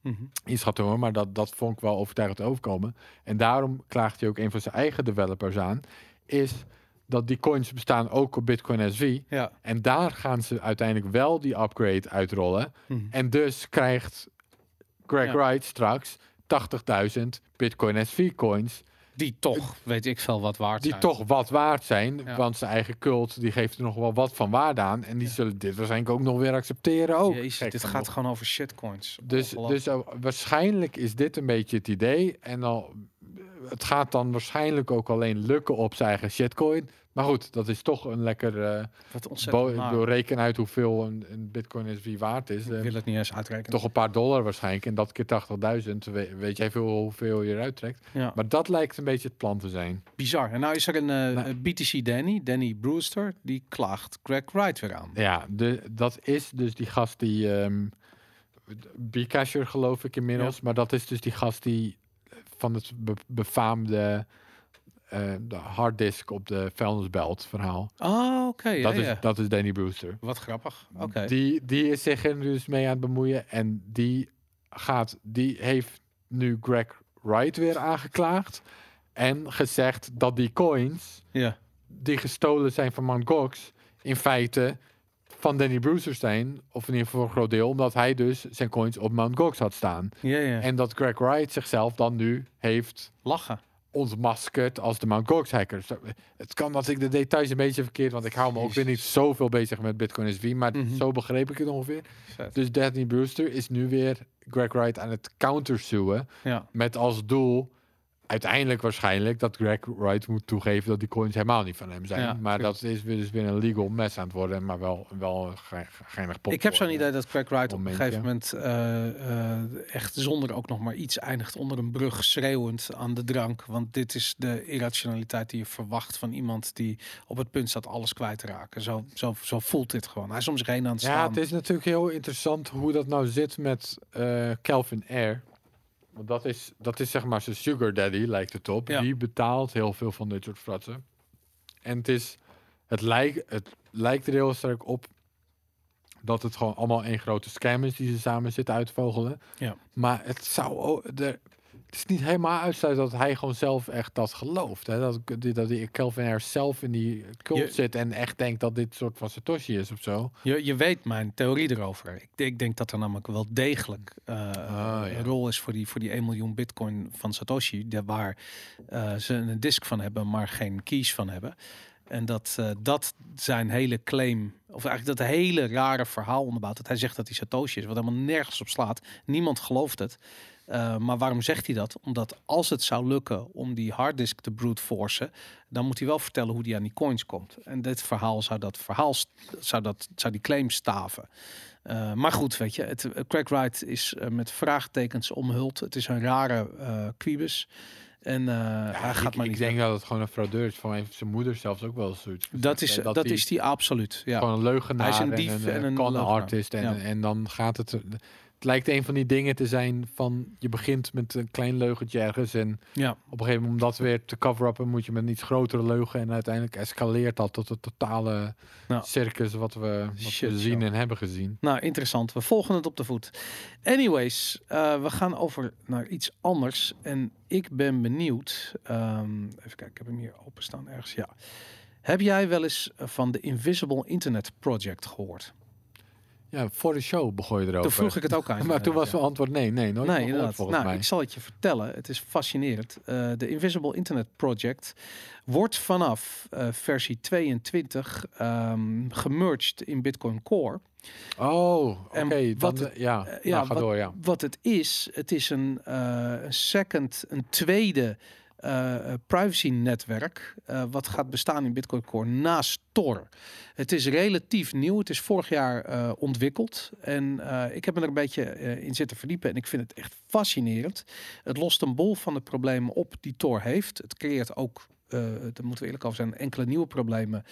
Mhm. inschatting hoor, maar dat, dat vond ik wel overtuigend overkomen. En daarom klaagt hij ook een van zijn eigen developers aan. Is dat die coins bestaan ook op Bitcoin SV. Ja. En daar gaan ze uiteindelijk wel die upgrade uitrollen. Mhm. En dus krijgt Greg Ja. Wright straks 80.000 Bitcoin SV coins. Die toch, weet ik veel wat waard Die zijn. toch wat waard zijn. Ja. Want zijn eigen cult die geeft er nog wel wat van waarde aan. En die zullen dit waarschijnlijk ook nog weer accepteren. Ook. Jezus, dit gaat gewoon over shitcoins. Dus, dus uh, waarschijnlijk is dit een beetje het idee. En dan, het gaat dan waarschijnlijk ook alleen lukken op zijn eigen shitcoin. Maar goed, dat is toch een lekker... eh wat ontzettend bedoel, reken uit hoeveel een, een bitcoin SV waard is. Ik Eh, wil het niet eens uitrekenen. toch een paar dollar waarschijnlijk. En dat keer 80.000. We, weet jij veel hoeveel je eruit trekt. Ja. Maar dat lijkt een beetje het plan te zijn. Bizar. En nou is er een eh, Nou. BTC Danny, Danny Brewster, die klaagt Greg Wright weer aan. Ja, de, dat is dus die gast die... ehm Bcasher geloof ik inmiddels. Maar dat is dus die gast die van het be- befaamde eh, de harddisk op de vuilnisbelt verhaal. Oh, oké. ja, dat, ja. is, dat is Danny Brewster. Wat grappig. Oké. Die, die is zich er dus mee aan het bemoeien. En die gaat, die heeft nu Greg Wright weer aangeklaagd. En gezegd dat die coins Ja. die gestolen zijn van Mt. Gox in feite van Danny Brewster zijn. Of in ieder geval voor een groot deel. Omdat hij dus zijn coins op Mt. Gox had staan. Ja, ja. En dat Greg Wright zichzelf dan nu heeft Lachen. ontmaskerd als de Mt. Gox hacker. Het kan dat ik de details een beetje verkeerd, want ik hou me ook weer niet zoveel bezig met Bitcoin SV, maar Mhm. zo begreep ik het ongeveer. Dus Danny Brewster is nu weer Greg Wright aan het countersuwen Ja. met als doel uiteindelijk waarschijnlijk dat Greg Wright moet toegeven dat die coins helemaal niet van hem zijn. Ja, maar dat is weer dus weer een legal mess aan het worden, maar wel wel een ge- geinig. Ik heb zo'n idee dat Craig Wright op een gegeven moment eh, eh, echt zonder ook nog maar iets eindigt onder een brug schreeuwend aan de drank. Want dit is de irrationaliteit die je verwacht van iemand die op het punt staat alles kwijt te raken. Zo, zo, zo voelt dit gewoon. Hij is om zich heen aan het Ja, het is natuurlijk heel interessant hoe dat nou zit met eh Calvin Air. Want dat is, dat is zeg maar zijn sugar daddy, lijkt het op. Ja. Die betaalt heel veel van dit soort fratsen. En het is, het lijkt, het lijkt er heel sterk op dat het gewoon allemaal één grote scam is die ze samen zitten uitvogelen. Ja. Maar het zou ook, er, het is niet helemaal uitsluiten dat hij gewoon zelf echt dat gelooft. Hè? Dat, dat die Air zelf in die cult Je- zit en echt denkt dat dit soort van Satoshi is of zo. Je, je weet mijn theorie erover. Ik, ik denk dat er namelijk wel degelijk eh, ja. een rol is voor die, voor die 1 miljoen bitcoin van Satoshi. Daar waar eh, ze een disk van hebben, maar geen keys van hebben. En dat eh, dat zijn hele claim, of eigenlijk dat hele rare verhaal onderbouwt. Dat hij zegt dat hij Satoshi is, wat helemaal nergens op slaat. Niemand gelooft het. Eh, maar waarom zegt hij dat? Omdat als het zou lukken om die harddisk te brute forcen, dan moet hij wel vertellen hoe die aan die coins komt. En dit verhaal zou dat verhaal zou dat zou die claim staven. Eh, maar goed, weet je, het, eh, Craig Wright is met vraagtekens omhuld. Het is een rare eh quibus. En hij gaat ik, maar ik niet. denk dat het gewoon een fraudeur is. Van zijn moeder zelfs ook wel zoiets. dat is, dat, hij is die absoluut. Ja. Gewoon een leugenaar Hij is een en dief een, en en een artist. En, Ja. en dan gaat het... Het lijkt een van die dingen te zijn van... Je begint met een klein leugentje ergens. En ja. op een gegeven moment om dat weer te cover-uppen... moet je met een iets grotere leugen. En uiteindelijk escaleert dat tot het totale circus... wat we, wat Shit we zien en hebben gezien. Nou, interessant. We volgen het op de voet. Anyways, eh, we gaan over naar iets anders. En ik ben benieuwd. ehm, even kijken, ik heb hem hier openstaan ergens. Ja. Heb jij wel eens eh, van de Invisible Internet Project gehoord? Ja, voor de show begon je erover. Toen vroeg ik het ook aan. maar toen was mijn antwoord nee. Nee, nooit Nee, gehoord, inderdaad. volgens Nou, mij. ik zal het je vertellen. Het is fascinerend. Eh, de Invisible Internet Project wordt vanaf eh, versie 22 ehm gemerged in Bitcoin Core. Oh, oké. Wat het- ja, eh, ja ja, ga wat- door, ja. Wat het is, het is een, een second, een tweede eh, privacy netwerk uh, wat gaat bestaan in Bitcoin Core naast Tor. Het is relatief nieuw. Het is vorig jaar ontwikkeld en ik heb me er een beetje in zitten verdiepen en ik vind het echt fascinerend. Het lost een bol van de problemen op die Tor heeft. Het creëert ook uh, daar moeten we eerlijk over zijn, enkele nieuwe problemen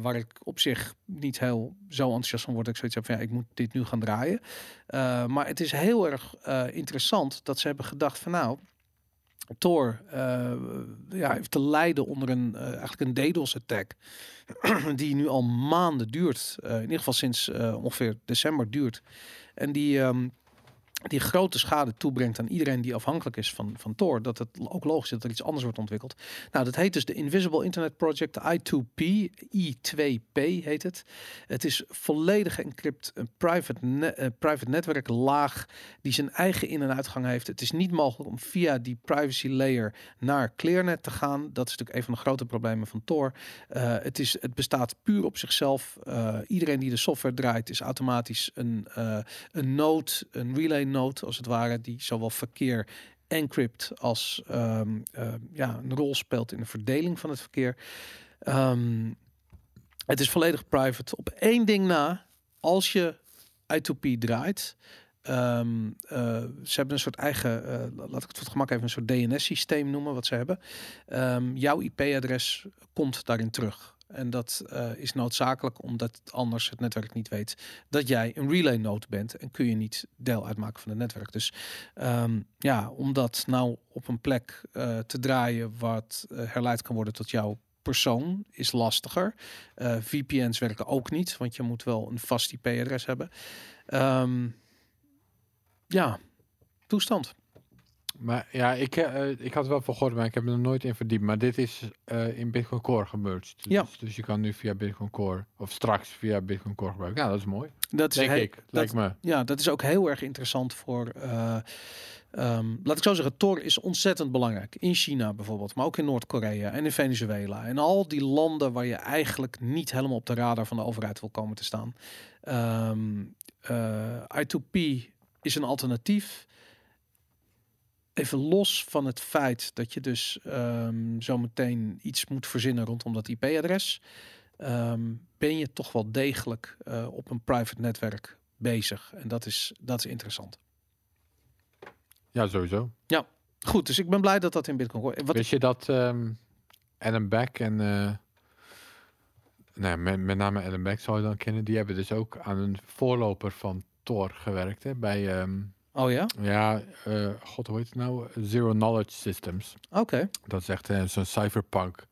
waar ik op zich niet heel zo enthousiast van word. Dat ik zoiets heb van ja, ik moet dit nu gaan draaien. Maar het is heel erg interessant dat ze hebben gedacht van nou, Tor uh, ja, heeft te lijden onder een uh, eigenlijk een DDoS attack die nu al maanden duurt, uh, in ieder geval sinds ongeveer december duurt. En die um, die grote schade toebrengt aan iedereen die afhankelijk is van, van Tor, dat het ook logisch is dat er iets anders wordt ontwikkeld. Nou, dat heet dus de Invisible Internet Project I2P, I2P heet het. Het is volledig encrypt, een private, ne uh, private netwerk laag die zijn eigen in- en uitgang heeft. Het is niet mogelijk om via die privacy layer naar ClearNet te gaan. Dat is natuurlijk een van de grote problemen van Tor. Uh, het, is, het bestaat puur op zichzelf. Uh, iedereen die de software draait is automatisch een, een node, een relay node als het ware, die zowel verkeer encrypt als um, uh, ja, een rol speelt in de verdeling van het verkeer. Um, het is volledig private. Op één ding na, als je I2P draait, uh, ze hebben een soort eigen, uh, laat ik het voor het gemak even een soort DNS-systeem noemen, wat ze hebben. Jouw IP-adres komt daarin terug. En dat uh, is noodzakelijk omdat anders het netwerk niet weet dat jij een relay node bent en kun je niet deel uitmaken van het netwerk. Dus um, ja, om dat nou op een plek uh, te draaien wat uh, herleid kan worden tot jouw persoon is lastiger. VPN's werken ook niet, want je moet wel een vast IP-adres hebben. Um, ja, toestand. Maar ja, ik, eh, ik had wel van gehoord, maar ik heb er nooit in verdiept. Maar dit is eh, in Bitcoin Core gemerged. Dus, Ja. dus je kan nu via Bitcoin Core, of straks via Bitcoin Core gebruiken. Ja, dat is mooi. Dat is ik. dat- Lijkt me. Ja, dat is ook heel erg interessant voor. eh, ehm, laat ik zo zeggen, Tor is ontzettend belangrijk. In China bijvoorbeeld, maar ook in Noord-Korea en in Venezuela. En al die landen waar je eigenlijk niet helemaal op de radar van de overheid wil komen te staan. Ehm, eh, I2P is een alternatief. Even los van het feit dat je dus ehm zo meteen iets moet verzinnen rondom dat IP-adres. ehm, ben je toch wel degelijk eh, op een private netwerk bezig. En dat is, dat is interessant. Ja, sowieso. Goed, dus ik ben blij dat dat in Bitcoin hoort. Wat Wist je dat ehm Adam Beck en... eh nou, met, met name Adam Beck zou je dan kennen. Die hebben dus ook aan een voorloper van Tor gewerkt. Hè, bij, Oh ja? ja, eh, god hoe heet het nou? Zero Knowledge Systems. Oké. Dat is echt eh, zo'n cypherpunk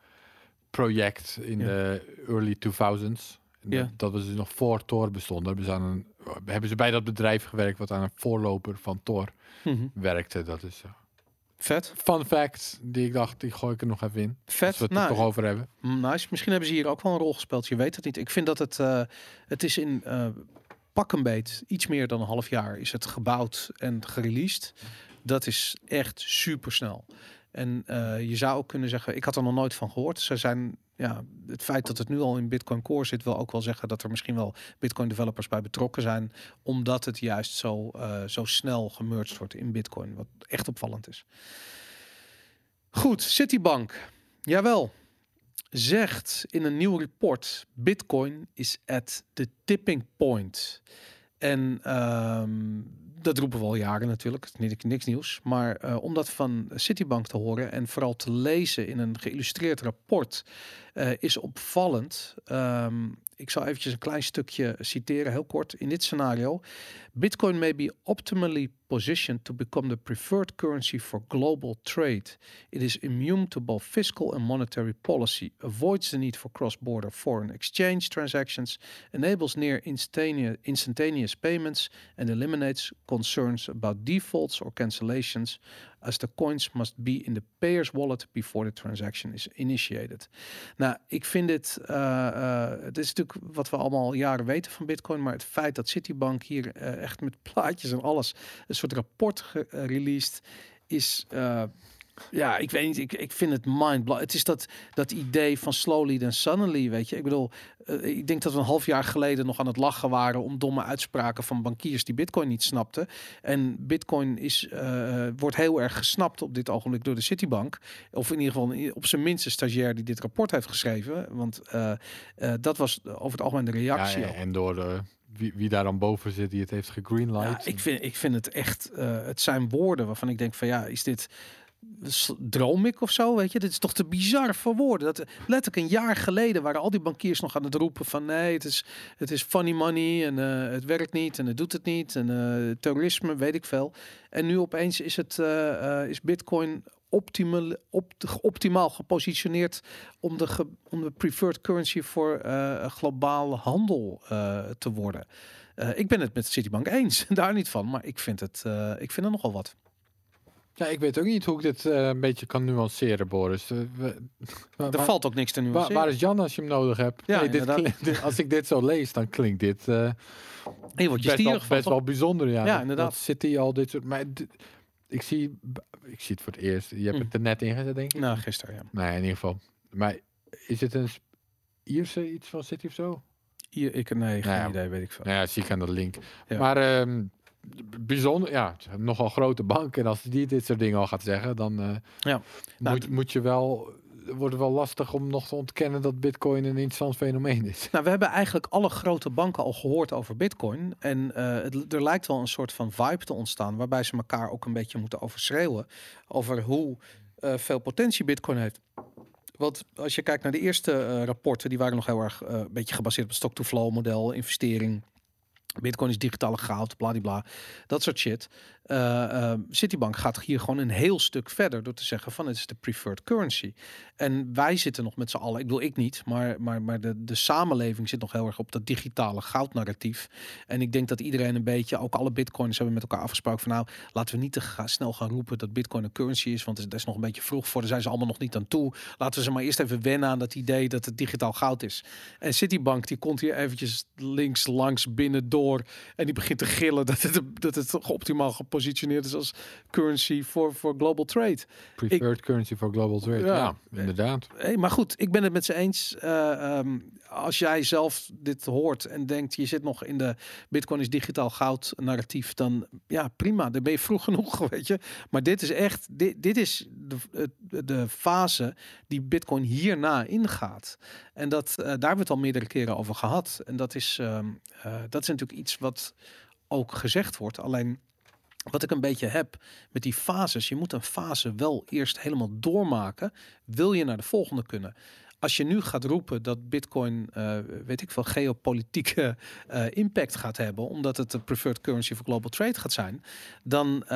project in Ja. de early 2000s. En Ja. dat, dat was dus nog voor Tor bestond. Hebben ze, aan een, hebben ze bij dat bedrijf gewerkt wat aan een voorloper van Tor Mhm. werkte. Dat is eh, Vet. fun fact die ik dacht, die gooi ik er nog even in. Als Vet. we het er Nou, toch over hebben. nice. Misschien hebben ze hier ook wel een rol gespeeld. Je weet het niet. Ik vind dat het, het is in pak een beet, iets meer dan een half jaar, is het gebouwd en gereleased. Dat is echt super snel. En eh, je zou ook kunnen zeggen, ik had er nog nooit van gehoord. Ze zijn, ja, het feit dat het nu al in Bitcoin Core zit, wil ook wel zeggen dat er misschien wel Bitcoin developers bij betrokken zijn, omdat het juist zo, eh, zo snel gemerged wordt in Bitcoin, wat echt opvallend is. Goed, Citibank. Jawel. Zegt in een nieuw report: Bitcoin is at the tipping point. En ehm, dat roepen we al jaren natuurlijk, niet- niks nieuws. Maar eh, om dat van Citibank te horen en vooral te lezen in een geïllustreerd rapport, eh, is opvallend. Ehm, ik zal eventjes een klein stukje citeren, heel kort. In dit scenario: Bitcoin may be optimally positioned to become the preferred currency for global trade. It is immune to both fiscal and monetary policy, avoids the need for cross-border foreign exchange transactions, enables near instantaneous, payments, and eliminates concerns about defaults or cancellations, as the coins must be in the payer's wallet before the transaction is initiated. Nou, ik vind dit, eh, eh, het is natuurlijk wat we allemaal al jaren weten van Bitcoin, maar het feit dat Citibank hier eh, echt met plaatjes en alles een soort rapport gereleased is. Eh, ja, ik weet niet. Ik, ik vind het mind Het is dat, dat idee van slowly then suddenly, weet je. Ik bedoel, eh, ik denk dat we een half jaar geleden nog aan het lachen waren om domme uitspraken van bankiers die Bitcoin niet snapten. En Bitcoin is, eh, wordt heel erg gesnapt op dit ogenblik door de Citibank. Of in ieder geval op zijn minst een stagiair die dit rapport heeft geschreven. Want eh, eh, dat was over het algemeen de Ja, reactie. ook. en door de, wie, wie daar dan boven zit die het heeft gegreenlight. Ja, ik vind, ik vind het echt, eh, het zijn woorden waarvan ik denk van ja, is dit, droom ik of zo, weet je? Dit is toch te bizar voor woorden. Dat, letterlijk een jaar geleden waren al die bankiers nog aan het roepen van nee, het is, het is funny money en eh, het werkt niet en het doet het niet en eh, terrorisme, weet ik veel. En nu opeens is het, eh, is bitcoin optimal, op, optimaal gepositioneerd om de, preferred currency voor globale handel te worden. Ik ben het met Citibank eens, daar niet van, maar ik vind het, ik vind er nogal wat. Ja, ik weet ook niet hoe ik dit eh, een beetje kan nuanceren, Boris. Waar, Er valt ook niks te waar, nuanceren. waar is Jan als je hem nodig hebt? Ja, nee, dit als ik dit zo lees, dan klinkt dit eh, je wordt je best, wel, best wel bijzonder. Ja, Ja, inderdaad. Hij al dit soort... Maar ik zie, ik zie het voor het eerst. Je hebt Hm. het er net ingezet, denk ik. Nou, gisteren, ja. Nee, in ieder geval. Maar is het een Ierse iets van City of zo? Hier, ik, nee, geen Nou ja. idee, weet ik veel. Nou ja, zie ik aan de link. Ja. Maar ehm, bijzonder, ja, nogal grote bank. En als die dit soort dingen al gaat zeggen, dan eh, Ja. Nou, moet, moet je wel, wordt het wel lastig om nog te ontkennen dat Bitcoin een interessant fenomeen is. Nou, we hebben eigenlijk alle grote banken al gehoord over Bitcoin. En eh, het, er lijkt wel een soort van vibe te ontstaan, waarbij ze elkaar ook een beetje moeten overschreeuwen over hoe eh, veel potentie Bitcoin heeft. Want als je kijkt naar de eerste rapporten, die waren nog heel erg een beetje gebaseerd op het stock-to-flow model, investering. Bitcoin is digitale goud, bladibla, dat soort shit. Eh, eh, Citibank gaat hier gewoon een heel stuk verder door te zeggen van het is de preferred currency. En wij zitten nog met z'n allen, ik bedoel ik niet, maar, maar, maar de, de samenleving zit nog heel erg op dat digitale goudnarratief. En ik denk dat iedereen een beetje, ook alle bitcoins hebben met elkaar afgesproken van nou, laten we niet te snel gaan roepen dat bitcoin een currency is, want dat is nog een beetje vroeg voor, daar zijn ze allemaal nog niet aan toe. Laten we ze maar eerst even wennen aan dat idee dat het digitaal goud is. En Citibank die komt hier eventjes links langs binnen door en die begint te gillen dat het, dat het optimaal gepositioneerd is als currency voor, voor global trade. Preferred currency for global trade. Ja. Ja, inderdaad. Hey, maar goed, ik ben het met ze eens. Eh, ehm, als jij zelf dit hoort en denkt, je zit nog in de Bitcoin is digitaal goud narratief, dan ja, prima. Dan ben je vroeg genoeg, weet je. Maar dit is echt, dit, dit is de, de fase die Bitcoin hierna ingaat. En dat, eh, daar hebben we het al meerdere keren over gehad. En dat is, ehm, eh, dat is natuurlijk iets wat ook gezegd wordt. Alleen wat ik een beetje heb met die fases, je moet een fase wel eerst helemaal doormaken, wil je naar de volgende kunnen. Als je nu gaat roepen dat Bitcoin, eh, weet ik veel, geopolitieke eh, impact gaat hebben, omdat het de preferred currency voor global trade gaat zijn, dan uh,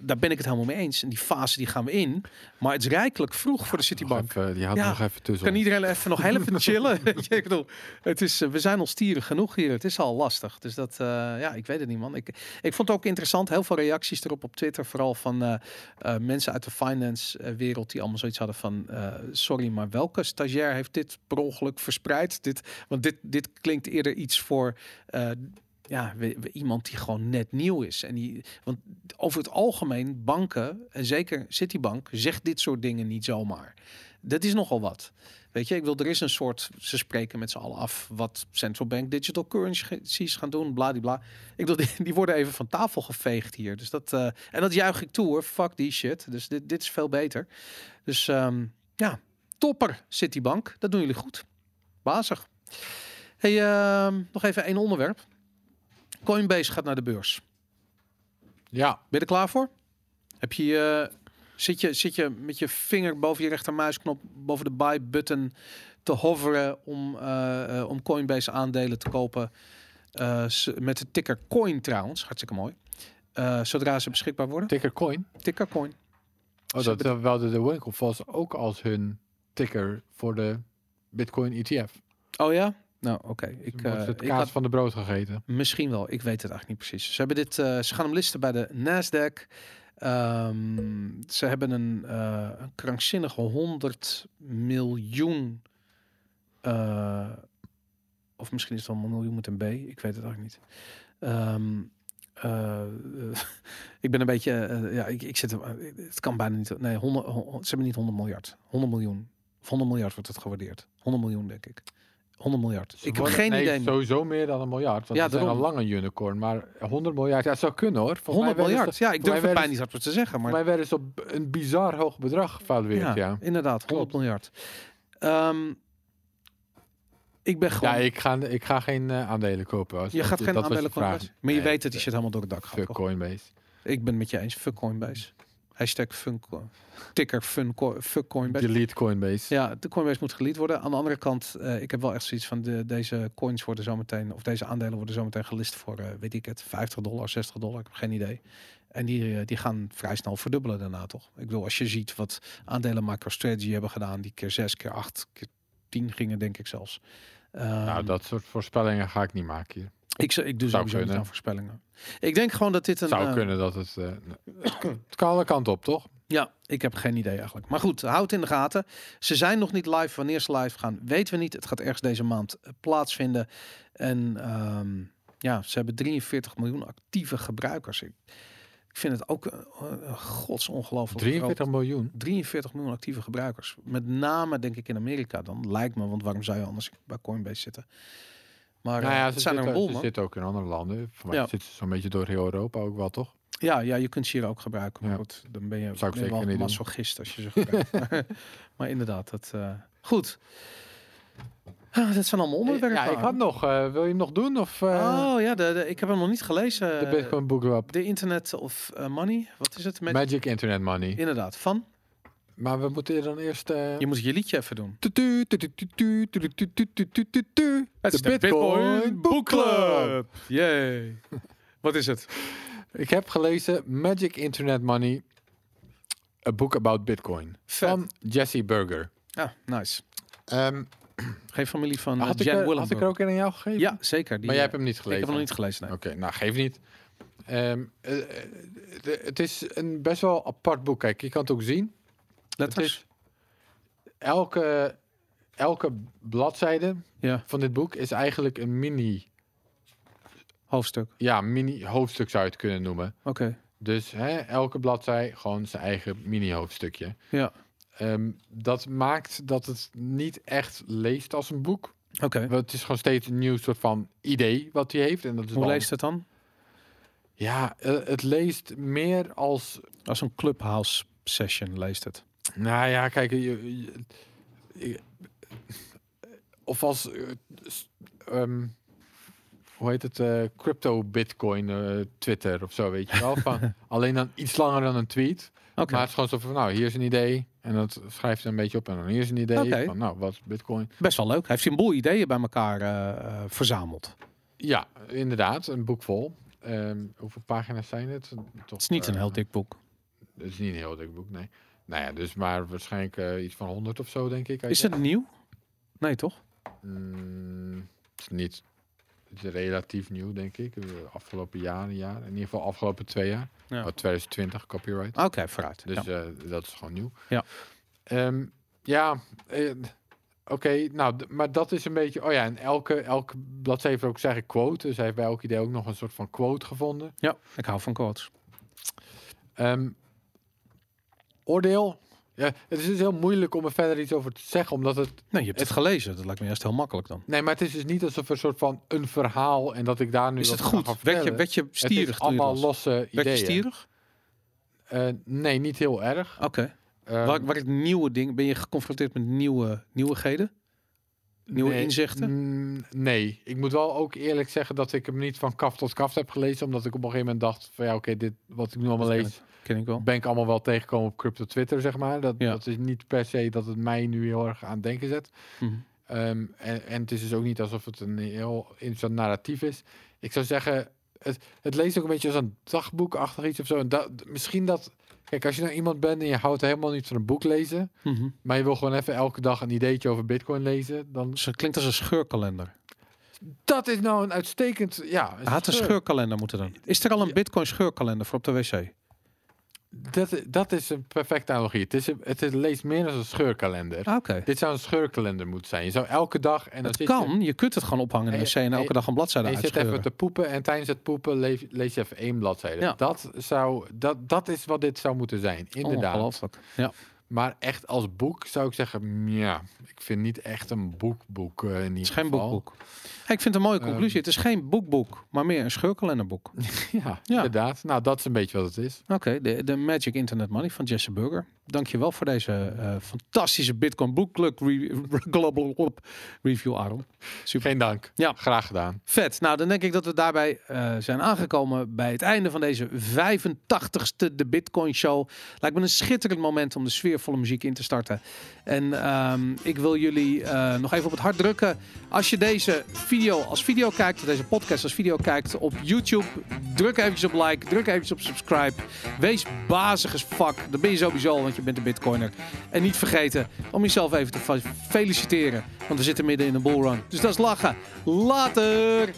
daar ben ik het helemaal mee eens. En die fase die gaan we in, maar het is rijkelijk vroeg voor de Citibank. Even, die had Ja, nog even tussen. Kan iedereen even nog heel even chillen? Ik bedoel, het is, eh, we zijn al stieren genoeg hier. Het is al lastig. Dus dat, eh, ja, ik weet het niet, man. Ik, ik vond het ook interessant. Heel veel reacties erop op Twitter. Vooral van eh, eh, mensen uit de finance-wereld die allemaal zoiets hadden van... eh, sorry, maar welke stagiair heeft dit per ongeluk verspreid? Dit, want dit, dit klinkt eerder iets voor... eh, ja, we- iemand die gewoon net nieuw is. En die, want over het algemeen, banken, en zeker Citibank, zegt dit soort dingen niet zomaar. Dat is nogal wat. Weet je, ik wil, er is een soort, ze spreken met z'n allen af wat central bank digital currencies gaan doen, bladibla. Ik wil, die, die worden even van tafel geveegd hier. Dus dat, eh, en dat juich ik toe hoor, fuck die shit. Dus dit, dit is veel beter. Dus ehm, ja, topper Citibank, dat doen jullie goed. Bazig. Hey, ehm, nog even één onderwerp. Coinbase gaat naar de beurs. Ja, Ben je er klaar voor? Heb je, eh, zit, je, zit je met je vinger boven je rechtermuisknop, boven de buy button te hoveren om, eh, eh, om Coinbase aandelen te kopen? Met de ticker coin trouwens, hartstikke mooi. Zodra ze beschikbaar worden. ticker coin. Ticker coin. Oh, dat wilde de Winklevoss ook als hun ticker voor de Bitcoin ETF. Oh ja? Nou, oké. Ik, Ik, eh, het ik kaas had van de brood gegeten. Misschien wel, ik weet het eigenlijk niet precies. Ze, hebben dit, eh, ze gaan hem listen bij de Nasdaq. Ehm, ze hebben een, eh, een krankzinnige 100 miljoen. of misschien is het wel een miljoen met een B. Ik weet het eigenlijk niet. Ehm, eh, eh, ik ben een beetje. ja, ik, ik zit. Het kan bijna niet. Nee, 100, hon- ze hebben niet 100 miljard. 100 miljoen. Of 100 miljard wordt het gewaardeerd. 100 miljoen, denk ik. 100 miljard. Ze ik heb worden- geen nee, idee. Sowieso meer dan een miljard. Want Ja, ja, zijn al daarom. lang een unicorn. Maar 100 miljard, ja, zou kunnen hoor. Volgens 100 mij werden miljard. Ze, Ja, ik durf het bijna niet hard te zeggen, maar mij werden ze op een bizar hoog bedrag gevalueerd. ja, Ja, ja. inderdaad, 100 miljard. Ehm, ik ben gewoon. ik, ga, ik ga geen eh, aandelen kopen. Als, je dat- gaat geen dat aandelen. Coinbase. Maar je Nee, weet dat die shit helemaal door het dak gaat. Fuck toch? Coinbase. Ik ben het met je eens. Fuck Coinbase. Hashtag fun, ticker fun, co- fuck Coinbase. Delete Coinbase. Ja, de Coinbase moet gelead worden. Aan de andere kant, eh, ik heb wel echt zoiets van de, deze coins worden zometeen, of deze aandelen worden zometeen gelist voor, eh, weet ik het, 50 dollar, 60 dollar. Ik heb geen idee. En die, eh, die gaan vrij snel verdubbelen daarna toch? Ik bedoel, als je ziet wat aandelen MicroStrategy hebben gedaan, die keer 6, keer 8, keer 10 gingen, denk ik zelfs. Nou, Ehm, dat soort voorspellingen ga ik niet maken hier. Ik, zou- ik doe sowieso niet aan voorspellingen. Ik denk gewoon dat dit een... Zou eh, kunnen dat het... eh, het kan alle kanten op, toch? Ja, ik heb geen idee eigenlijk. Maar goed, houd in de gaten. Ze zijn nog niet live. Wanneer ze live gaan, weten we niet. Het gaat ergens deze maand eh, plaatsvinden. En ehm, ja, ze hebben 43 miljoen actieve gebruikers. Ik, ik vind het ook uh, uh, godsongelooflijk 43 miljoen. groot. 43 miljoen actieve gebruikers. Met name denk ik in Amerika dan. Lijkt me, want waarom zou je anders bij Coinbase zitten? Maar Nou eh, ja, het ze zijn er een ze man. zitten ook in andere landen. Voor mij Ja. zitten ze zo'n beetje door heel Europa ook wel, toch? Ja, ja, je kunt ze hier ook gebruiken. Maar Ja. goed, dan ben je, Zou ik zeker wel niet masochist als je ze gebruikt. maar, maar inderdaad, dat... eh, goed. Ah, dat zijn allemaal onderwerpen. Ja, ik had nog. eh, wil je hem nog doen? Of eh, Oh ja, de, de- ik heb hem nog niet gelezen. de Bitcoin Book Club? De Internet of eh, Money. Wat is het? Magic- Magic Internet Money. Inderdaad, van? Maar we moeten dan eerst... eh, Je moet je liedje even doen. Het is de Bitcoin Book Club. Yay. Wat is het? Ik heb gelezen Magic Internet Money, a book about Bitcoin. Vet. Van Jesse Burger. Ah, nice. Ehm, Geen familie van uh, had, ik Jan er, had ik er ook een aan jou gegeven? Ja, zeker. Die, maar jij eh, hebt hem niet Ik gelezen? heb hem nog niet gelezen. Nee. Oké, nou geef niet. Ehm, eh, eh, de- het is een best wel apart boek. Kijk, je kan het ook zien. Letters? is elke, elke bladzijde Ja, van dit boek is eigenlijk een mini, hoofdstuk. ja, mini hoofdstuk zou je het kunnen noemen. Oké. Dus hè, elke bladzij gewoon zijn eigen mini hoofdstukje. Ja. Ehm, dat maakt dat het niet echt leest als een boek. Oké. Want het is gewoon steeds een nieuw soort van idee wat hij heeft. En dat is Hoe leest het dan? Ja, eh, het leest meer als Als een clubhouse session leest het. Nou ja, kijk, je, je- je- of als, eh, ehm, hoe heet het, eh, crypto bitcoin eh, Twitter of zo, weet je wel. Van, alleen dan iets langer dan een tweet. Oké. Maar het is gewoon zo van, nou, hier is een idee. En dat schrijft hij een beetje op. En dan hier is een idee. Van, nou, wat bitcoin? Best wel leuk. Hij heeft een boel ideeën bij elkaar verzameld. Ja, inderdaad, een boek vol. Ehm, hoeveel pagina's zijn het? Toch, Het is niet een heel dik boek. Het is niet een heel dik boek, nee. Nou ja, dus maar waarschijnlijk eh, iets van 100 of zo, denk ik. Is het nieuw? Nee, toch? Mm, het is niet. Het is relatief nieuw, denk ik. De afgelopen jaren, jaar. In ieder geval afgelopen twee jaar. Ja. Oh, 2020 copyright. Oké, vooruit. Dus ja. eh, dat is gewoon nieuw. Ja. Ehm, ja, eh, oké. nou, maar dat is een beetje... Oh ja, en elke, elke bladzijde heeft ook zeggen quote. Dus hij heeft bij elk idee ook nog een soort van quote gevonden. ja, ik hou van quotes. Ehm, oordeel. Ja, het is dus heel moeilijk om er verder iets over te zeggen, omdat het Nee, je hebt het gelezen. Dat lijkt me juist heel makkelijk dan. Nee, maar het is dus niet alsof een soort van een verhaal en dat ik daar nu Is het goed? Werd je, werd stierig het allemaal losse Werd je ideeën. stierig? Eh, nee, niet heel erg. Oké. Ehm, waar, waar het nieuwe ding... Ben je geconfronteerd met nieuwe nieuwigheden? Nieuwe nee, inzichten? nee, ik moet wel ook eerlijk zeggen dat ik hem niet van kaf tot kaf heb gelezen, omdat ik op een gegeven moment dacht van ja, oké, dit wat ik nu allemaal lees, Ken ik wel. ben ik allemaal wel tegengekomen op crypto Twitter, zeg maar. Dat, Ja. dat is niet per se dat het mij nu heel erg aan het denken zet. Mhm. Ehm, en, en het is dus ook niet alsof het een heel interessant narratief is. Ik zou zeggen, het, het leest ook een beetje als een dagboekachtig iets of zo. En dat, misschien dat... Kijk, als je nou iemand bent en je houdt helemaal niet van een boek lezen... Mhm. maar je wil gewoon even elke dag een ideetje over bitcoin lezen... dan... Dus het klinkt als een scheurkalender. Dat is nou een uitstekend... Ja, had een scheur- scheurkalender moeten doen. Is er al een bitcoin scheurkalender voor op de wc? Dat, dat is een perfecte analogie. Het, is het, is- leest meer als een scheurkalender. Dit zou een scheurkalender moeten zijn. Je zou elke dag... En dan Het je- kan. Je kunt het gewoon ophangen in de En wc en elke dag een bladzijde En je zit uitscheuren. even te poepen en tijdens het poepen lees, lees je even één bladzijde. Ja. Dat, zou, dat, dat is wat dit zou moeten zijn, inderdaad. Ongelooflijk. Ja. Maar echt als boek zou ik zeggen, ja, ik vind niet echt een boekboek eh, in ieder Het is geen geval. boekboek. Hey, ik vind het een mooie Ehm. conclusie. het is geen boekboek, maar meer een scheurkalenderboek. Ja, Ja. inderdaad. Nou, dat is een beetje wat het is. Oké, de, de Magic Internet Money van Jesse Burger. Dankjewel voor deze eh, fantastische Bitcoin Book Club re- Global Club review, Aaron. Super. Geen dank. Ja. Graag gedaan. Vet. Nou, dan denk ik dat we daarbij eh, zijn aangekomen bij het einde van deze 85ste de Bitcoin Show. Lijkt me een schitterend moment om de sfeervolle muziek in te starten. En ehm, ik wil jullie eh, nog even op het hart drukken. Als je deze video als video kijkt, deze podcast als video kijkt op YouTube, druk eventjes op like, druk eventjes op subscribe. Wees bazig as fuck. Dat ben je sowieso, je bent een Bitcoiner. En niet vergeten om jezelf even te fe- feliciteren, want we zitten midden in een bullrun. Dus dat is lachen. Later!